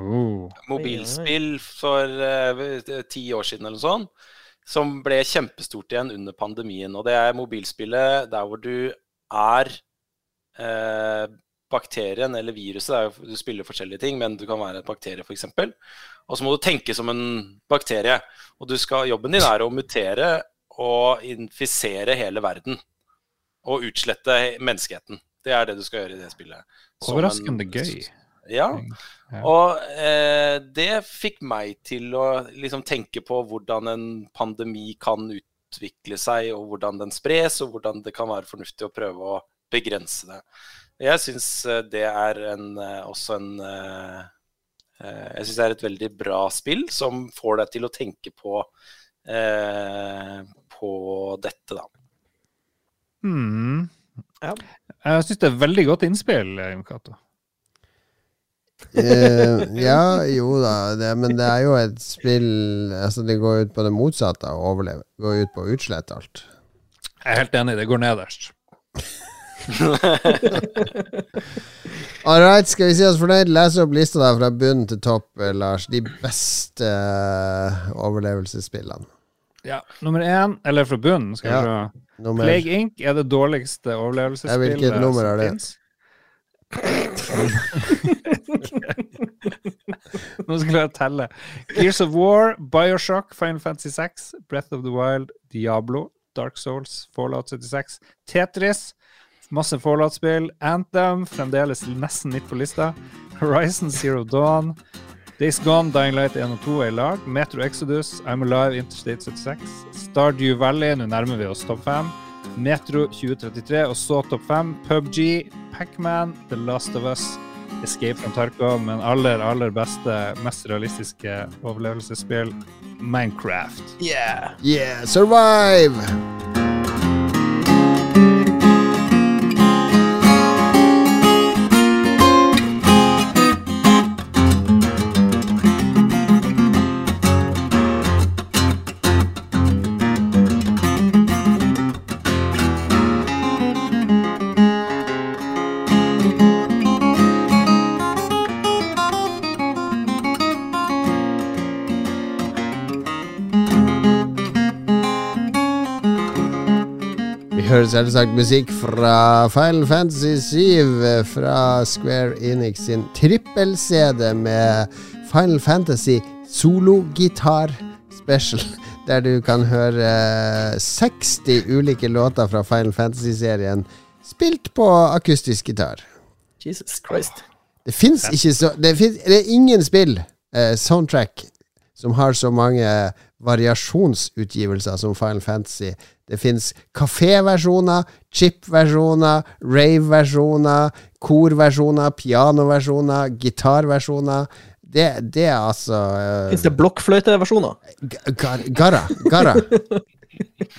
Oh. Mobilspill for eh, ti år siden eller noe sånt. Som ble kjempestort igjen under pandemien. Og det er mobilspillet der hvor du er eh, bakterien eller viruset. Jo, du spiller forskjellige ting, men du kan være en bakterie f.eks. Og så må du tenke som en bakterie. Og du skal, jobben din er å mutere og infisere hele verden. Og utslette menneskeheten. Det er det du skal gjøre i det spillet. Overraskende gøy. Ja. Og eh, det fikk meg til å liksom tenke på hvordan en pandemi kan utvikle seg, og hvordan den spres, og hvordan det kan være fornuftig å prøve å begrense det. Jeg syns det er en, eh, også en eh, eh, Jeg syns det er et veldig bra spill som får deg til å tenke på eh, på dette, da. Mm. Ja. Jeg syns det er veldig godt innspill, Jon Cato. Eh, ja, jo da, det, men det er jo et spill Altså, det går ut på det motsatte av å overleve. Det går ut på å utslette alt. Jeg er helt enig, det går nederst. All right, skal vi si oss fornøyd? Les opp lista der fra bunn til topp, Lars. De beste eh, overlevelsesspillene. Ja, Nummer én, eller fra bunnen, skal vi Ja. se. Nummer Plague Inc. er det dårligste overlevelsesspillet hvilket nummer er det? finnes. Nå skal jeg telle. Gears of War, Bioshock, Final Fantasy 6, Breath of the Wild, Diablo, Dark Souls, Fallout 76, Tetris, masse Fallout-spill, Anthem, fremdeles nesten midt på lista, Horizon Zero Dawn, Days Gone, Dying Light 1 og 2 er i lag, Metro Exodus, I'm Alive, Interstate 76, Stardew Valley, nå nærmer vi oss topp 5, Metro 2033, og så topp 5, PubG, Pacman, The Last of Us, Escape from Tarkov, men aller, aller beste, mest realistiske overlevelsesspill, Minecraft. Yeah. Yeah, survive! Selvsagt musikk fra Final Fantasy 7 fra Square Enix sin trippel-CD med Final Fantasy sologitar special, der du kan høre 60 ulike låter fra Final Fantasy-serien spilt på akustisk gitar. Jesus Christ. Det fins ikke så Det, finnes, det er ingen spill, eh, soundtrack, som har så mange variasjonsutgivelser som Final Fantasy. Det fins kaféversjoner, chip-versjoner, rave-versjoner, korversjoner, pianoversjoner, gitarversjoner. Det, det er altså uh, Fins det blokkfløyteversjoner? Gar- Garra. Garra.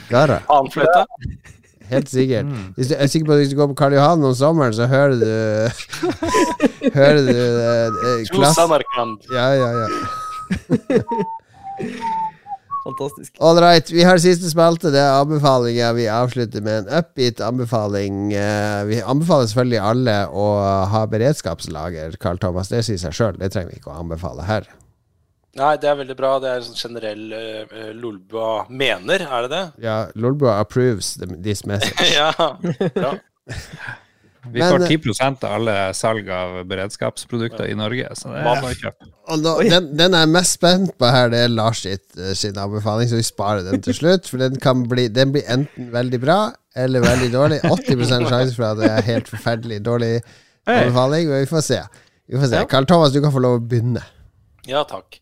Garra. Panfløyte. Helt sikkert. Hvis du, jeg er sikker på at hvis du går på Karl Johan om sommeren, så hører du Hører du uh, eh, klass... Ja, ja, ja. Fantastisk. All right, vi har siste spalte. Det er anbefalinger. Vi avslutter med en upbeat anbefaling. Eh, Vi anbefaler selvfølgelig alle å ha beredskapslager, Carl Thomas. Det sier seg sjøl. Det trenger vi ikke å anbefale her. Nei, det er veldig bra. Det er sånn generell uh, Lolbua mener, er det det? Ja, Lolbua approves this message. ja, bra. Vi Men, får eh, 10 av alle salg av beredskapsprodukter i Norge, så det er bare å kjøpe. Og da, den, den jeg er mest spent på her, det er Lars sitt, eh, sin anbefaling, så vi sparer den til slutt. For den, kan bli, den blir enten veldig bra eller veldig dårlig. 80 sjanse for at det er helt forferdelig dårlig anbefaling, men vi får se. Vi får se. Ja. Carl Thomas, du kan få lov å begynne. Ja, takk.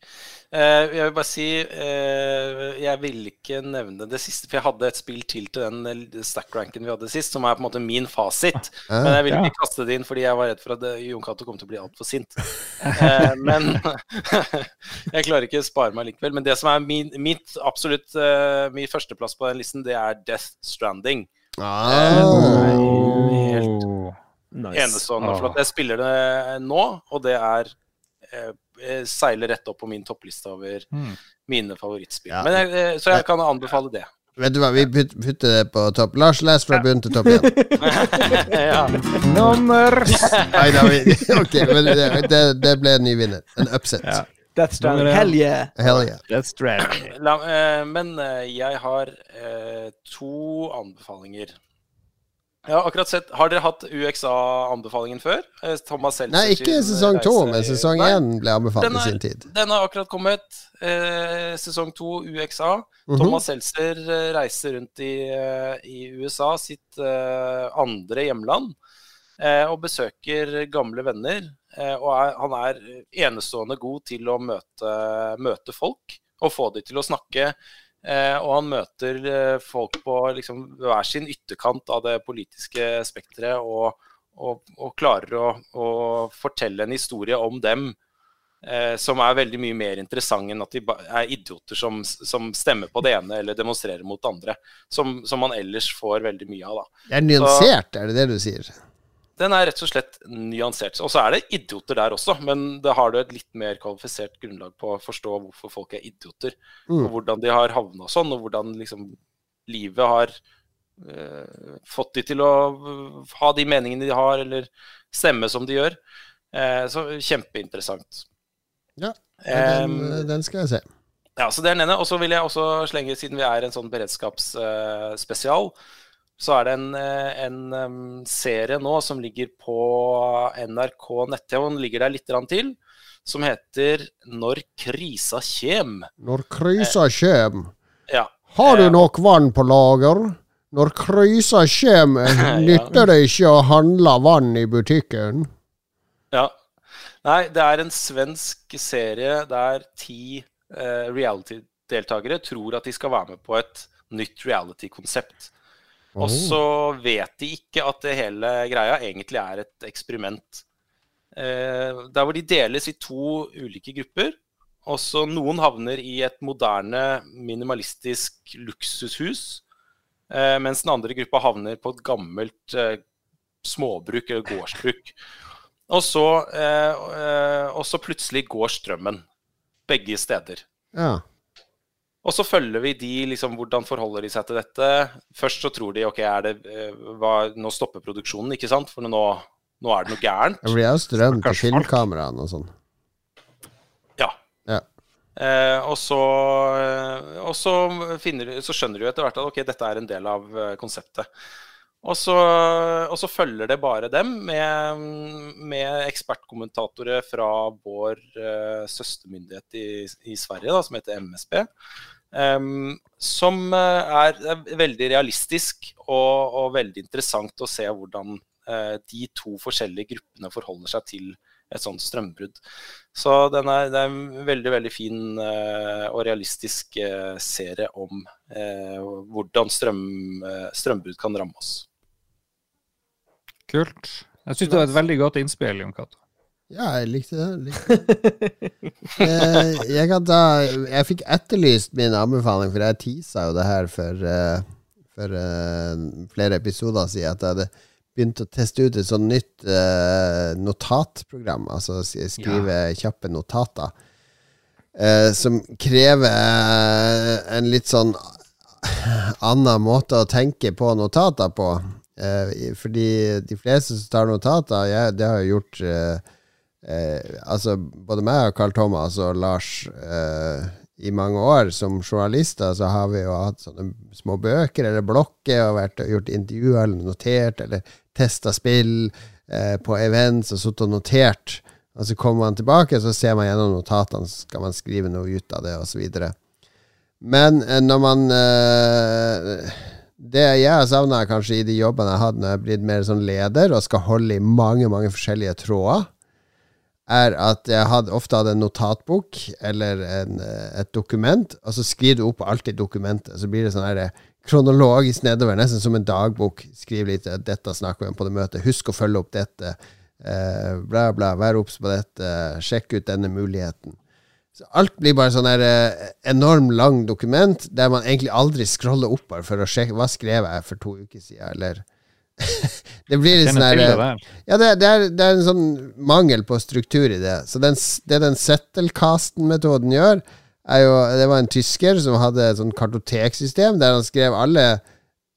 Eh, jeg vil bare si eh, Jeg vil ikke nevne det siste, for jeg hadde et spill til til den eh, stack-ranken vi hadde sist, som er på en måte min fasit. Ah, Men jeg ville ja. ikke kaste det inn fordi jeg var redd for at Jon Cato kom til å bli altfor sint. Eh, men jeg klarer ikke å spare meg likevel. Men det som er min, mitt absolutt uh, min førsteplass på den listen, det er Death Stranding. Ah. Helt Nice. enestående. For Ah. at jeg spiller det nå, og det er seiler rett opp på min toppliste over Mm. mine favorittspill. Ja. Men jeg, eh, så jeg kan anbefale det. Vet du hva, vi putter det på topp. Lars, les fra bunn til topp igjen. ja. Nummer Nei, da, vi, ok, men det, det, det ble en ny vinner. En upset. Ja. That's Stranding. Hell yeah! Hell yeah. That's Stranding. La, eh, men eh, jeg har eh, to anbefalinger. Har akkurat sett Har dere hatt UXA-anbefalingen før? Eh, Thomas Seltzer Nei, ikke sesong to, men sesong én ble anbefalt i sin tid. Den har akkurat kommet. Eh, sesong to UXA. Mhm. Thomas Seltzer eh, reiser rundt i, eh, i USA, sitt eh, andre hjemland, eh, og besøker gamle venner. eh, og er, han er enestående god til å møte, møte folk og få dem til å snakke. Eh, og han møter eh, folk på liksom, hver sin ytterkant av det politiske spekteret og, og, og klarer å, å fortelle en historie om dem eh, som er veldig mye mer interessant enn at de er idioter som, som stemmer på det ene eller demonstrerer mot det andre. Som, som man ellers får veldig mye av. da. Det er nyansert, er det det du sier? Den er rett og slett nyansert. Og så er det idioter der også, men da har du et litt mer kvalifisert grunnlag på å forstå hvorfor folk er idioter. Mm. Og hvordan de har havna sånn, og hvordan liksom livet har eh, fått de til å eh, ha de meningene de har, eller stemme som de gjør. Eh, så kjempeinteressant. Ja, Den, um, den skal jeg se. ja, så det er den ene. Og så vil jeg også slenge, siden vi er en sånn beredskapsspesial, så er det en, eh, en serie nå som ligger på NRK nett-TV, den ligger der litt til, som heter 'Når krisa kjem'. Når krisa kjem, Ja. har du Eh, nok vann på lager? Når krisa kjem, nytter det ikke å handle vann i butikken. Ja. Nei, det er en svensk serie der ti eh, reality-deltakere tror at de skal være med på et nytt reality-konsept. Og så vet de ikke at det hele greia egentlig er et eksperiment. Eh, der hvor de deles i to ulike grupper. Og så noen havner i et moderne, minimalistisk luksushus. Eh, mens den andre gruppa havner på et gammelt eh, småbruk eller gårdsbruk. Og så, eh, eh, og så plutselig går strømmen. Begge steder. Ja. Og så følger vi de, liksom, hvordan forholder de seg til dette. Først så tror de ok, det, eh, hva, nå stopper produksjonen, ikke sant? For nå, nå er det noe gærent. Det blir jo strøm til filmkameraene og sånn. Ja. Ja. Eh, og så, eh, og så, finner, så skjønner du etter hvert at ok, dette er en del av eh, konseptet. Og så, og så følger det bare dem med, med ekspertkommentatorer fra vår uh, søstermyndighet i, i Sverige, da, som heter MSB. Em, som eh, er, er veldig realistisk og, og veldig interessant å se hvordan uh, de to forskjellige gruppene forholder seg til et sånt strømbrudd. Så den er, det er en veldig veldig fin uh, og realistisk uh, serie om eh, hvordan strøm, strømbrudd kan ramme oss. Kult. Jeg syns det var et veldig godt innspill, Jon Cato. Ja, jeg likte det. Likte det. Eh, jeg, kan ta, jeg fikk etterlyst min anbefaling, for jeg teasa jo det her for, eh, for eh, flere episoder siden. At jeg hadde begynt å teste ut et sånt nytt notatprogram. Altså skrive skrive kjappe notater. som krever en litt sånn annen måte å tenke på notater på. Fordi de fleste som tar notater, jeg, det har jeg gjort eh, Altså både meg og Carl Thomas og Lars eh, i mange år som journalister, så har vi jo hatt sånne små bøker eller blokker og vært, gjort intervjuer eller notert eller testa spill eh, på events og sittet og notert. Og så kommer man tilbake, så ser man gjennom notatene, så skal man skrive noe ut av det, osv. Men eh, når man eh, Det jeg har savna kanskje i de jobbene jeg har hatt når jeg har blitt mer sånn leder og skal holde i mange, mange forskjellige tråder, er at jeg hadde ofte hadde en notatbok eller en, eh, et dokument, og så skriver du opp alt i dokumentet. Så blir det sånn her eh, kronologisk nedover, nesten som en dagbok. Skriv litt eh, 'dette snakker vi om på det møtet', husk å følge opp dette. Eh, bla, bla, vær obs på dette, sjekk ut denne muligheten. Så alt blir bare sånn eh, enorm lang dokument der man egentlig aldri scroller opp for å sjekke hva skrev jeg for to uker siden, eller Det blir litt sånn det eh, der. ja, det, det, er, det er en sånn mangel på struktur i det. Så den, det den settelkasten-metoden gjør, er jo Det var en tysker som hadde et sånn kartoteksystem der han skrev alle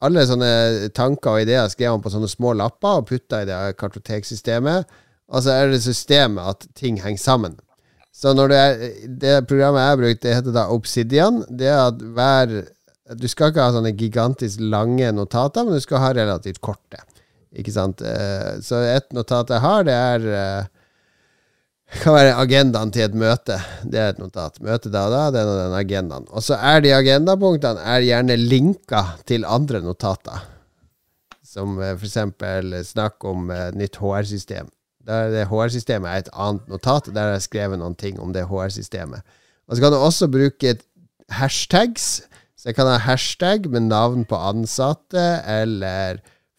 alle sånne tanker og ideer skrev han på sånne små lapper og putta i det kartoteksystemet. Og så er det systemet at ting henger sammen. Så når det er Det programmet jeg har brukt, det heter da Obsidian. Det er at hver Du skal ikke ha sånne gigantisk lange notater, men du skal ha relativt korte. Ikke sant? Eh, Så et notat jeg har, det er det kan være agendaen til et møte. Det er et notat. Møte da og da, den og den agendaen. Og så er de agendapunktene er gjerne linka til andre notater. Som f.eks. for eksempel snakk om eh, nytt HR-system. Det HR-systemet er et annet notat. Der har jeg skrevet noen ting om det HR-systemet. Og så kan du også bruke hashtags. Så jeg kan ha hashtag med navn på ansatte, eller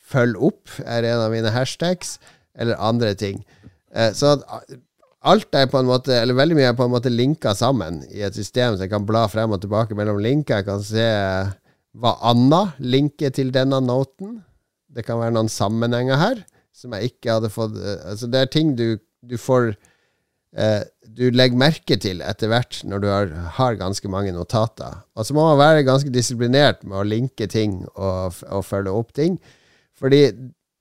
følg opp er en av mine hashtags, eller andre ting. Eh, Så alt er på en måte, eller veldig mye er på en måte linka sammen i et system, så jeg kan bla frem og tilbake mellom linker. Jeg kan se hva Anna linker til denne noten. Det kan være noen sammenhenger her. som jeg ikke hadde fått eh, Altså, det er ting du, du får eh, Du legger merke til etter hvert når du har, har ganske mange notater. Og så må man være ganske disiplinert med å linke ting og, og følge opp ting. Fordi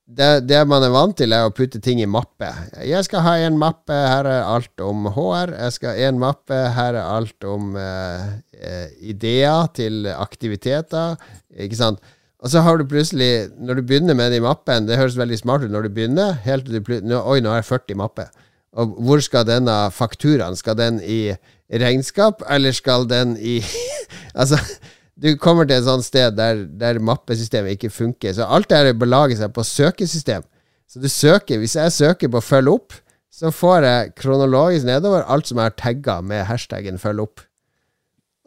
det, det man er vant til, er å putte ting i mappe. Jeg skal ha en mappe, her er alt om HR. Jeg skal ha en mappe, her er alt om eh, ideer til aktiviteter. Ikke sant? Og så har du plutselig, når du begynner med det i mappen Det høres veldig smart ut når du begynner, helt til du plutselig Oi, nå har jeg 40 mapper. Og hvor skal denne fakturaen? Skal den i regnskap, eller skal den i Altså, du kommer til et sånt sted der, der mappesystemet ikke funker. Så alt det her belager seg på søkesystem. Så du søker, hvis jeg søker på 'følg opp', så får jeg kronologisk nedover alt som er tagga med hashtaggen 'følg opp'.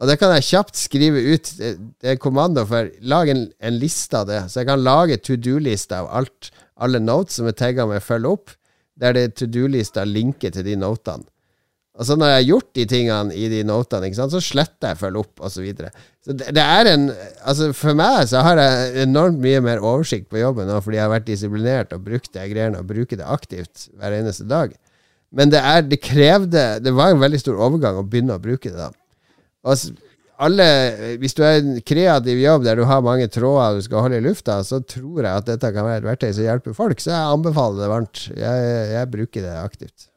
Og det kan jeg kjapt skrive ut. Det er kommando for lag en, en liste av det. Så jeg kan lage to do-liste av alt, alle notes som er tagga med 'følg opp', der det to do-lista linker til de notene. Og så når jeg har gjort de tingene i de notene, ikke sant, så sletter jeg følge opp', osv. Så, videre. så det, det er en Altså, for meg så har jeg enormt mye mer oversikt på jobben nå, fordi jeg har vært disiplinert og brukt de greiene og bruker det aktivt hver eneste dag. Men det er Det krevde Det var en veldig stor overgang å begynne å bruke det, da. Og s- alle, hvis du er en kreativ jobb der du har mange tråder du skal holde i lufta, så tror jeg at dette kan være et verktøy som hjelper folk. Så jeg anbefaler det varmt. Jeg, jeg bruker det aktivt.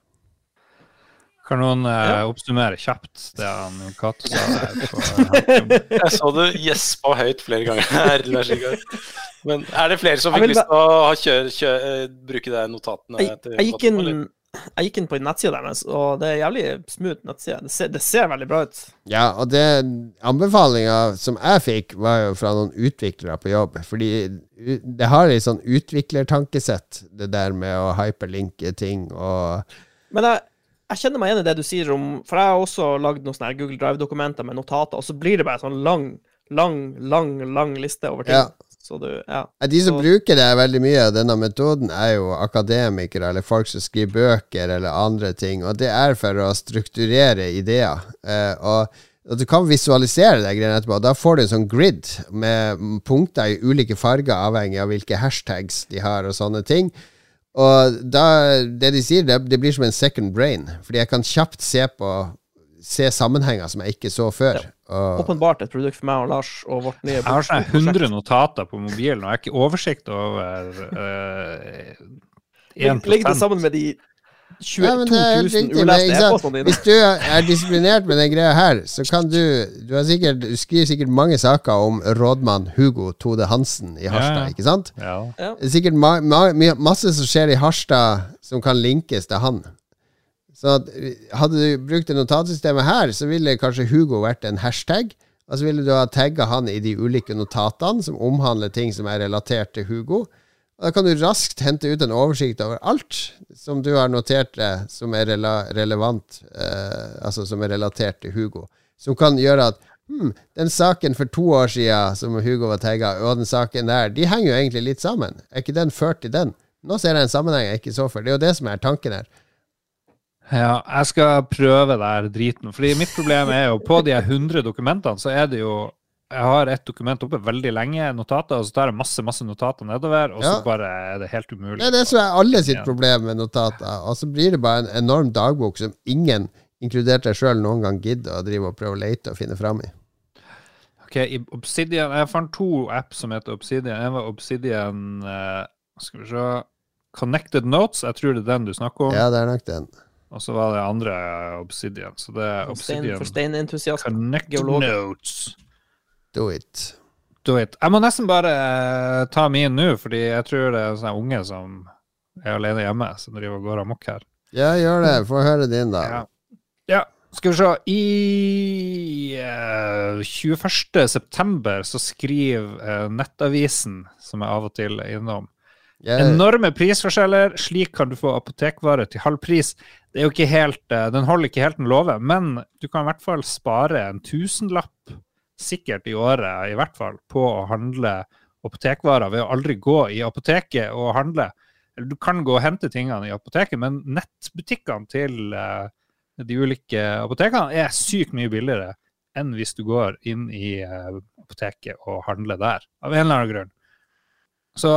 Kan noen eh, oppsummere kjapt det han Jon Cato sa Jeg så du gjespa høyt flere ganger. Men er det flere som fikk lyst til å kjøre, kjøre, bruke de notatene? Jeg, jeg, gikk eller? Jeg gikk inn på nettsida deres, og det er jævlig smooth nettside. Det det ser veldig bra ut. Ja, og det anbefalinga som jeg fikk, var jo fra noen utviklere på jobb. Fordi det har et sånn utviklertankesett, det der med å hyperlinke ting og Men jeg, jeg kjenner meg igjen i det du sier om For jeg har også lagd noen sånne Google Drive-dokumenter med notater, og så blir det bare sånn lang, lang, lang lang liste over ting. Ja. Så du Ja. De som Så- bruker det veldig mye av denne metoden, er jo akademikere eller folk som skriver bøker eller andre ting, og det er for å strukturere ideer. Eh, og, og du kan visualisere de greiene etterpå. Da får du en sånn grid med punkter i ulike farger, avhengig av hvilke hashtags de har og sånne ting. Og da, det de sier, det, det blir som en second brain, fordi jeg kan kjapt se på Se sammenhenger som jeg ikke så før. Åpenbart Åpenbart et produkt for meg og Lars og vårt nye Jeg har sånn 100 notater på mobilen, og jeg har ikke oversikt over uh, 1 ligger det sammen med de 22 Ja, men det er 000 ulesne uleste e-postene dine? Hvis du er disiplinert med den greia her, så kan du Du, har sikkert, du skriver sikkert mange saker om rådmann Hugo Tode Hansen i Harstad, Ja, ja. ikke sant? Ja. Det er sikkert ma ma masse som skjer i Harstad som kan linkes til han. Så eh, hadde du brukt det notatsystemet her, så ville kanskje Hugo vært en hashtag. Og så ville du ha tagga han i de ulike notatene som omhandler ting som er relatert til Hugo. Og Da kan du raskt hente ut en oversikt over alt som du har notert deg som er rele relevant, eh, altså som er relatert til Hugo. Som kan gjøre at hm, den saken for to år siden som Hugo var tagga, og den saken der, de henger jo egentlig litt sammen. Er ikke den ført til den? Nå ser jeg en sammenheng jeg ikke så før. Det er jo det som er tanken her. Ja, jeg skal prøve der driten. Fordi mitt problem er jo på de 100 dokumentene, så er det jo Jeg har et dokument oppe veldig lenge, notater, og så tar jeg masse masse notater nedover, og så Ja. bare er det helt umulig. Det er det som er alle sitt Ja. problem med notater. Og så blir det bare en enorm dagbok som ingen, inkludert deg sjøl, noen gang gidder å drive og prøve å lete og finne fram i. Ok, i Obsidian Jeg fant to apps som heter Obsidian. En var Obsidian eh, Skal vi se Connected Notes, jeg tror det er den du snakker om. Ja, det er nok den. Og så var det andre Obsidian. Så det er Obsidian for steinentusiast. Connect geolog. Notes. Do it. Do it. Jeg må nesten bare eh, ta min nå, fordi jeg tror det er sånne unge som er alene hjemme, som driver og går amok her. Ja, gjør det. Få høre din, da. Ja. ja. Skal vi se I eh, 21. september så skriver eh, Nettavisen, som jeg av og til er innom, Jeg, Enorme prisforskjeller. Slik kan du få apotekvare til halv pris. Det er jo ikke helt, eh, den holder ikke helt den lover, men du kan i hvert fall spare en tusenlapp sikkert i året, i hvert fall, på å handle apotekvarer ved å aldri gå i apoteket og handle. Eller du kan gå og hente tingene i apoteket, men nettbutikkene til eh, de ulike apotekene er sykt mye billigere enn hvis du går inn i eh, apoteket og handler der, av en eller annen grunn. Så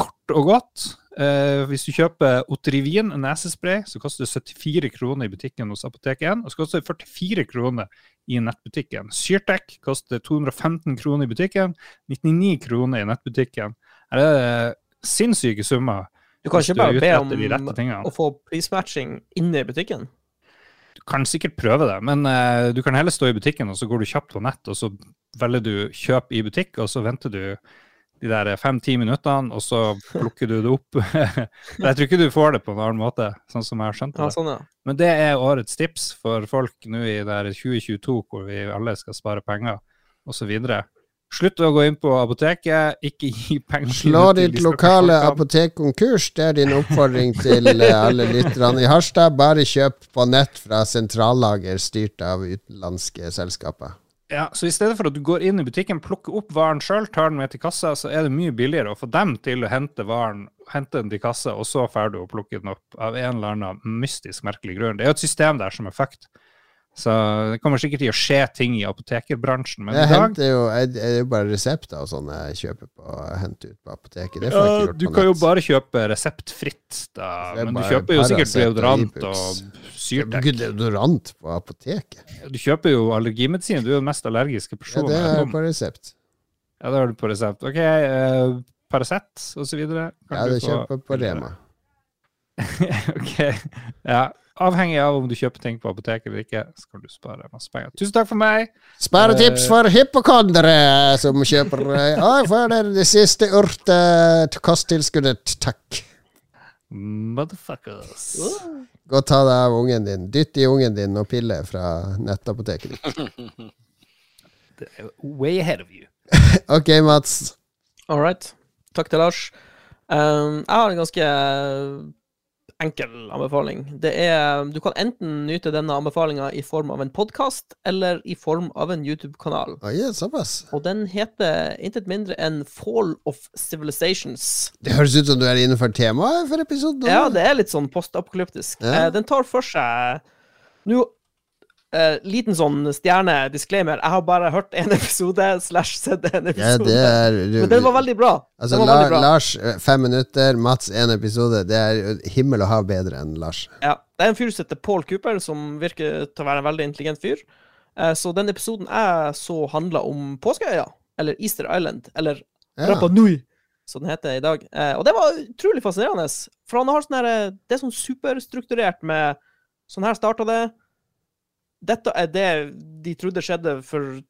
kort og godt, Eh, hvis du kjøper Otrivin nesespray, så koster det 74 kroner i butikken hos Apotek 1. Og så koster det 44 kroner i nettbutikken. Syrtec koster 215 kroner i butikken, 99 kroner i nettbutikken. Her er det sinnssyke summer. Du kan ikke bare be om å få prismatching inne i butikken. Du kan sikkert prøve det, men eh, du kan heller stå i butikken, og så går du kjapt på nett, og så velger du kjøp i butikk, og så venter du de der fem-ti minuttene, og så plukker du det opp. jeg tror ikke du får det på en annen måte, sånn som jeg har skjønt Ja, det. sånn, ja. Men det er årets tips for folk nå i der 2022, hvor vi alle skal spare penger, osv. Slutt å gå inn på apoteket, ikke gi penger Slå ditt lokale apotek konkurs. Det er din oppfordring til eh, alle lytterne i Harstad. Bare kjøp på nett fra sentrallager styrt av utenlandske selskaper. Ja, så i stedet for at du går inn i butikken, plukker opp varen sjøl, tar den med til kassa, så er det mye billigere å få dem til å hente varen, hente den til kassa, og så får du å plukke den opp av en eller annen mystisk merkelig grunn. Det er jo et system der som er fucked. Så det kommer sikkert til å skje ting i apotekerbransjen, men Jeg i dag henter jo jeg, jeg, det jo bare resepter og sånn jeg kjøper på henter ut på apoteket. Ja, du kan jo bare kjøpe reseptfritt, da. Men du kjøper jo sikkert deodorant og Syrtec. Deodorant på apoteket? Du kjøper jo allergimedisin, du er jo den mest allergiske Ja, det er på resept. Ja, det har du på resept. OK, uh, Paracet videre. Ja, du det kjøper på. Rema. ok. Ja. Avhengig av om du kjøper ting på apoteket eller ikke, så kan du spare masse penger. Tusen takk for meg. Sparetips Eh. for hypokondere som kjøper eh, Å, får dere det siste urte kosttilskuddet, takk. Motherfuckers. Gå og ta deg av ungen din. Dytt i ungen din og pille fra nettapoteket ditt. Way ahead of you. Ok, Mats. All right. Takk til Lars. Um, jeg har en ganske enkel anbefaling. Det er Du kan enten nyte denne anbefalinga i form av en podkast eller i form av en YouTube-kanal. Ah, yeah. Og den heter intet mindre enn Fall of Civilizations. Det høres ut som du er innenfor temaet for episoden. Ja, det er litt sånn postapokalyptisk. Ja. Eh, den tar for seg Nå eh, Liten sånn stjerne-disclaimer. Jeg har bare hørt én episode slash sett en Ja, episode. det er du, Men den var veldig bra. Altså, var La, veldig bra. Lars, eh, fem minutter. Mats, én episode. Det er himmel og hav bedre enn Lars. Ja, det er en fyr som heter Paul Cooper, som virker til å være en veldig intelligent fyr. Uh, Så den episoden jeg så handla om Påskeøya, eller Easter Island, eller Ja. Rapa Nui, som den heter i dag. Uh, Og det var utrolig fascinerende. For han har sånn her Det er sånn superstrukturert med Sånn her starta det. Dette er det de trodde skjedde for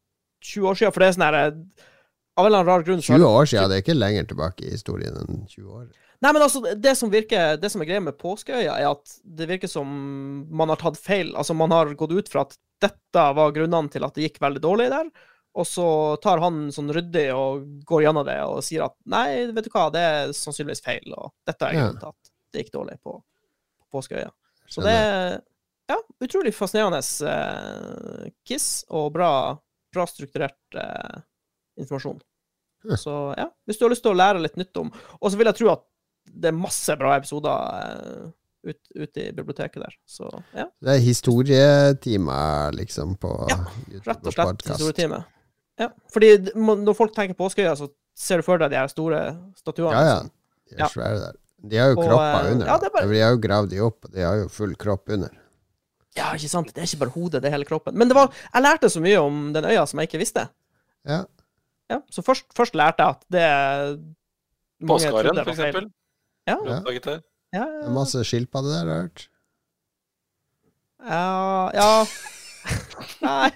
20 år siden, for det er sånn her Av en eller annen rar grunn 20 år siden, det er ikke lenger tilbake i historien enn 20 år. Nei, men altså, det som virker Det som er greia med Påskeøya, er at det virker som man har tatt feil. Altså, man har gått ut fra at dette var grunnene til at det gikk veldig dårlig der, og så tar han sånn ryddig og går gjennom det og sier at nei, vet du hva, det er sannsynligvis feil, og dette er grunnen til at det gikk dårlig på, på Påskeøya. Så det ja, utrolig fascinerende uh, kiss og bra, bra strukturert uh, informasjon. Ja. Så ja, hvis du har lyst til å lære litt nytt om Og så vil jeg tro at det er masse bra episoder eh, ut- ute i biblioteket der. Så ja, Det er historietimer, liksom, på Ja, YouTube rett og slett historietime. Ja, fordi når folk tenker Påskeøya, så ser du for deg de her store statuene. Ja, ja. liksom. De er svære der. De har jo Og, kropper under. ja, bare- De har jo gravd de opp, og de har jo full kropp under. Ja, ikke sant? Det er ikke bare hodet, det er hele kroppen. Men det var, jeg lærte så mye om den øya som jeg ikke visste. Ja. Ja, så først, først lærte jeg at det trodde for eksempel. Ja, Ja. Ja, Det ja. er masse skilpadder der, har jeg hørt. ja, ja. Nei.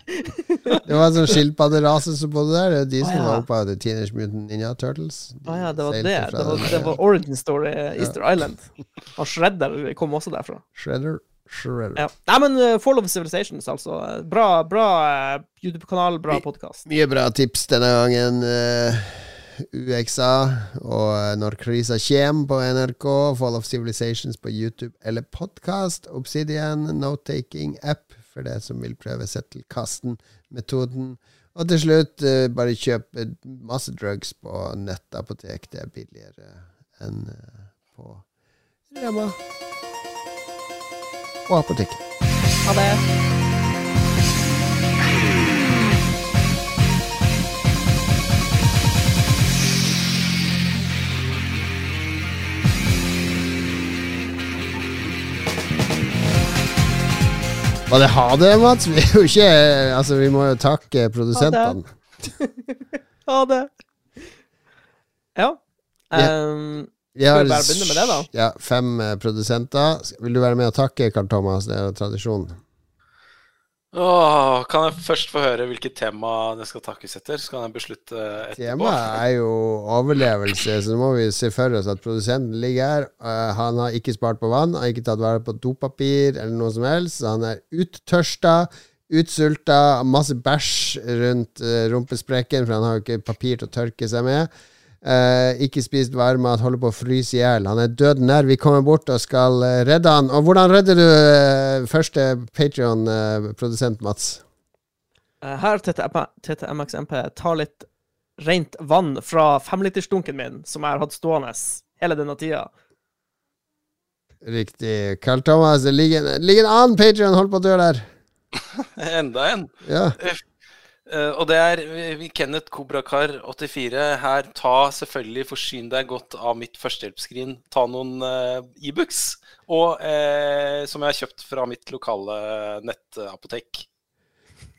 Det var en sånn skilpadderase som bodde der. Det er de som som ja. var oppe av The Teenage Mutant Ninja Turtles. De ah, ja, det var det. Det var, det var origin story Easter Island. Og Shredder kom også derfra. Shredder. Shredder. Ja. Nei, men uh, Fall of Civilizations, altså. Bra, bra uh, YouTube-kanal, bra podkast. Mye bra tips denne gangen. Uh, UXA og Når krisa kjem på NRK. Fall of Civilizations på YouTube eller podkast. Obsidian note-taking-app for det som vil prøve Settle-kasten-metoden. Og til slutt, bare kjøp masse drugs på nettapotek. Det er billigere enn på Rema og apoteket. Ha det. Var det ha det, Mats? Vi, jo ikke, altså, vi må jo takke produsentene. Ha det. ha det. Ja. Um, vi har bare begynne med det, da? Ja, fem eh, produsenter. Vil du være med og takke, Karl Thomas? Det er jo tradisjon. Åh, kan jeg først få høre hvilket tema det skal takkes etter? Så kan jeg beslutte etterpå. Temaet er jo overlevelse, så nå må vi se for oss at produsenten ligger her. eh, han har ikke spart på vann, har ikke tatt vare på dopapir eller noe som helst. Så han er uttørsta, utsulta, masse bæsj rundt uh, rumpesprekken, for han har jo ikke papir til å tørke seg med. Eh, ikke spist varmmat, holder på å fryse i hjel. Han er døden nær. Vi kommer bort og skal eh, redde han. Og hvordan redder du eh, første Patrion-produsent, Mats? eh, her, TTMXMP, tar litt rent vann fra femlitersdunken min, som jeg har hatt stående hele denne tida. Riktig. Carl Thomas, det ligger, en- ligger en annen Patrion holdt på å dø der. Enda en. Ja. Eh, og det er Kenneth Kobrakar 84 her. Ta selvfølgelig, forsyn deg godt av mitt førstehjelpsskrin. Ta noen uh. Og uh, som jeg har kjøpt fra mitt lokale nettapotek.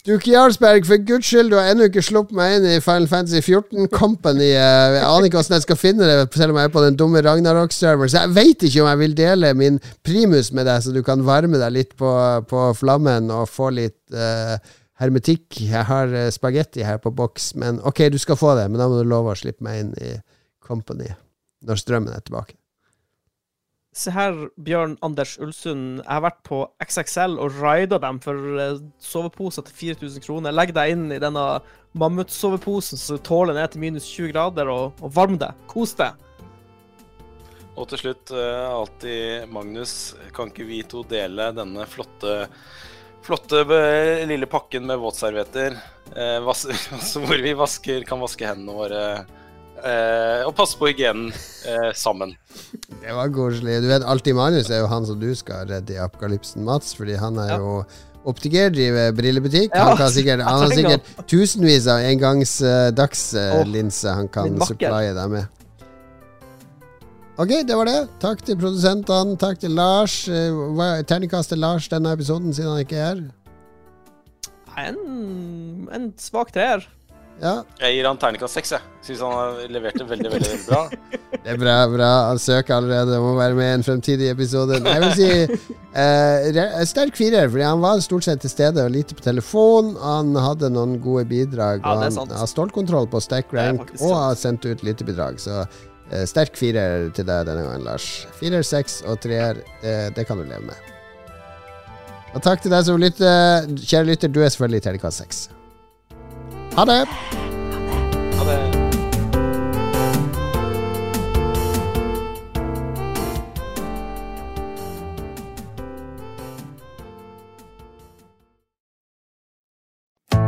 Duke Jarlsberg, for guds skyld, du har ennå ikke sluppet meg inn i Final Fantasy 14 Company. Jeg aner ikke hvordan jeg skal finne det, selv om jeg er på den dumme Ragnarok-serveren. Så jeg veit ikke om jeg vil dele min primus med deg, så du kan varme deg litt på, på flammen og få litt hermetikk. Jeg har uh, spagetti her på boks, men ok, du skal få det, men da må du love å slippe meg inn i Company når strømmen er tilbake. Se her, Bjørn Anders Ulsund. Jeg har vært på XXL og rida dem for eh, soveposer til 4000 kroner. Legg deg inn i denne mammutsoveposen så du tåler ned til minus 20 grader, og, og varm deg. Kos deg. Og til slutt, eh, alltid Magnus, kan ikke vi to dele denne flotte Flotte eh, lille pakken med våtservietter, eh, vas altså hvor vi vasker, kan vaske hendene våre eh, og passe på hygienen eh, sammen. Det var koselig. Du vet, Alltid Magnus er jo han som du skal redde i apokalypsen, Mats, fordi han er Ja. jo optiker, driver brillebutikk. Ja, han, kan sikkert, han har sikkert tusenvis av engangs uh, dagslinser han kan supplye deg med. Ok, det var det. Takk til produsentene. Takk til Lars. Terningkast Hva er Lars denne episoden, siden han ikke er her? En, en svak treer. Ja, Jeg gir han terningkast seks, jeg. Syns han har levert det veldig, veldig bra. det er bra. bra Han søker allerede om å være med i en fremtidig episode. Jeg vil si eh, sterk firer, fordi han var stort sett til stede og lite på telefon. Han hadde noen gode bidrag, Ja, og han har stålkontroll på stack rank og har sendt ut lite bidrag. Så eh, sterk firer til deg denne gangen, Lars. Firer, seks og treer, det, det kan du leve med. Og takk til deg som lytter. Kjære lytter, du er selvfølgelig i terningkast seks. Ha det!